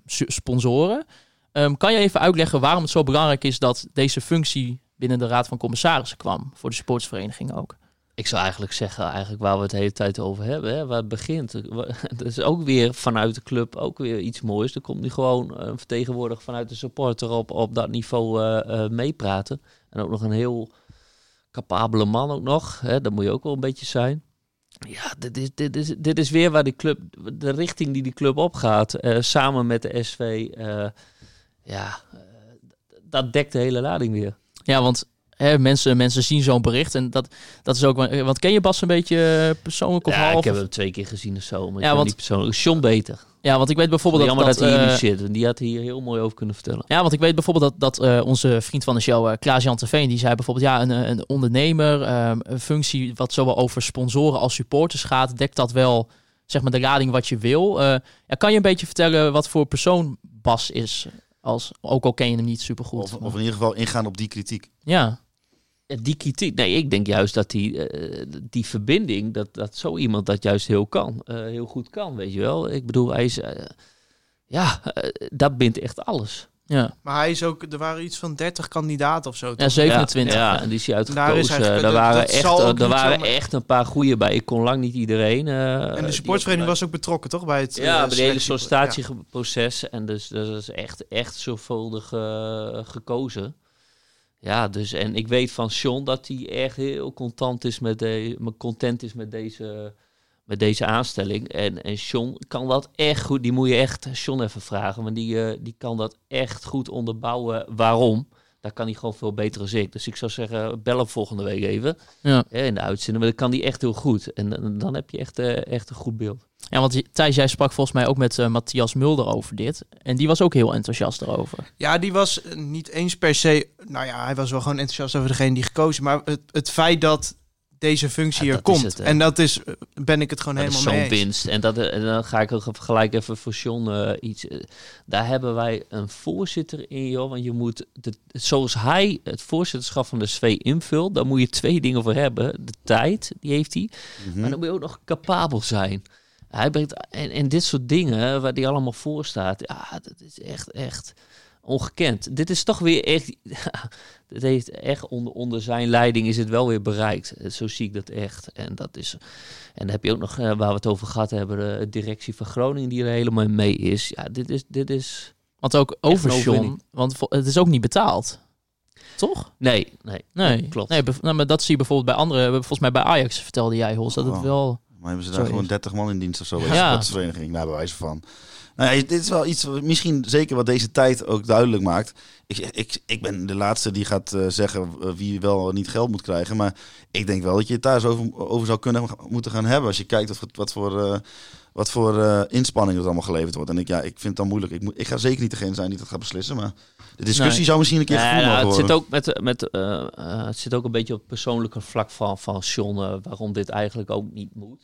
Speaker 2: su- sponsoren. Ehm, kan je even uitleggen waarom het zo belangrijk is dat deze functie binnen de Raad van Commissarissen kwam? Voor de supportersvereniging ook.
Speaker 5: Ik zou eigenlijk zeggen, eigenlijk waar we het de hele tijd over hebben, hè, waar het begint. [laughs] Dat is ook weer vanuit de club ook weer iets moois. Er komt nu gewoon een vertegenwoordiger vanuit de supporter op, op dat niveau eh, eh, meepraten. En ook nog een heel capabele man ook nog. Hè, dat moet je ook wel een beetje zijn. Ja, dit is, dit is, dit is weer waar die club, de richting die die club opgaat, eh, samen met de SV. eh, ja, eh, dat dekt de hele lading weer.
Speaker 2: Ja, want hè, mensen, mensen zien zo'n bericht en dat, dat is ook... wel- Want ken je Bas een beetje eh, persoonlijk of
Speaker 5: ja,
Speaker 2: half?
Speaker 5: ik heb hem twee keer gezien of zo. Maar
Speaker 2: Ja, want-
Speaker 5: niet persoonlijk. John beter.
Speaker 2: Ja, want ik weet bijvoorbeeld dat...
Speaker 5: Jammer dat, hij hier
Speaker 2: eh,
Speaker 5: nu zit. En die had hier heel mooi over kunnen vertellen.
Speaker 2: Ja, want ik weet bijvoorbeeld dat, dat eh, onze vriend van de show, eh, Klaas-Jan Terveen, die zei bijvoorbeeld, ja, een, een ondernemer, ehm, een functie wat zowel over sponsoren als supporters gaat, dekt dat wel, zeg maar, de lading wat je wil. Eh, ja, kan je een beetje vertellen wat voor persoon Bas is, als, ook al ken je hem niet super goed.
Speaker 3: Of, of in ieder geval ingaan op die kritiek.
Speaker 2: Ja,
Speaker 5: die kritiek. Nee, ik denk juist dat die, eh, die verbinding, dat, dat zo iemand dat juist heel kan. eh, heel goed kan, weet je wel. Ik bedoel, hij is... eh, ja, dat bindt echt alles.
Speaker 2: ja.
Speaker 4: Maar hij is ook, er waren iets van 30 kandidaten of zo.
Speaker 2: ja
Speaker 4: toch?
Speaker 2: 27.
Speaker 5: Ja,
Speaker 2: Ja,
Speaker 5: en die is hij
Speaker 4: Daar is
Speaker 5: uitgekozen.
Speaker 4: hij-
Speaker 5: Er
Speaker 4: dat-
Speaker 5: waren, echt, er waren
Speaker 4: zomaar-
Speaker 5: echt een paar goede bij. Ik kon lang niet iedereen. eh,
Speaker 4: en de
Speaker 5: op-
Speaker 4: was ook betrokken, toch? Bij het,
Speaker 5: Ja,
Speaker 4: eh,
Speaker 5: bij de hele sollicitatieproces. En dus dat is echt, echt zorgvuldig eh, gekozen. Ja, dus en ik weet van Sean dat hij echt heel content is met, de, content is met deze, met deze aanstelling. En, en Sean kan dat echt goed. Die moet je echt Sean even vragen. Want die, eh, die kan dat echt goed onderbouwen. Waarom? Daar kan hij gewoon veel beter dan ik. Dus ik zou zeggen, bel hem volgende week even.
Speaker 2: Ja.
Speaker 5: hè, in de uitzending. Maar dat kan hij echt heel goed. En dan- dan heb je echt, eh, echt een goed beeld.
Speaker 2: ja, want je- Thijs, jij sprak volgens mij ook met eh, Matthias Mulder over dit. En die was ook heel enthousiast erover.
Speaker 4: Ja, die was eh, niet eens per se... Nou ja, hij was wel gewoon enthousiast over degene die gekozen. Maar het, het feit dat deze functie
Speaker 5: Ja,
Speaker 4: er komt.
Speaker 5: het,
Speaker 4: en dat is, eh, ben ik het gewoon
Speaker 5: Dat is
Speaker 4: helemaal mee
Speaker 5: zo'n
Speaker 4: eens.
Speaker 5: winst. En, dat, en dan ga ik ook gelijk even voor John eh, iets. eh, daar hebben wij een voorzitter in, joh. Want je moet, de, zoals hij het voorzitterschap van de SV invult, daar moet je twee dingen voor hebben. De tijd, die heeft hij.
Speaker 3: Mhm.
Speaker 5: Maar dan moet je ook nog capabel zijn. Hij brengt, en, en dit soort dingen waar die allemaal voor staat, ja, dat is echt, echt ongekend. Dit is toch weer echt, [laughs] dit heeft echt onder, onder zijn leiding is het wel weer bereikt. Eh, Zo zie ik dat echt. En dat is, en dan heb je ook nog, eh, waar we het over gehad hebben, de directie van Groningen die er helemaal mee is. Ja, dit is, dit is,
Speaker 2: Want ook over John, want het is ook niet betaald. Toch?
Speaker 5: nee, nee,
Speaker 2: Nee,
Speaker 5: klopt.
Speaker 2: Nee, nou, maar dat zie je bijvoorbeeld bij andere. Volgens mij bij Ajax vertelde jij, Hols, dat het
Speaker 3: Oh.
Speaker 2: wel.
Speaker 3: Maar hebben ze daar gewoon
Speaker 2: is.
Speaker 3: 30 man in dienst of zo bij
Speaker 2: Ja.
Speaker 3: de sportsvereniging? Nou, bij wijze van. Nou, ja, dit is wel iets, misschien zeker wat deze tijd ook duidelijk maakt. Ik, ik, ik ben de laatste die gaat eh, zeggen eh, wie wel niet geld moet krijgen. Maar ik denk wel dat je het daar eens over, over zou kunnen moeten gaan hebben. Als je kijkt wat, voor- wat voor, eh, wat voor inspanning er allemaal geleverd wordt. En ik, ja, ik vind het dan moeilijk. Ik, moet, ik ga zeker niet degene zijn die dat gaat beslissen. Maar de discussie
Speaker 2: Nee.
Speaker 3: zou misschien een keer
Speaker 5: Ja,
Speaker 3: gevoerd
Speaker 5: nou, het, zit ook met, met, het zit ook een beetje op het persoonlijke vlak van, van John, waarom dit eigenlijk ook niet moet.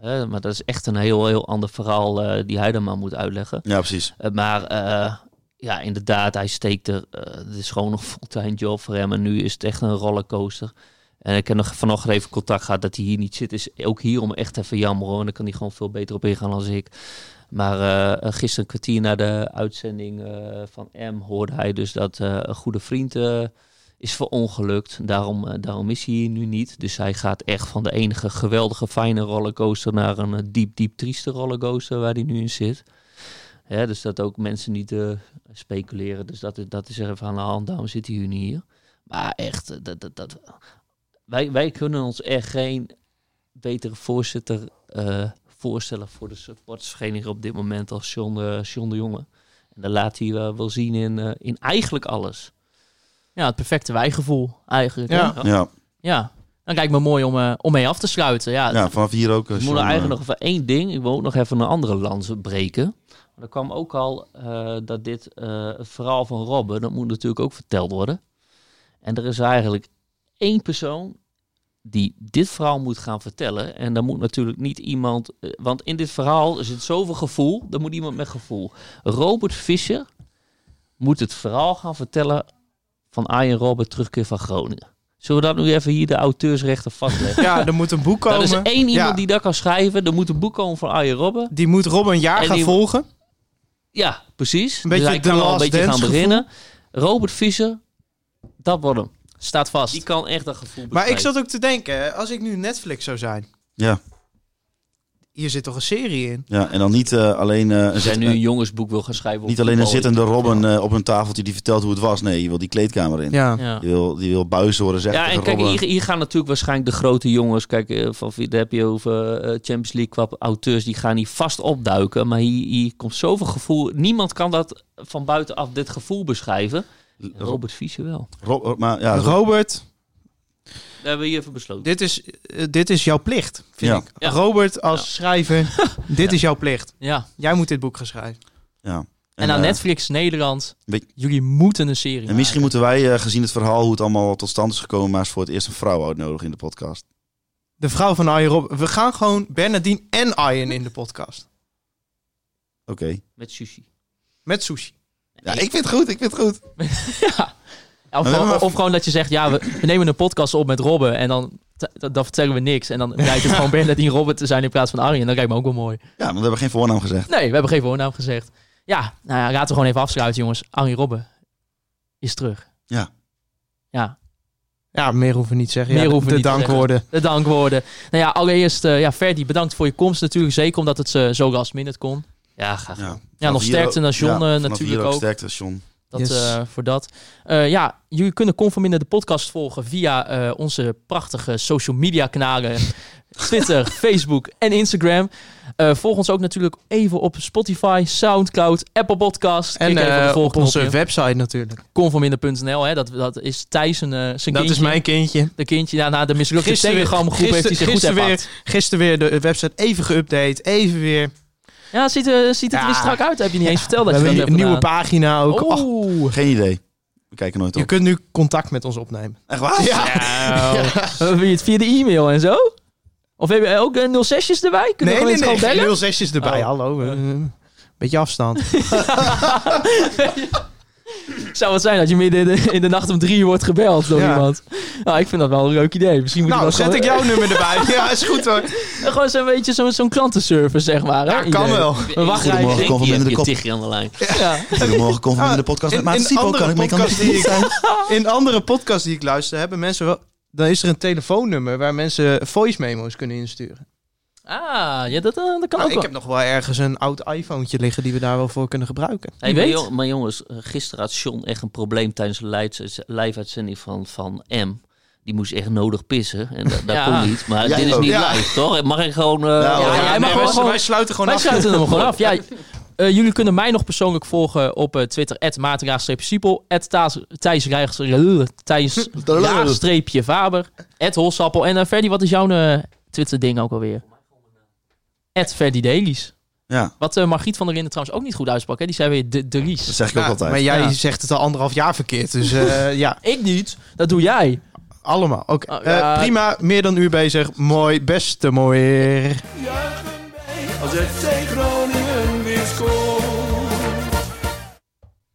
Speaker 5: Hè, maar dat is echt een heel, heel ander verhaal eh, die hij dan maar moet uitleggen.
Speaker 3: Ja, precies.
Speaker 5: Eh, maar eh, ja, inderdaad, hij steekt er. het is gewoon een fulltime job voor hem. En nu is het echt een rollercoaster. En ik heb nog vanochtend even contact gehad dat hij hier niet zit. Is ook hierom echt even jammer hoor. En dan kan hij gewoon veel beter op ingaan dan ik. Maar gisteren een kwartier na de uitzending van M hoorde hij dus dat een goede vriend is verongelukt. Daarom, eh, daarom is hij hier nu niet. Dus hij gaat echt van de enige geweldige fijne rollercoaster naar een eh, diep, diep trieste rollercoaster waar hij nu in zit. Dus dat ook mensen niet eh, speculeren. Dus dat, dat is er even aan de hand. Daarom zit hij nu hier. Maar echt, dat, dat, dat, wij, wij kunnen ons echt geen betere voorzitter voorstellen voor de supportersvereniging op dit moment als John, John de Jonge. En dat laat hij wel zien in, in eigenlijk alles.
Speaker 2: Ja, het perfecte wijgevoel eigenlijk. hè?
Speaker 4: Ja.
Speaker 3: Ja,
Speaker 2: ja. Dan lijkt me mooi om, eh, om mee af te sluiten. Ja,
Speaker 3: ja vanaf hier ook. eh,
Speaker 5: Ik moet
Speaker 3: John,
Speaker 5: er eigenlijk
Speaker 3: eh,
Speaker 5: nog even één ding. Ik wil ook nog even een andere lans breken. Er kwam ook al eh, dat dit eh, het verhaal van Robben, dat moet natuurlijk ook verteld worden. En er is eigenlijk één persoon die dit verhaal moet gaan vertellen. En dan moet natuurlijk niet iemand... eh, want in dit verhaal zit zoveel gevoel. Er moet iemand met gevoel. Robert Fischer moet het verhaal gaan vertellen van Arjen Robben terugkeer van Groningen. Zullen we dat nu even hier de auteursrechten vastleggen?
Speaker 4: Ja, er moet een boek komen.
Speaker 5: Er is één iemand
Speaker 4: Ja.
Speaker 5: die dat kan schrijven. Er moet een boek komen van Arjen Robben.
Speaker 4: Die moet Rob een jaar
Speaker 5: En
Speaker 4: gaan
Speaker 5: die-
Speaker 4: volgen.
Speaker 5: Ja, precies.
Speaker 4: Een beetje
Speaker 5: dus hij kan al een
Speaker 4: Last
Speaker 5: beetje gaan beginnen. Robert Visser, dat wordt hem.
Speaker 2: Staat vast.
Speaker 5: Die kan echt een gevoel
Speaker 4: Maar ik zat ook te denken, als ik nu Netflix zou zijn.
Speaker 3: Ja.
Speaker 4: Hier zit toch een serie in?
Speaker 3: Ja, en dan niet eh, alleen eh, een,
Speaker 5: Als jij nu een jongensboek wil gaan schrijven... op
Speaker 3: niet alleen een zittende Robin eh, op een tafeltje die vertelt hoe het was. Nee, je wil die kleedkamer in.
Speaker 4: Ja.
Speaker 2: Ja.
Speaker 3: Die, wil, die wil buizen horen zeggen
Speaker 5: Ja, en kijk, hier, hier gaan natuurlijk waarschijnlijk de grote jongens... Kijk, van, wie- daar heb je over Champions League qua auteurs... die gaan hier vast opduiken. Maar hier, hier komt zoveel gevoel... Niemand kan dat van buitenaf, dit gevoel beschrijven. Robert Fischer wel.
Speaker 3: Rob- maar, ja, Rob-
Speaker 4: Robert,
Speaker 5: Dat hebben we hier even besloten.
Speaker 4: dit is, eh, dit is jouw plicht, vind
Speaker 3: Ja.
Speaker 4: ik.
Speaker 5: Ja.
Speaker 4: Robert als schrijver, [laughs] dit is jouw plicht.
Speaker 2: ja.
Speaker 4: Jij moet dit boek gaan schrijven.
Speaker 3: ja.
Speaker 2: En aan
Speaker 3: eh,
Speaker 2: Netflix Nederland,
Speaker 3: weet-
Speaker 2: jullie moeten een serie
Speaker 3: En misschien
Speaker 2: maken.
Speaker 3: moeten wij, eh, gezien het verhaal hoe het allemaal tot stand is gekomen, maar eens voor het eerst een vrouw uitnodigen in de podcast.
Speaker 4: De vrouw van Arjen Robben. We gaan gewoon Bernardine en Arjen in de podcast.
Speaker 3: Oké.
Speaker 5: Met sushi.
Speaker 4: Met sushi.
Speaker 3: Ja, ik vind het goed, ik vind het goed. [laughs]
Speaker 2: ja. Of,
Speaker 3: we
Speaker 2: gewoon, of gewoon dat je zegt, ja, we, we nemen een podcast op met Robben en dan, dan vertellen we niks. En dan blijkt het gewoon Bernardine Robben te zijn in plaats van Arjen. Dat lijkt me ook wel mooi.
Speaker 3: Ja, want we hebben geen voornaam gezegd.
Speaker 2: Nee, we hebben geen voornaam gezegd. Ja, nou ja, laten we gewoon even afsluiten, jongens. Arjen Robben is terug.
Speaker 3: Ja.
Speaker 2: Ja,
Speaker 4: Ja, meer hoeven we niet te zeggen.
Speaker 2: Meer
Speaker 4: ja,
Speaker 2: hoeven we
Speaker 4: de
Speaker 2: niet te
Speaker 4: dankwoorden.
Speaker 2: de dankwoorden. Nou ja, allereerst, eh ja, Ferdi, bedankt voor je komst natuurlijk. Zeker omdat het eh, zo last minute kon.
Speaker 5: Ja, graag.
Speaker 3: Ja,
Speaker 2: nog sterkte
Speaker 3: ook-
Speaker 2: naar John
Speaker 3: ja,
Speaker 2: eh, natuurlijk
Speaker 3: hier
Speaker 2: ook.
Speaker 3: sterkte, John.
Speaker 2: Dat,
Speaker 4: Yes.
Speaker 2: eh, voor dat. Eh, ja, jullie kunnen Conforminder de podcast volgen via eh, onze prachtige social media kanalen. [laughs] Twitter, Facebook en Instagram. Volg ons ook natuurlijk even op Spotify, Soundcloud, Apple Podcast.
Speaker 4: En
Speaker 2: even
Speaker 4: op onze website natuurlijk.
Speaker 2: Conforminder.nl. Hè, dat, dat is Thijs een, zijn
Speaker 4: Dat
Speaker 2: kindje.
Speaker 4: is mijn kindje.
Speaker 2: De kindje ja, na de mislukte Telegram groep heeft hij zich goed herpakt.
Speaker 4: gisteren weer de website even geüpdate. Even weer.
Speaker 2: Ja, ziet, er- ziet het er
Speaker 4: Ja.
Speaker 2: weer strak uit. Heb je niet eens verteld
Speaker 4: We
Speaker 2: dat je
Speaker 4: een nieuwe
Speaker 2: gedaan.
Speaker 4: pagina ook.
Speaker 2: Oeh.
Speaker 3: Geen idee. We kijken nooit
Speaker 4: je
Speaker 3: op.
Speaker 4: kunt nu contact met ons opnemen.
Speaker 3: Echt waar?
Speaker 4: Ja.
Speaker 2: Je [laughs] het via de e-mail en zo? Of heb je ook uh, 06'jes erbij? Kunnen
Speaker 4: Nee,
Speaker 2: we
Speaker 4: nee,
Speaker 2: gewoon
Speaker 4: nee.
Speaker 2: eens gewoon
Speaker 4: Geen 06's erbij.
Speaker 2: Oh.
Speaker 4: Hallo. beetje afstand. [laughs] [laughs] [laughs]
Speaker 2: Zou het zijn dat je midden in de, in de nacht om drie uur wordt gebeld door
Speaker 4: Ja.
Speaker 2: iemand? Nou, ik vind dat wel een leuk idee. Misschien moet
Speaker 4: nou,
Speaker 2: je
Speaker 4: zet ik jouw [laughs] nummer erbij. Ja, is goed hoor. [laughs]
Speaker 2: gewoon zo'n beetje zo'n zo'n klantenservice, zeg maar. Hè?
Speaker 4: Ja, kan
Speaker 2: idee.
Speaker 4: wel.
Speaker 2: Een wachtrij.
Speaker 3: Goedemorgen,
Speaker 5: Denk
Speaker 3: kom van
Speaker 5: je,
Speaker 3: binnen de kop.
Speaker 5: je Tiggy aan de lijn.
Speaker 2: Ja.
Speaker 3: Goedemorgen, kom van in de podcast met
Speaker 4: In-
Speaker 3: Maarten
Speaker 4: in
Speaker 3: Sipo.
Speaker 4: andere
Speaker 3: Kan ik mee kan
Speaker 4: podcasts die
Speaker 3: ik zijn?
Speaker 4: In andere podcasts die ik luister, hebben mensen wel... Dan is er een telefoonnummer waar mensen voice memo's kunnen insturen.
Speaker 2: Ah, ja, dat, eh, dat kan
Speaker 4: Nou,
Speaker 2: ook
Speaker 4: ik
Speaker 2: wel.
Speaker 4: heb nog wel ergens een oud iPhone liggen die we daar wel voor kunnen gebruiken.
Speaker 5: Hey,
Speaker 2: weet.
Speaker 5: jong- maar jongens, eh, gisteren had John echt een probleem tijdens de live- live-uitzending van, van M. Die moest echt nodig pissen. En da- dat
Speaker 2: Ja.
Speaker 5: kon niet. Maar
Speaker 3: Jij
Speaker 5: dit is
Speaker 3: ook.
Speaker 5: niet
Speaker 4: Ja.
Speaker 5: live, toch? Mag ik gewoon... eh,
Speaker 3: Ja,
Speaker 2: Ja,
Speaker 3: hoor.
Speaker 2: jij mag
Speaker 4: nee, wij,
Speaker 2: gewoon-
Speaker 4: wij sluiten gewoon
Speaker 2: Wij
Speaker 4: af.
Speaker 2: sluiten hem gewoon [laughs] af. Ja, eh, jullie kunnen mij nog persoonlijk volgen op eh, Twitter. Maarten-Siepel. Thijs Thijs [laughs] Streepje Faber. Holsappel. En uh, Ferdy, wat is jouw Twitter-ding ook alweer? Ed Dailies.
Speaker 3: Ja,
Speaker 2: Wat eh, Margriet van der Linden trouwens ook niet goed uitsprak. Hè? Die zei weer de, de
Speaker 3: dat zeg ik ook altijd.
Speaker 4: maar jij
Speaker 2: Ja.
Speaker 4: zegt het al anderhalf jaar verkeerd. Dus eh, [laughs] ja,
Speaker 2: Ik niet. Dat doe jij.
Speaker 4: allemaal. Oké,
Speaker 2: Oh,
Speaker 4: Eh, prima. Meer dan een uur bezig. Mooi, beste mooi.
Speaker 1: Juichen wij als FC Groningen weer scoort.